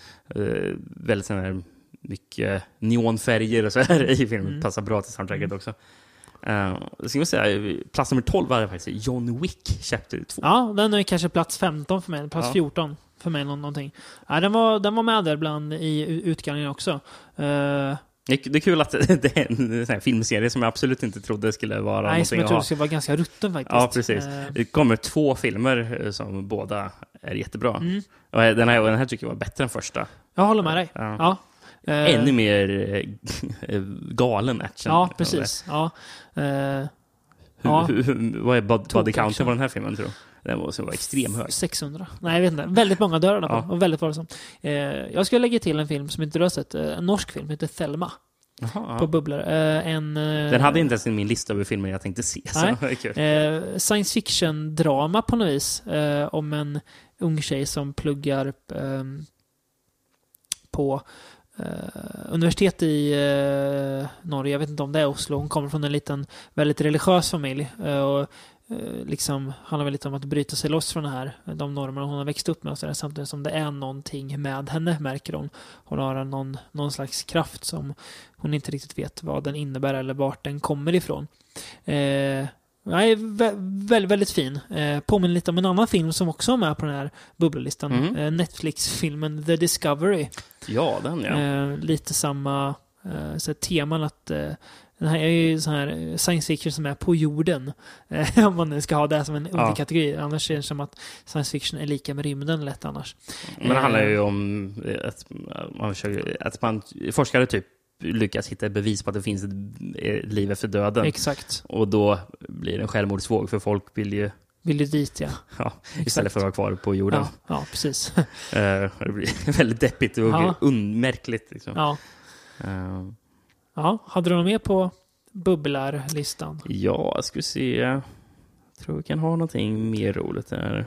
Eh, väldigt sån här mycket neonfärger och så här i filmen. Mm. Passar bra till soundtracket också. Uh, ska man säga, plats nummer 12 var det faktiskt John Wick Chapter 2. ja, den är kanske plats 15 för mig, plats Ja. 14 för mig. nå- Någonting. Ja, den, var, den var med där bland i u- utgången också. Eh, Det, är kul att *laughs* det är en sån här filmserie som jag absolut inte trodde skulle vara nej, som jag trodde skulle vara ganska rutten faktiskt. Ja, precis. Eh, Det kommer två filmer som båda är jättebra. mm, den här, den här tycker jag var bättre än första. jag håller med dig. Ja. Ja. Eh, Ännu mer *laughs* eh, galen action. Ja, precis. Ja. Eh, Hur, Ja. hur, vad är body counten på den här filmen, tror du? Den måste vara extrem hög. 600. Nej, jag vet inte. Väldigt många dör. Ja. Och väldigt våldsam. Eh, jag ska lägga till en film som inte du har sett. Eh, en norsk film, heter Thelma. Jaha, På. Bubblor. Eh, en... eh, Den hade inte ens i min lista över filmer jag tänkte se. *laughs* Eh, science fiction-drama på något vis. Eh, om en ung tjej som pluggar ehm, på eh, Eh, universitet i eh, Norge. Jag vet inte om det är Oslo. Hon kommer från en liten, väldigt religiös familj. Eh, och eh, liksom handlar väl lite om att bryta sig loss från det här, de normer hon har växt upp med och så där, samtidigt som det är någonting med henne, märker hon. Hon har någon, någon slags kraft som hon inte riktigt vet vad den innebär eller vart den kommer ifrån. Eh, Nej, vä- väldigt, väldigt fin. Eh, påminner lite om en annan film som också är med på den här bubblelistan. Mhm. Eh, Netflix-filmen The Discovery. Ja, den ja. Eh, lite samma eh, teman att Den här är ju sån här science fiction som är på jorden. *laughs* Om man nu ska ha det som en Ja. underkategori. Annars är det som att science fiction är lika med rymden lätt annars. Men det handlar ju om att man, försöker, att man forskare typ lyckas hitta bevis på att det finns ett eh, liv efter döden. Exakt. Och då blir det en självmordsvåg, för folk vill ju, Vill du dit ja. *laughs* ja, istället för att vara kvar på jorden. Ja, ja precis. *laughs* Eh, det blir *laughs* väldigt deppigt och Ja. unmärkligt. Liksom. ja. Eh, ja, hade du något mer på bubblarlistan? ja, ska vi se. Jag tror vi kan ha någonting mer roligt där.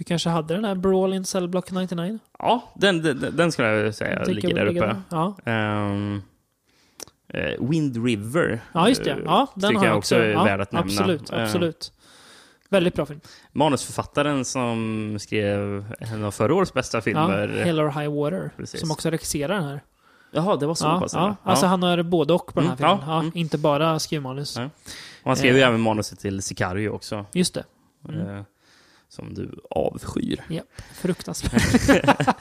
Du kanske hade den här Brawl in Cell Block 99? Ja, den, den, den skulle jag säga Jag ligger där uppe. där. Ja. Ehm, eh, Wind River. ja, just det. eh, Ja, den tycker har jag jag också också. är ja, värd att nämna. Absolut, Eh, absolut. Väldigt bra film. manusförfattaren som skrev en av förra årets bästa Ja, filmer. Hell or High Water. Precis. Som också regisserar den här. Jaha, det var så Ja, pass? ja. eller? Alltså ja. han har både och på den här Mm, ja, filmen. Ja, mm. Inte bara skrivmanus. Ja. Och han skrev ju Eh. även manuset till Sicario också. Just det. Mm. Eh, Som du avskyr. Fruktansvärt.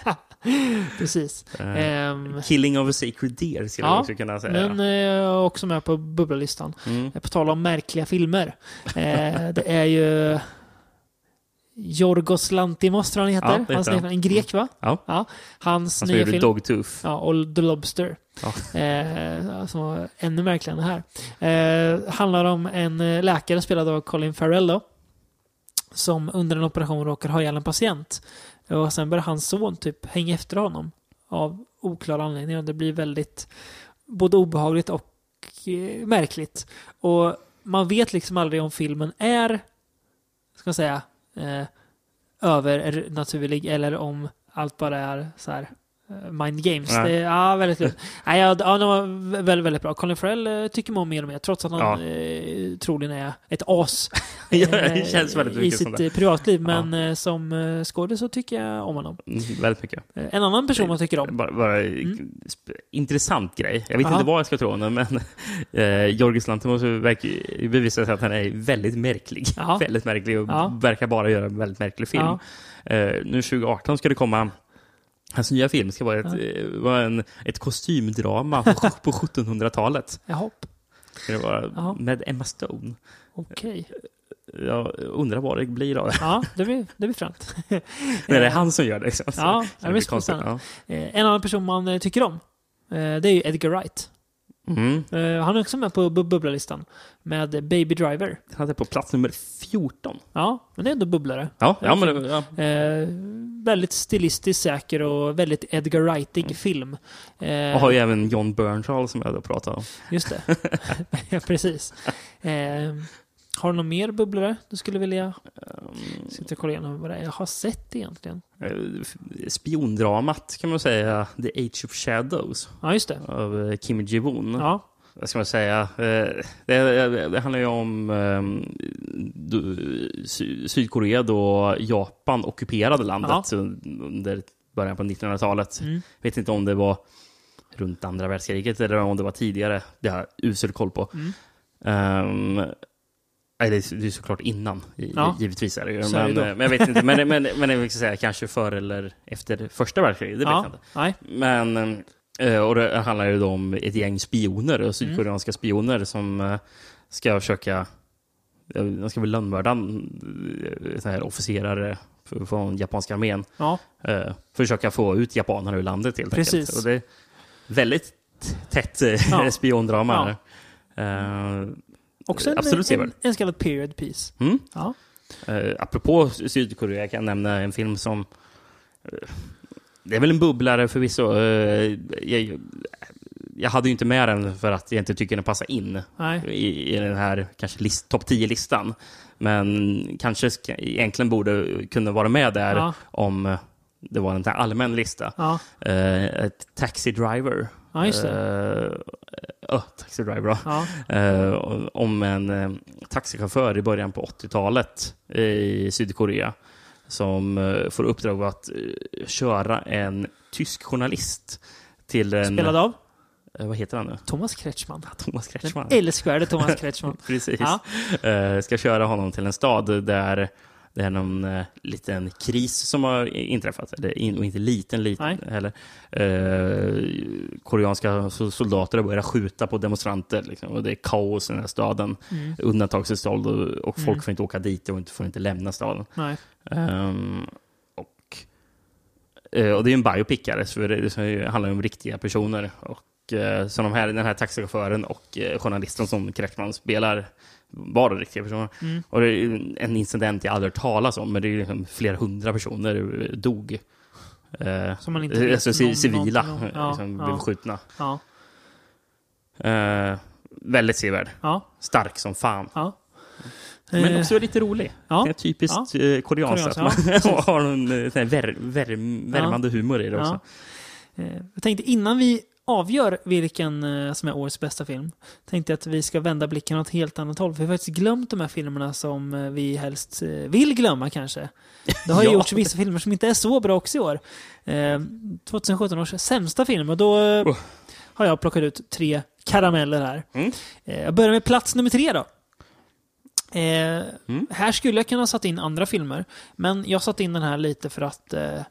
*laughs* *laughs* Precis. Eh, Ehm, Killing of a Sacred Deer skulle Ja, jag också kunna säga. den är också med på bubbellistan. Mm. På tal om märkliga filmer. Eh, det är ju Yorgos Lantimos tror han Ja, heter. det Hans en grek va? Ja. Hans Han nya film. Dogtooth. Ja, och The Lobster. Ja. Eh, som var ännu märkligare än det här. Eh, handlar om en eh, läkare spelad av Colin Farrell då, som under en operation råkar ha ihjäl en patient. Och sen börjar hans son typ hänga efter honom. Av oklara anledningar. Det blir väldigt både obehagligt och eh, märkligt. Och man vet liksom aldrig om filmen är, ska man säga, eh, övernaturlig eller om allt bara är så här mind games. Nej. Det ja, väldigt lugnt. Nej, ja, ja, den var väldigt, väldigt bra. Colin Farrell eh, tycker man om mer och mer, trots att han Ja. eh, troligen är ett as *laughs* Ja, eh, väldigt i sitt eh, privatliv. Men eh, som eh, skådis så tycker jag om honom. Mm, väldigt mycket. Eh, En annan person man tycker om. Bara, bara Mm. intressant grej. Jag vet Aha. inte vad jag ska tro om den, men *laughs* eh, Jorgis Lanthimos verkar bevisar sig att han är väldigt märklig. Ja. *laughs* Väldigt märklig och Ja. verkar bara göra en väldigt märklig film. Ja. Eh, nu 2018 ska det komma Hans nya film ska vara ett, eh, vara en, ett kostymdrama på, på 1700-talet. *laughs* Jaha, Ska det vara Jaha. med Emma Stone. okej. Jag undrar vad det blir av det. Ja, det blir, det blir fränt. *laughs* Men det är han som gör det. Så Ja, det det blir konstigt. Ja. Eh, En annan person man eh, tycker om, eh, det är ju Edgar Wright. Mm. Eh, Han är också med på bu- bubblarlistan med Baby Driver. Han är på plats nummer 14. Ja, men det är ändå bubblare. Ja, ja men det- ja. Väldigt stilistiskt säker och väldigt Edgar Wrightig film. Eh, Och har ju även John Bernthal som jag då pratade om. Just det. *laughs* ja, precis. Eh, har du någon mer bubblare du skulle vilja Um, sitta och kolla igenom vad det är jag har sett egentligen? eh, spiondramat kan man säga, The Age of Shadows Ja, just det. av eh, Kim Ji-Woon. Ja, Vad ska man säga? Eh, Det, det handlar ju om eh, Sy- Sydkorea då Japan ockuperade landet under början på 1900-talet. mm. vet inte om det var runt andra världskriget eller om det var tidigare. Det har jag usel koll på. Mm. Ehm, nej, det är, det är såklart innan, Ja. givetvis är det ju. Men, det men jag vet inte. Men, *laughs* men, men jag vill säga kanske före eller efter första världskriget, det vet jag ja. inte. Nej. Men, och det handlar ju om ett gäng spioner, Mm. sydkoreanska spioner som eh, ska försöka eh, de ska väl lönnmörda eh, här officerare från japanska armén. Ja, Eh, försöka få ut japanerna ur landet helt Precis. enkelt. Och det är väldigt tätt eh, Ja. *laughs* spiondrama. här. Eh, också en, Absolut en, sevärd. en så kallad period piece. Mm. Ja. Eh, apropå Sydkorea kan jag nämna en film som... eh, det är väl en bubblare förvisso. Eh, jag, jag hade ju inte med den för att jag inte tycker den passar in i, i den här kanske list, topp 10-listan. Men kanske egentligen borde kunna vara med där Ja. om det var en allmän lista. Ja. Ett Taxi Driver. ja, just det. Eh, oh, Taxi Driver. Ja. Om en taxichaufför i början på 80-talet i Sydkorea som eh, får uppdrag att eh, köra en tysk journalist till en... Spelad av eh, vad heter han nu? Thomas Kretschmann. Thomas Den Kretschmann. älskvärde Thomas Kretschmann. *laughs* Precis. Ja. Ska köra honom till en stad där det är någon eh, liten kris som har inträffat. Eller in, och inte liten, liten Nej. heller. Eh, koreanska so- soldater har börjat skjuta på demonstranter. Liksom, och det är kaos i den här staden. Mm. Undantagstillstånd och, och folk Mm. får inte åka dit och inte, får inte lämna staden. Nej. Ehm, och, eh, och det är en biopickare, så det, det handlar om riktiga personer. Och, eh, så de här, den här taxichauffören och eh, journalisten som Kretschmann spelar var riktiga personer. Mm. Och det är ju en incident jag aldrig hört talas om, men det är ju liksom flera hundra personer dog. Som man inte alltså någon- civila eh, Ja, liksom, ja. blev skjutna. Ja. Eh, väldigt sevärd. Ja. Stark som fan. Ja. Men Eh, också lite rolig. ja. Det är typiskt eh, koreanskt att ja, *laughs* man har någon eh, sån vär, värm, värmande humor i det också. Ja. Eh, Jag tänkte innan vi avgör vilken som är årets bästa film, tänkte jag att vi ska vända blicken åt helt annat håll. För vi har faktiskt glömt de här filmerna som vi helst vill glömma kanske. Det har ju *laughs* Ja. gjorts vissa filmer som inte är så bra också i år. Eh, 2017 års sämsta film, och då Oh. har jag plockat ut tre karameller här. Mm. Jag börjar med plats nummer tre då. Eh, Mm. Här skulle jag kunna satt in andra filmer, men jag satt in den här lite för att eh, eh,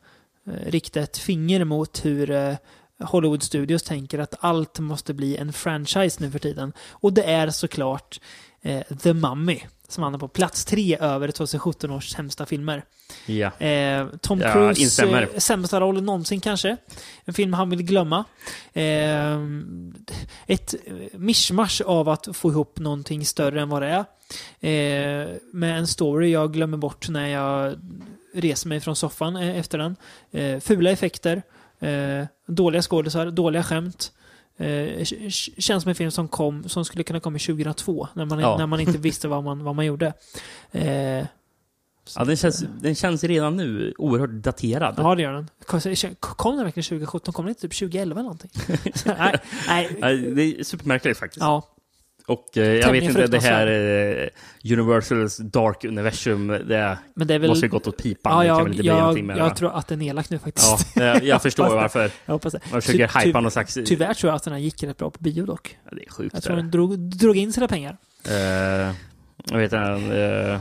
rikta ett finger mot hur eh, Hollywood Studios tänker att allt måste bli en franchise nu för tiden. Och det är såklart eh, The Mummy, som hamnar på plats tre över 2017 års sämsta filmer. Ja. Eh, Tom Jag Cruise instämmer. eh, sämsta roll någonsin kanske. En film han vill glömma. Eh, ett eh, mischmasch av att få ihop någonting större än vad det är. Eh, med en story jag glömmer bort när jag reser mig från soffan eh, efter den. Eh, fula effekter, eh, dåliga skådisar, dåliga skämt. Eh, känns som en film som kom, som skulle kunna komma 2002, när man, Ja. när man inte *laughs* visste vad man, vad man gjorde. Eh, Ja, den, känns, den känns redan nu oerhört daterad. Ja, det gör den. Kom, kom den verkligen 2017? Kom den inte typ 2011 eller någonting? *laughs* nej, nej. Det är supermärkligt faktiskt. Ja, Och eh, jag vet inte, det här eh, Universals Dark Universum, det men det väl... måste ju gått åt pipan. ja, det kan jag, väl inte bli jag, va? jag tror att den är elak nu faktiskt. Ja, jag, *laughs* jag förstår varför. Jag hoppas det. Man försöker Ty- ty- någon slags... Tyvärr tror jag att den här gick rätt bra på bio dock. Ja, det är sjukt. Jag tror den drog, drog in sina pengar. Eh, jag vet inte, eh,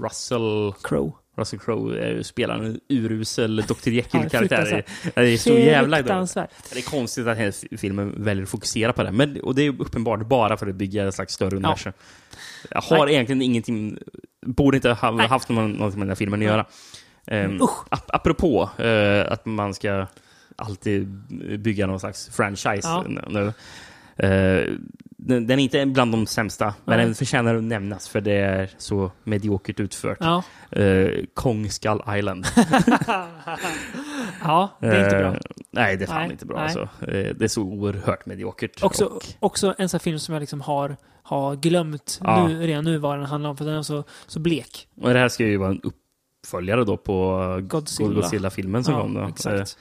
Russell, Crow. Russell Crowe är ju- spelar en urusel Dr. *laughs* Ja, Jekyll-karaktär. det är så jävla. Det är konstigt att hela filmen väljer att fokusera på det. Men, och det är uppenbart bara för att bygga ett slags större universum. Jag har Nej. egentligen ingenting... Borde inte ha Nej. haft någon, något med den här filmen att Nej. göra. Um, Usch. ap apropå eh, att man ska alltid bygga någon slags franchise Ja. nu. nu. Den, den är inte bland de sämsta, men Nej. den förtjänar att nämnas för det är så mediokert utfört. Ja. Eh, Kong Skull Island. *laughs* ja, det är inte bra. Eh, nej, det är fan Nej, inte bra. nej. Alltså. Eh, det är så oerhört mediokert. Också, Och, också en sån film som jag liksom har, har glömt Ja. nu, redan nu vad den handlar om, för den är så, så blek. och det här ska ju vara en uppföljare då på Godzilla. Godzilla-filmen som ja, kom. Då. Exakt.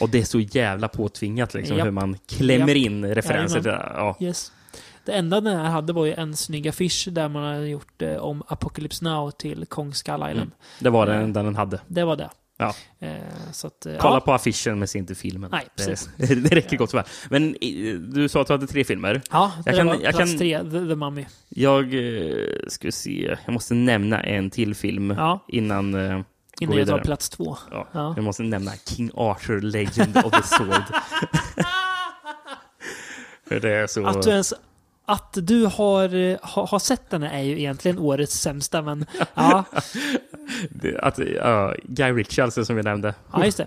Och det är så jävla påtvingat liksom, Japp. hur man klämmer in referenser Jajamän. Ja. Yes. Det enda den här hade var ju en snygg affisch där man hade gjort eh, om Apocalypse Now till Kong Skull Island. Mm. Det var den enda den hade. Det var det. Ja. Eh, att, eh, Kolla ja. på affischen men se inte filmen. Nej, precis. det, *laughs* det räcker gott och väl. Men eh, du sa att du hade tre filmer. Ja, det Jag kan- var jag plats kan- tre, The, The Mummy. Jag eh, ska se, jag måste nämna en till film Ja, innan... Eh, innan jag tar plats två. ja. Ja. Jag måste nämna King Arthur Legend of the Sword. *laughs* Det är så... Att du ens att du har, eh, har, sett den är ju egentligen årets sämsta, men *laughs* ja, att, ja, Guy Ritchie alltså, som vi nämnde. ja just det.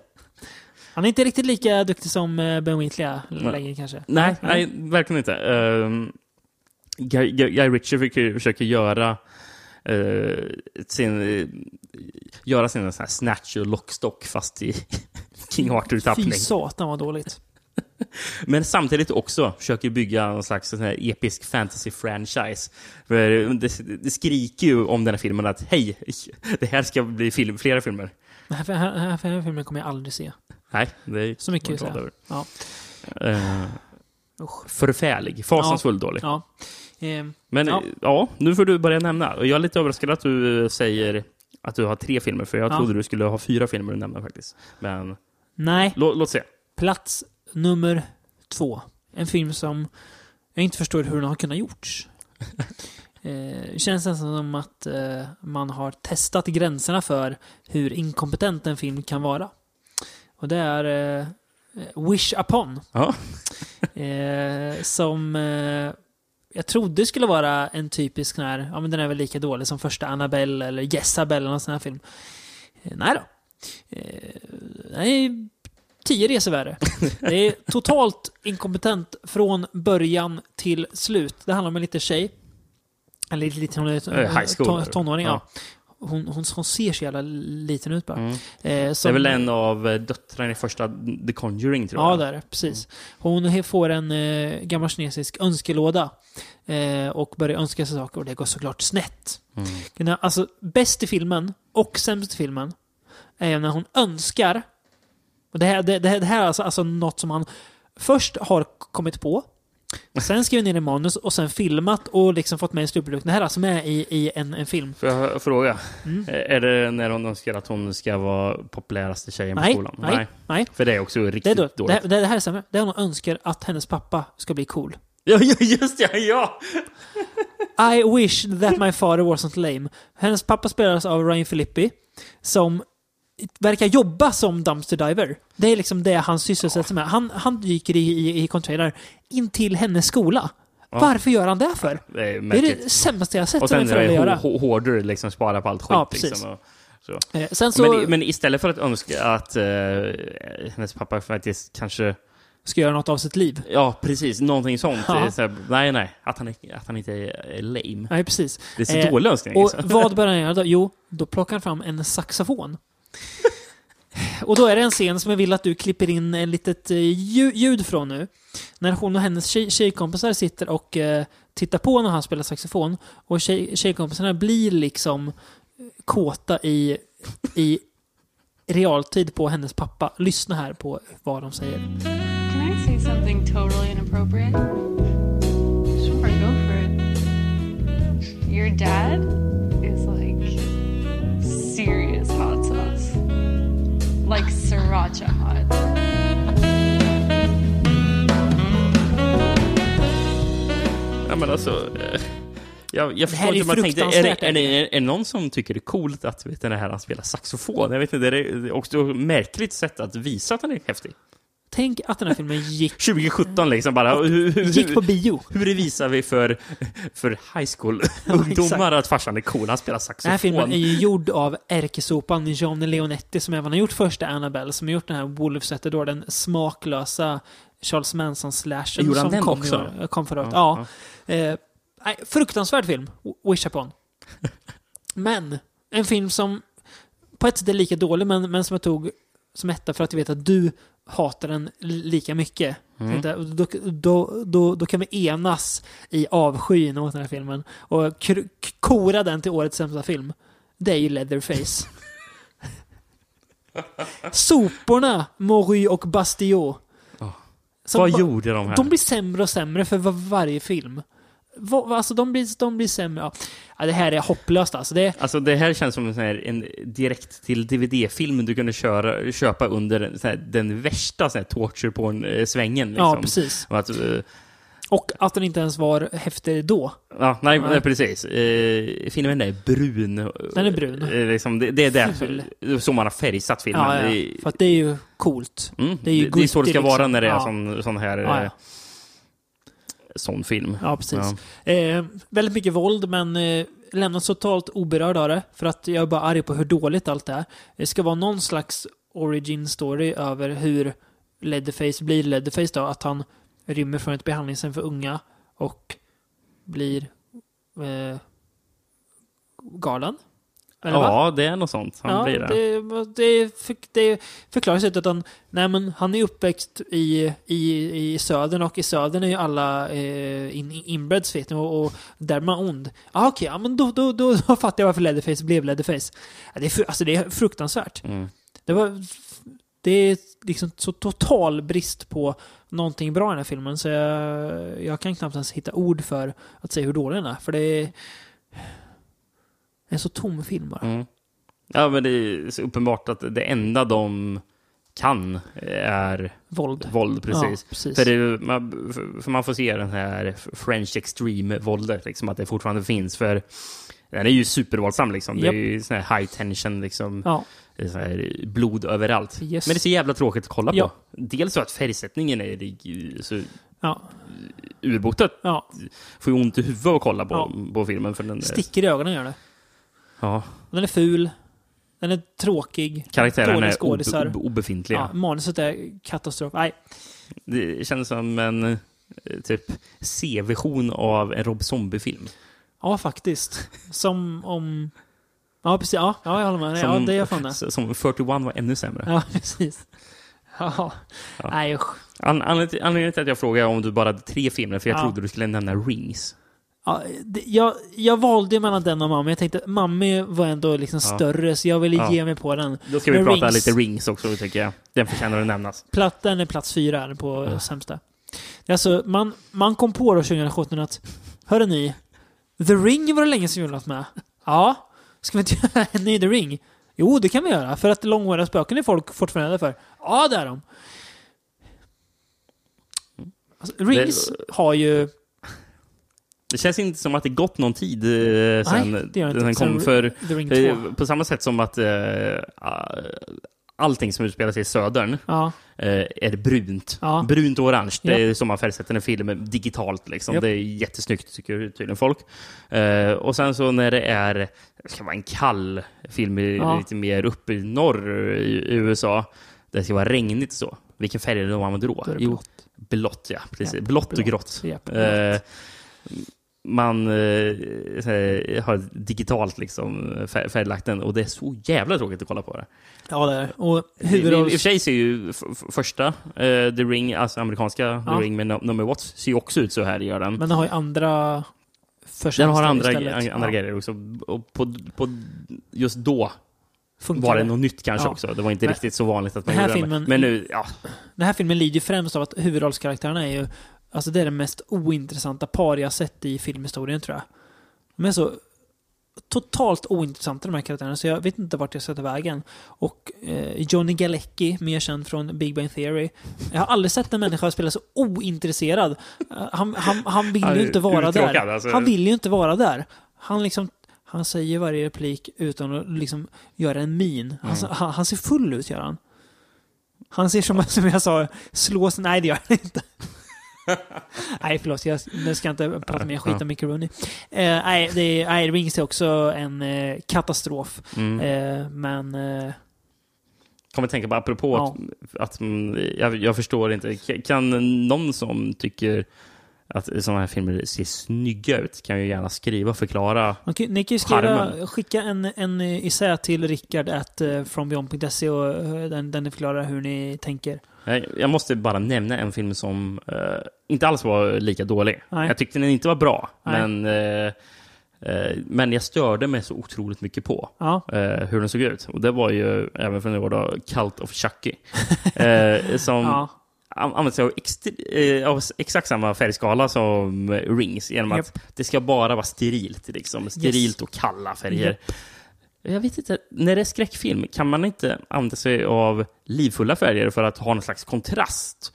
Han är inte riktigt lika duktig som eh, Ben Wheatley längre kanske. Nej, nej, verkligen inte. Um, Guy, Guy, Ritchie försöker, försöker göra eh, sin, eh, göra sin sån här snatch och lockstock fast i *laughs* King Fy Arthur-tappning. satan vad dåligt. *laughs* Men samtidigt också försöker bygga någon slags sån här episk fantasy-franchise. För det, det skriker ju om den här filmen att hej, *laughs* det här ska bli film, flera filmer. Den här, här, här, här filmen kommer jag aldrig se. Nej, det är Så mycket jag över. Ja. Usch. förfärlig, fasansfull dålig. Ja. Ehm, Men Ja. ja. nu får du börja nämna. Och jag är lite överraskad att du eh, säger att du har tre filmer, för jag Ja. trodde du skulle ha fyra filmer att nämna faktiskt. Men nej, lå, låt se. plats nummer två. En film som jag inte förstår hur den har kunnat gjorts. *laughs* Eh, känns nästan som att eh, man har testat gränserna för hur inkompetent en film kan vara. Och det är eh, Wish Upon. Ja. *laughs* Eh, som eh, jag trodde skulle vara en typisk sån här, ja men den är väl lika dålig som första Annabelle eller Jezabel eller någon sån här film. Eh, nej då. Eh, nej, tio resor värre. Det är totalt inkompetent från början till slut. Det handlar om en liten tjej. Eller lite, hon är Eh, tonåring, ja. Hon, hon, hon ser så jävla liten ut bara. Mm. Eh, Det som- är väl en av eh, döttrarna i första The Conjuring, tror jag. Ja, det är det. Precis. Hon he- får en eh, gammal kinesisk önskelåda eh, och börjar önska sig saker och det går såklart snett. Mm. Alltså, bäst i filmen och sämst i filmen är när hon önskar. Det, här, det, det här är alltså, alltså något som han först har kommit på, sen skrivit ner i manus och sen filmat och liksom fått med i slutprodukten. Det här är alltså med i, i en, en film. Får jag fråga? Mm. Är det när hon önskar att hon ska vara populäraste tjejen på Nej, skolan? nej, nej. För det är också riktigt Det, är då, dåligt. det, det här är sämre. Det är hon önskar att hennes pappa ska bli cool. Ja, ja, just det! Ja! I wish that my father wasn't lame. Hennes pappa spelas av Ryan Filippi, som verkar jobba som dumpster diver. Det är liksom det han sysselsätter med. Han, han dyker i, i, i container in till hennes skola. Ja. Varför gör han det för? Det är Det är det sämsta jag sett Och en sen är förälder göra. hå- hå- hårdare, liksom spara på allt skit. Ja, liksom, och, så. Eh, Sen så Men, men istället för att önska att eh, hennes pappa faktiskt kanske... ska göra något av sitt liv. Ja, precis. Någonting sånt. Ja. Så här, nej, nej. Att han, att han inte är, är lame. Nej, precis. Det är så Eh, dålig önskning. Och liksom. vad börjar han göra då? Jo, då plockar han fram en saxofon. Och då är det en scen som jag vill att du klipper in ett litet eh, ljud från nu. När hon och hennes tjej, tjejkompisar sitter och eh, tittar på när han spelar saxofon. Och tjej, tjejkompisarna blir liksom eh, kåta i, i realtid på hennes pappa. Lyssna här på vad de säger. Can I say something totally inappropriate? Sure, go for it. Your dad is like serious. Like sriracha hot. Ja, men alltså... eh, Jag, jag förstår inte, man tänkte, är det, är, det, är det någon som tycker det är coolt att vet, den här han spelar saxofon? Jag vet inte, det är också ett märkligt sätt att visa att han är häftig. Tänk att den här filmen gick, *laughs* 2017 liksom bara. Hur, hur, gick på bio. hur visar vi för, för high school-ungdomar *laughs* att farsan är cool? Han spelar Den saxofon. här filmen är ju gjord av ärkesopan John Leonetti som även har gjort första Annabelle, som har gjort den här Wolves at the Door, den smaklösa Charles Manson-slashen som den kom, också? kom förra året. Ja, Ja. Eh, nej, fruktansvärd film, Wish Upon. *laughs* Men, en film som på ett sätt är lika dålig, men, men som jag tog som etta för att jag vet att du hatar den li- lika mycket. Mm. Då, då, då, då kan vi enas i avskyn mot den här filmen och k- kora den till årets sämsta film. Det är ju Leatherface. *laughs* Soporna, Mory och Bastillot. Som Vad ba- gjorde de här? de blir sämre och sämre för var- varje film. Alltså de blir, de blir sämre. Ja. Det här är hopplöst alltså. Det Alltså det här känns som en, sån här, en direkt till DVD-film du kunde köra, köpa under här, den värsta sån här, torture på en svängen. Liksom. Ja, precis. Och att, eh, Och att den inte ens var häftig då. ja, nej, Nej. nej. precis. Eh, filmen är brun. Den är brun. Eh, liksom, det, det är det så man har färgssatt filmen. Ja, ja. För att det är ju coolt. mm, det är ju det, det är så det ska vara liksom. när det är Ja. sån, sån här Ja, eh, ja. Sån film. ja precis. Ja. Eh, väldigt mycket våld, men eh, lämnas totalt oberörd av det. För att jag är bara arg på hur dåligt allt är. Det ska vara någon slags origin story över hur Leatherface blir Leatherface då. Att han rymmer från ett behandlingshem för unga och blir eh, galen. Eller va? Ja, det är något sånt. Han ja, blir det. det, det, för, det förklaras inte att han, nej men han är uppväxt i, i, i södern och i södern är ju alla eh, in, inbreds vet ni, och, och där är man ond. Ah, Okej, ja, men då, då, då, då *laughs* fattar jag varför Leatherface blev Leatherface. Ja, det, är, alltså, det är fruktansvärt. Mm. Det, var, det är liksom så total brist på någonting bra i den här filmen så jag, jag kan knappt ens hitta ord för att säga hur dålig den är. För det är en så tom film bara. Mm. Ja, men det är så uppenbart att det enda de kan är Våld. våld, precis. Ja, precis. För, det, man, för- man får se den här French extreme-våldet, liksom, att det fortfarande finns. För den är ju supervåldsam, liksom. Det är ju sån här high tension, liksom. Ja, blod överallt. Yes. Men det är så jävla tråkigt att kolla på. Ja. Dels så att färgsättningen är så ja, urbotad. ja. Får ju ont i huvudet att kolla på, på filmen. För den Sticker i ögonen gör det. Ja, Den är ful. Den är tråkig. karaktärerna dåliga är skådisar. obe, obefintliga. Ja, manuset är katastrof. Nej, Det känns som en eh, typ C-version av en Rob Zombie-film. ja faktiskt. Som om... Ja, precis. Ja, ja jag håller med. Ja, det är fan det. *laughs* Som 41 var ännu sämre. Ja, precis. Ja. Ja. Nej, usch. An- anledningen till att jag frågade om du bara hade tre filmer, för jag Ja. trodde du skulle nämna Rings. Ja, det, jag, jag valde mellan den och Mamma. Jag tänkte Mamma var ändå liksom Ja. större, så jag ville Ja. ge mig på den. Då ska vi Men prata Rings- lite Rings också, tycker jag. Den förtjänar att nämnas. Platt, den är plats fyra här på Ja. sämsta. Alltså, man, man kom på då 2017 att, hörde ni, The Ring var det länge sedan vi varit med. Ja, ska vi inte *laughs* göra en ny The Ring? Jo, det kan vi göra, för att långhåriga spöken är folk fortfarande rädda för. Ja, det är de. Alltså, Rings har ju... Det känns inte som att det gått någon tid eh, sen den kom. För, The Ring 2. eh, på samma sätt som att eh, allting som utspelar sig i södern Ja, eh, är brunt. Ja. Brunt och orange. Det är som man färgsätter en film digitalt. Liksom. Japp. Det är jättesnyggt, tycker tydligen folk. Eh, och sen så när det är det ska vara en kall film Ja. lite mer uppe i norr i, USA, det ska vara regnigt så. Vilken färg är det de använder då? då är det Jo, blått. blått, ja. Precis. Japp, blått och grått. Japp, Eh, man eh, har digitalt liksom fär- färglagt den och det är så jävla tråkigt att kolla på det. Ja, det är. Och I, I och för huvudrolls... sig ser ju första, eh, The Ring, alltså amerikanska Ja. The Ring med no Number Watts, ser ju också ut så här, gör den. Men den har ju andra den har andra, istället. andra Ja, grejer också. Och på, på, just då funkar var det det. något nytt kanske Ja. också. Det var inte Men- riktigt så vanligt att man Den här gjorde filmen- det. Men nu, ja. Den här filmen lider ju främst av att huvudrollskaraktärerna är ju... Alltså det är det mest ointressanta par jag sett i filmhistorien tror jag. De är så totalt ointressanta de här karaktärerna så jag vet inte vart jag ta vägen. Och eh, Johnny Galecki, mer känd från Big Bang Theory. Jag har aldrig sett en människa spela så ointresserad. Eh, Han, han, han vill ju inte vara där. alltså. Han vill ju inte vara där. Han liksom han säger varje replik utan att liksom göra en min. Han, Mm. han, han ser full ut, gör han. Han ser som, som jag sa, slås... Nej, det gör han inte. *laughs* nej, förlåt. Jag, nu ska jag inte prata mer skit om Mickey Rooney. Eh, nej, det är, nej, Rings är också en eh, katastrof. Mm. Eh, men... Eh, Kommer tänka på, apropå Ja. att, att mm, jag, jag förstår inte. Kan någon som tycker att sådana här filmer ser snygga ut, kan ju gärna skriva och förklara. kan, ni kan ju skriva, skicka en, en essä till Rickard at uh, frombeyond.se och eh, den, den förklarar hur ni tänker. Jag, måste bara nämna en film som eh, inte alls var lika dålig. Nej. Jag tyckte den inte var bra, Nej. men, eh, eh, men jag störde mig så otroligt mycket på Ja, eh, hur den såg ut. Och det var ju även från i år då, Cult of Chucky. *laughs* eh, som ja. An- använder sig av, eh, av exakt samma färgskala som eh, Rings. Genom att det ska bara vara sterilt. Liksom. Sterilt och kalla färger. Japp. Jag vet inte, när det är skräckfilm, kan man inte använda sig av livfulla färger för att ha någon slags kontrast?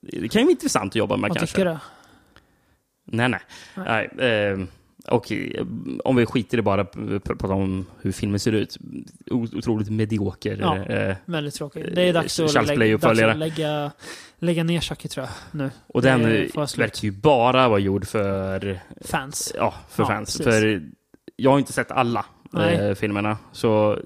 Det kan ju vara intressant att jobba med Vad kanske. tycker du? Nej, nej. nej eh, Okej, om vi skiter i bara prata om hur filmen ser ut. Otroligt medioker. Ja. Eh, Väldigt tråkigt. Det är dags att, Charles lägga, dags att lägga, lägga ner Chucky tror jag nu. och den Det eh, verkar ju bara vara gjord för, Fans. ja, för Ja, fans. precis. För jag har inte sett alla eh, filmerna. Så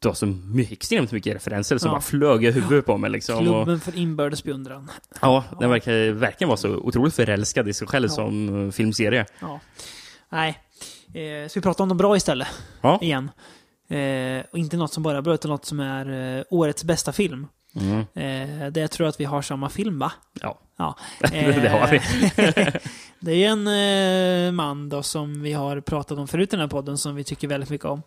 det var så mycket, extremt mycket referenser som Ja. bara flög i huvudet på mig. Liksom. Och, Klubben för inbördes beundran. ja, den verkar verkligen vara så otroligt förälskad i sig själv Ja. som eh, filmserie. Ja. Nej. Eh, ska vi prata om något bra istället? Ja. Igen. Eh, och inte något som bara är bra, utan något som är eh, årets bästa film. Mm. Eh, det jag tror att vi har samma film, va? Ja. Ja. *laughs* Det har vi. *laughs* det är en eh, man då som vi har pratat om förut i den här podden som vi tycker väldigt mycket om.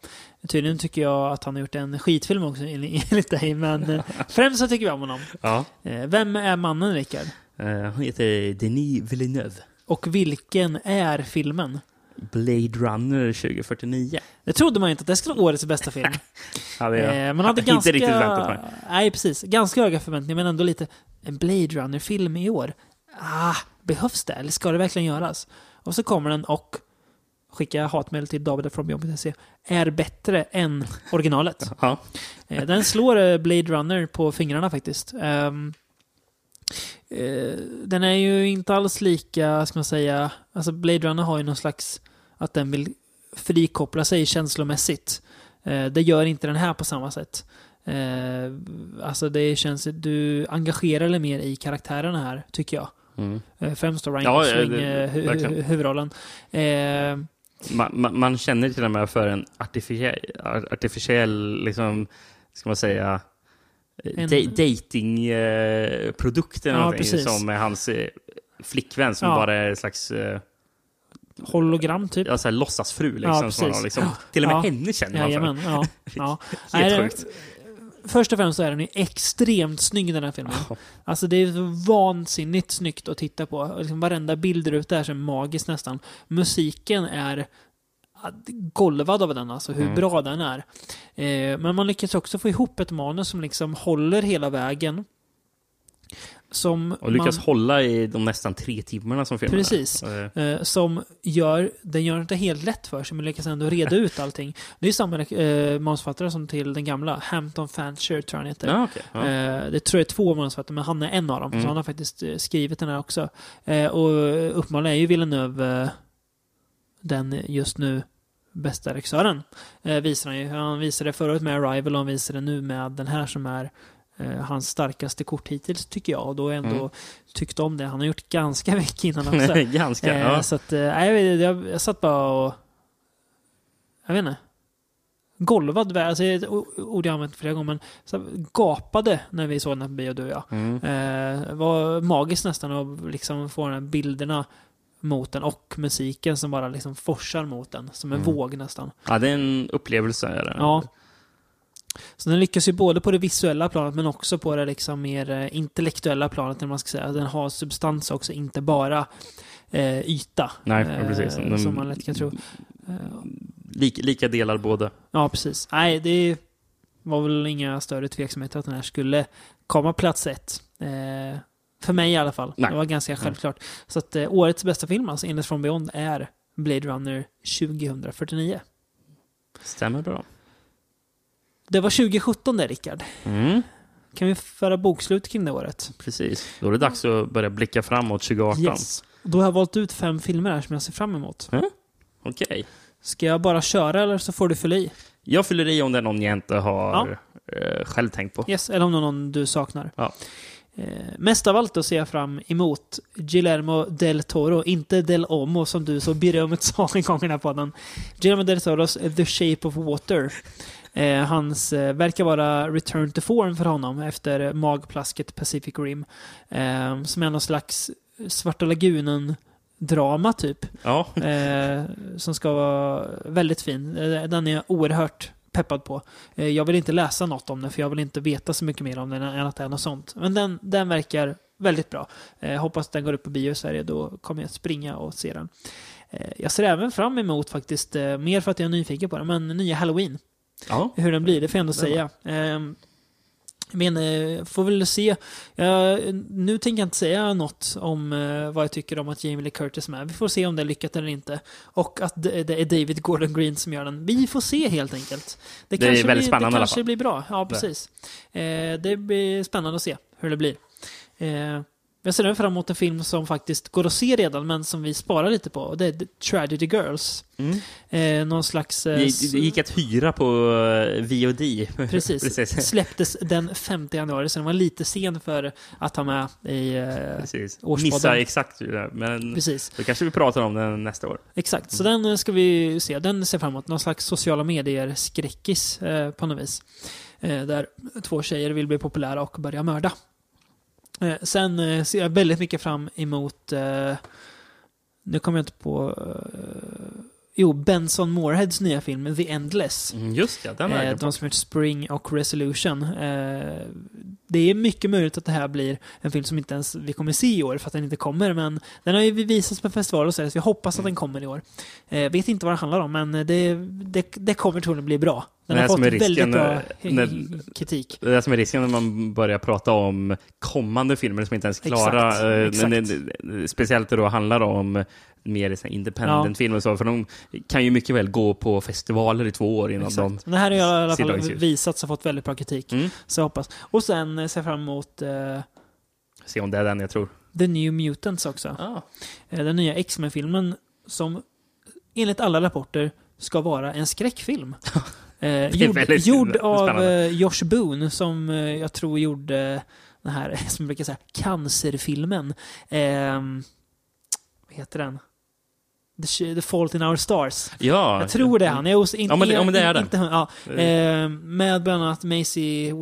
Tydligen tycker jag att han har gjort en skitfilm också *laughs* enligt dig, men eh, främst så tycker vi om honom. ja. Eh, vem är mannen, Rickard? Eh, han heter Denis Villeneuve. Och vilken är filmen? Blade Runner 2049. Det trodde man ju inte att det skulle vara årets bästa film. *laughs* Hade jag Eh, man hade inte ganska... riktigt väntat mig. Nej, precis. Ganska höga förväntningar, men ändå lite... En Blade Runner-film i år? Ah, behövs det? Eller ska det verkligen göras? Och så kommer den och skicka hatmejl till davidfromjobb.se är bättre än originalet. *laughs* Ja. Eh, Den slår eh, Blade Runner på fingrarna faktiskt. Eh, Den är ju inte alls lika, ska man säga, alltså Blade Runner har ju någon slags, att den vill frikoppla sig känslomässigt. Eh, Det gör inte den här på samma sätt. Eh, Alltså det känns, du engagerar dig mer i karaktärerna här, tycker jag. Mm. Eh, Främst då Ryan Ja, ja, Gosling, det- eh, hu- hu- huvudrollen. Eh, Man, man, man känner till och med för en artificiell, artificiell liksom, ska man säga, En- en... datingprodukt eller Ja, som är hans eh, flickvän som Ja. bara är en slags eh, hologram typ. ja, så här, låtsasfru. Liksom, Ja, som har, liksom, till och med Ja. henne känner man för. Jajamän, ja. *laughs* ja. Nej, Helt det- sjukt. Först och främst så är den ju extremt snygg den här filmen. Alltså det är så vansinnigt snyggt att titta på. Liksom varenda bild ut är så magiskt nästan. Musiken är golvad av den, alltså hur Mm. bra den är. Eh, men man lyckas också få ihop ett manus som liksom håller hela vägen. Som Och lyckas man, hålla i de nästan tre timmarna som filmen Precis. Eh, eh, som gör, den gör inte helt lätt för sig, men lyckas ändå reda *laughs* ut allting. Det är samma eh, manusförfattare som till den gamla, Hampton Fancher tror jag han heter. Ja, okej. Ja. Eh, det tror jag är två manusförfattare, men han är en av dem. Mm. Så han har faktiskt eh, skrivit den här också. Eh, och uppenbarligen är ju Villeneuve eh, den just nu bästa regissören. Eh, visar han ju. Han visade det förut med Arrival och han visade det nu med den här som är eh, hans starkaste kort hittills, tycker jag. Och då har jag ändå Mm. tyckt om det. Han har gjort ganska *laughs* mycket innan också. *laughs* Ganska. Eh, ja. Så att, eh, nej, jag, jag, jag satt bara och... Jag vet inte. Golvad, alltså ett ord jag använt flera gånger, men så gapade när vi såg den här på bio, du och jag. Mm. Eh, var magiskt nästan att liksom få de här bilderna mot den och musiken som bara liksom forsar mot den, som en Mm. våg nästan. ja, det är en upplevelse. Är det. Ja. Så den lyckas ju både på det visuella planet men också på det liksom mer eh, intellektuella planet, eller man ska säga. Den har substans också, inte bara eh, yta. Nej, eh, precis. Den- Som man lätt kan tro. Eh, Lika, lika delar båda. Ja, precis. Nej, det var väl inga större tveksamheter att den här skulle komma plats ett. Eh, för mig i alla fall. Nej. Det var ganska självklart. Så att eh, årets bästa film, alltså Innes from Beyond, är Blade Runner 2049. Stämmer bra. Det var 2017 det, Rickard. Mm. Kan vi föra bokslut kring det året? Precis. Då är det dags att börja blicka framåt 2018. Yes. Då har jag valt ut fem filmer här som jag ser fram emot. Okej. Ska jag bara köra eller så får du fylla i? Jag fyller i om det är någon jag inte har eh, själv tänkt på. Yes, eller om det är någon du saknar. Ja. Eh, mest av allt då ser jag fram emot Guillermo del Toro, inte del Omo som du så berömt sa en gång i den här podden. Guillermo del Toros The Shape of Water. Eh, hans eh, verkar vara return to form för honom efter magplasket Pacific Rim. Eh, som är någon slags Svarta Lagunen-drama typ. Ja. Eh, som ska vara väldigt fin. Eh, Den är oerhört peppad på. Eh, jag vill inte läsa något om den, för jag vill inte veta så mycket mer om den än att det är något sånt. Men den, den verkar väldigt bra. Eh, hoppas att den går upp på bio i Sverige, då kommer jag springa och se den. Eh, jag ser även fram emot faktiskt, eh, mer för att jag är nyfiken på den, men nya Halloween. ja. Hur den blir, det får jag ändå säga. Men eh, får väl se. Jag, nu tänker jag inte säga något om eh, vad jag tycker om att Jamie Lee Curtis är med. Vi får se om det är lyckat eller inte. Och att det, det är David Gordon Green som gör den. Vi får se helt enkelt. Det är väldigt blir, spännande Det kanske blir bra. Ja, precis. Eh, det blir spännande att se hur det blir. Jag ser även fram emot en film som faktiskt går att se redan, men som vi sparar lite på. Det är The Tragedy Girls. Mm. Eh, någon slags... Eh, Det, det gick att hyra på eh, VOD. *laughs* Precis. Precis. Släpptes den 5 januari, så den var lite sen för att ha med i... Eh, Precis. Årspodden. Exakt hur det är, men precis, då kanske vi pratar om den nästa år. exakt. Så den eh, ska vi se. Den ser fram emot. Någon slags sociala medier-skräckis eh, på något vis. Eh, där två tjejer vill bli populära och börja mörda. Eh, sen eh, ser jag väldigt mycket fram emot... Eh, nu kommer jag inte på... Eh, Jo, Benson Moorheads nya film The Endless. Mm, just ja, den har Eh, de som heter Spring och Resolution. Eh, det är mycket möjligt att det här blir en film som inte ens vi kommer se i år för att den inte kommer. Men den har ju visats på festivaler och så, så jag hoppas att den kommer i år. Eh, vet inte vad den handlar om, men det, det, det kommer troligen bli bra. Den Det har fått är risken, väldigt bra när- kritik. Det är som är risken när man börjar prata om kommande filmer som inte ens är klara. Exakt, Eh, exakt. Speciellt då handlar om mer så här independent-film och så. För de kan ju mycket väl gå på festivaler i två år innan de... Exakt. Men det här har jag i alla fall visats och fått väldigt bra kritik. Mm. Så jag hoppas. Och sen eh, ser jag fram emot eh, Se om det är den jag tror. The New Mutants också. Ah. Eh, Den nya X-Men-filmen som enligt alla rapporter ska vara en skräckfilm. *laughs* Eh, gjord, gjord av eh, Josh Boone som eh, jag tror gjorde den här, *laughs* som brukar säga, cancerfilmen. Heter den? The, The Fault in Our Stars. Ja. Jag tror det är han. Jag är in, Ja, men det- ja, men det är. Inte, ja, Eh, med bland annat Macy... Eh,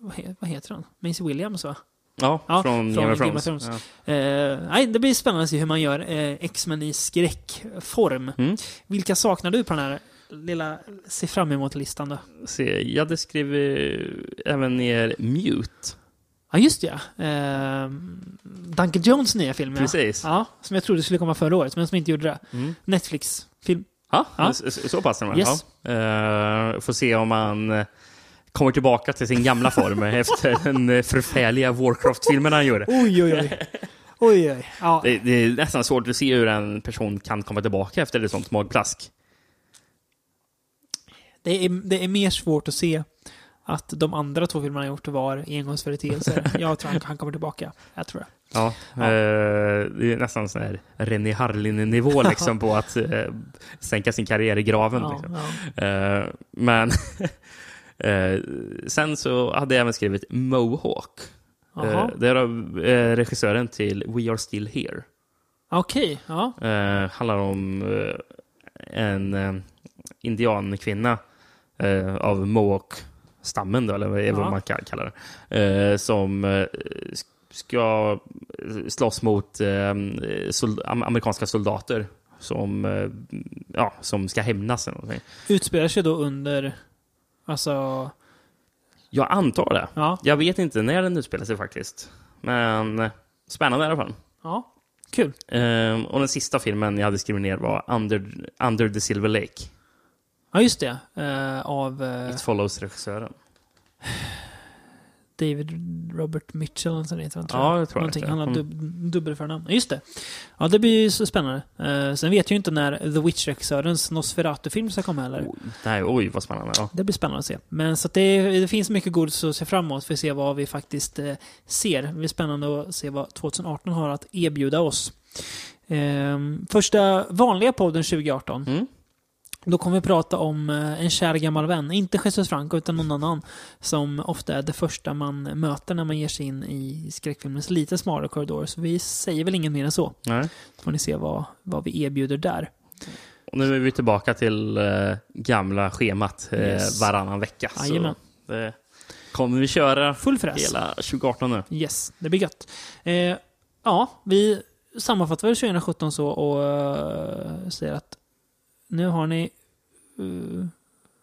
vad, he, vad heter han? Macy Williams va? Ja, Ja, från, från Game of Game of Thrones. Thrones. Ja. Eh, nej, det blir spännande att se hur man gör eh, X-Men i skräckform. Mm. Vilka saknar du på den här lilla se fram emot-listan då? Se, jag hade skrivit även ner Mute. Ja, just det. ja. Eh, Duncan Jones nya film. ja. Precis. Ja, som jag trodde skulle komma förra året, men som inte gjorde det. Mm. Netflix-film. Ja, Ja. Så, pass det. Yes. Ja. Eh, får se om han eh, kommer tillbaka till sin gamla form *laughs* efter den eh, förfärliga Warcraft-filmen han gjorde. Oj, oj, oj. oj, oj. Ja, Det, det är nästan svårt att se hur en person kan komma tillbaka efter ett sånt magplask. det, är, det är mer svårt att se att de andra två filmerna han gjort var engångsföreteelser. *laughs* jag tror han, han kommer tillbaka. Jag tror det. Ja, Ja. eh, det är nästan sån här René Harlin-nivå *laughs* liksom på att eh, sänka sin karriär i graven. Ja, liksom. ja. Eh, men *laughs* eh, sen så hade jag även skrivit Mohawk. Eh, det är eh, regissören till We Are Still Here. Okej, ja. Eh, handlar om en indiankvinna av Mohawk-stammen, då, eller vad är vad Ja. man kan kalla det, eh, som eh, ska slåss mot eh, amerikanska soldater som, ja, som ska hämnas. Eller någonting. Utspelar sig då under... Alltså... Jag antar det. Ja. Jag vet inte när den utspelar sig faktiskt. Men spännande i alla fall. Ja. Kul. Eh, och den sista filmen jag hade skrivit ner var Under, Under the Silver Lake. Ja, just det. Eh, av eh, It Follows-regissören. David Robert Mitchell, eller sånt heter han, tror Ja, jag tror Någonting. det. Han har Mm. dub dubbelförnamn. Just det. Ja, det blir ju så spännande. Eh, sen vet jag ju inte när The Witch-regissörens Nosferatu-film ska komma heller. Oj, nej, oj, vad spännande. Ja. Det blir spännande att se. Men så att det, det finns mycket godis att se fram emot för att se vad vi faktiskt eh, ser. Det blir spännande att se vad 2018 har att erbjuda oss. Ehm, första vanliga podden 2018. Mm. Då kommer vi prata om eh, en kär gammal vän. Inte Jesus Franco utan någon annan. Som ofta är det första man möter när man ger sig in i skräckfilmens lite smalare korridor. Så vi säger väl inget mer än så. Nej. Så får ni se vad, vad vi erbjuder där. Och nu är vi tillbaka till eh, gamla schemat eh, Yes. varannan vecka. Jajamän. Så det kommer vi köra Full fräs. hela 2018 nu. Yes, det blir gött. Eh, ja, vi sammanfattar väl 2017 så och eh, säger att nu har ni uh,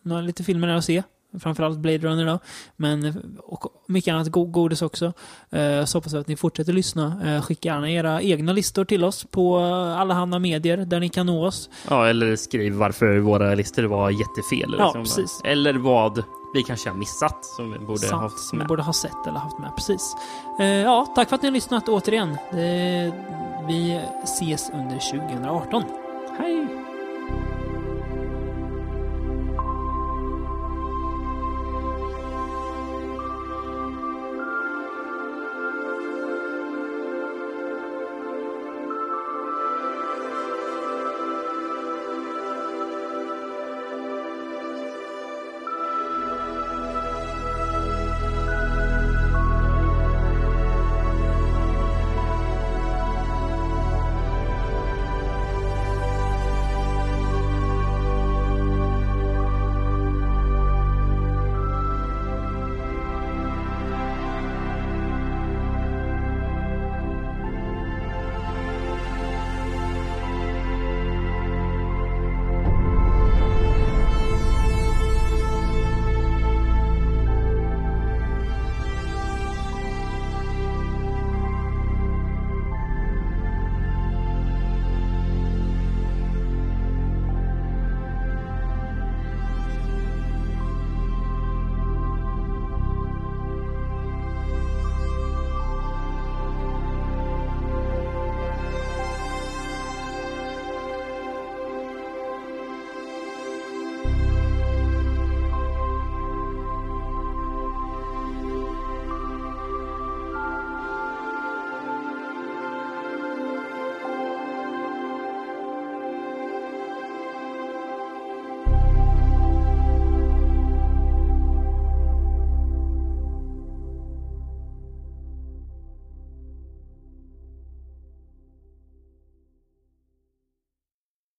några lite filmer där att se. Framförallt Blade Runner då. Men, och mycket annat go- godis också. Eh, så hoppas jag att ni fortsätter lyssna. Eh, skicka gärna era egna listor till oss på eh, allehanda medier där ni kan nå oss. Ja, eller skriv varför våra listor var jättefel. Ja, liksom. precis. Eller vad vi kanske har missat som vi borde ha Sant, haft med. borde ha sett eller haft med. Precis. Eh, ja, tack för att ni har lyssnat återigen. Eh, vi ses under 2018. Hej!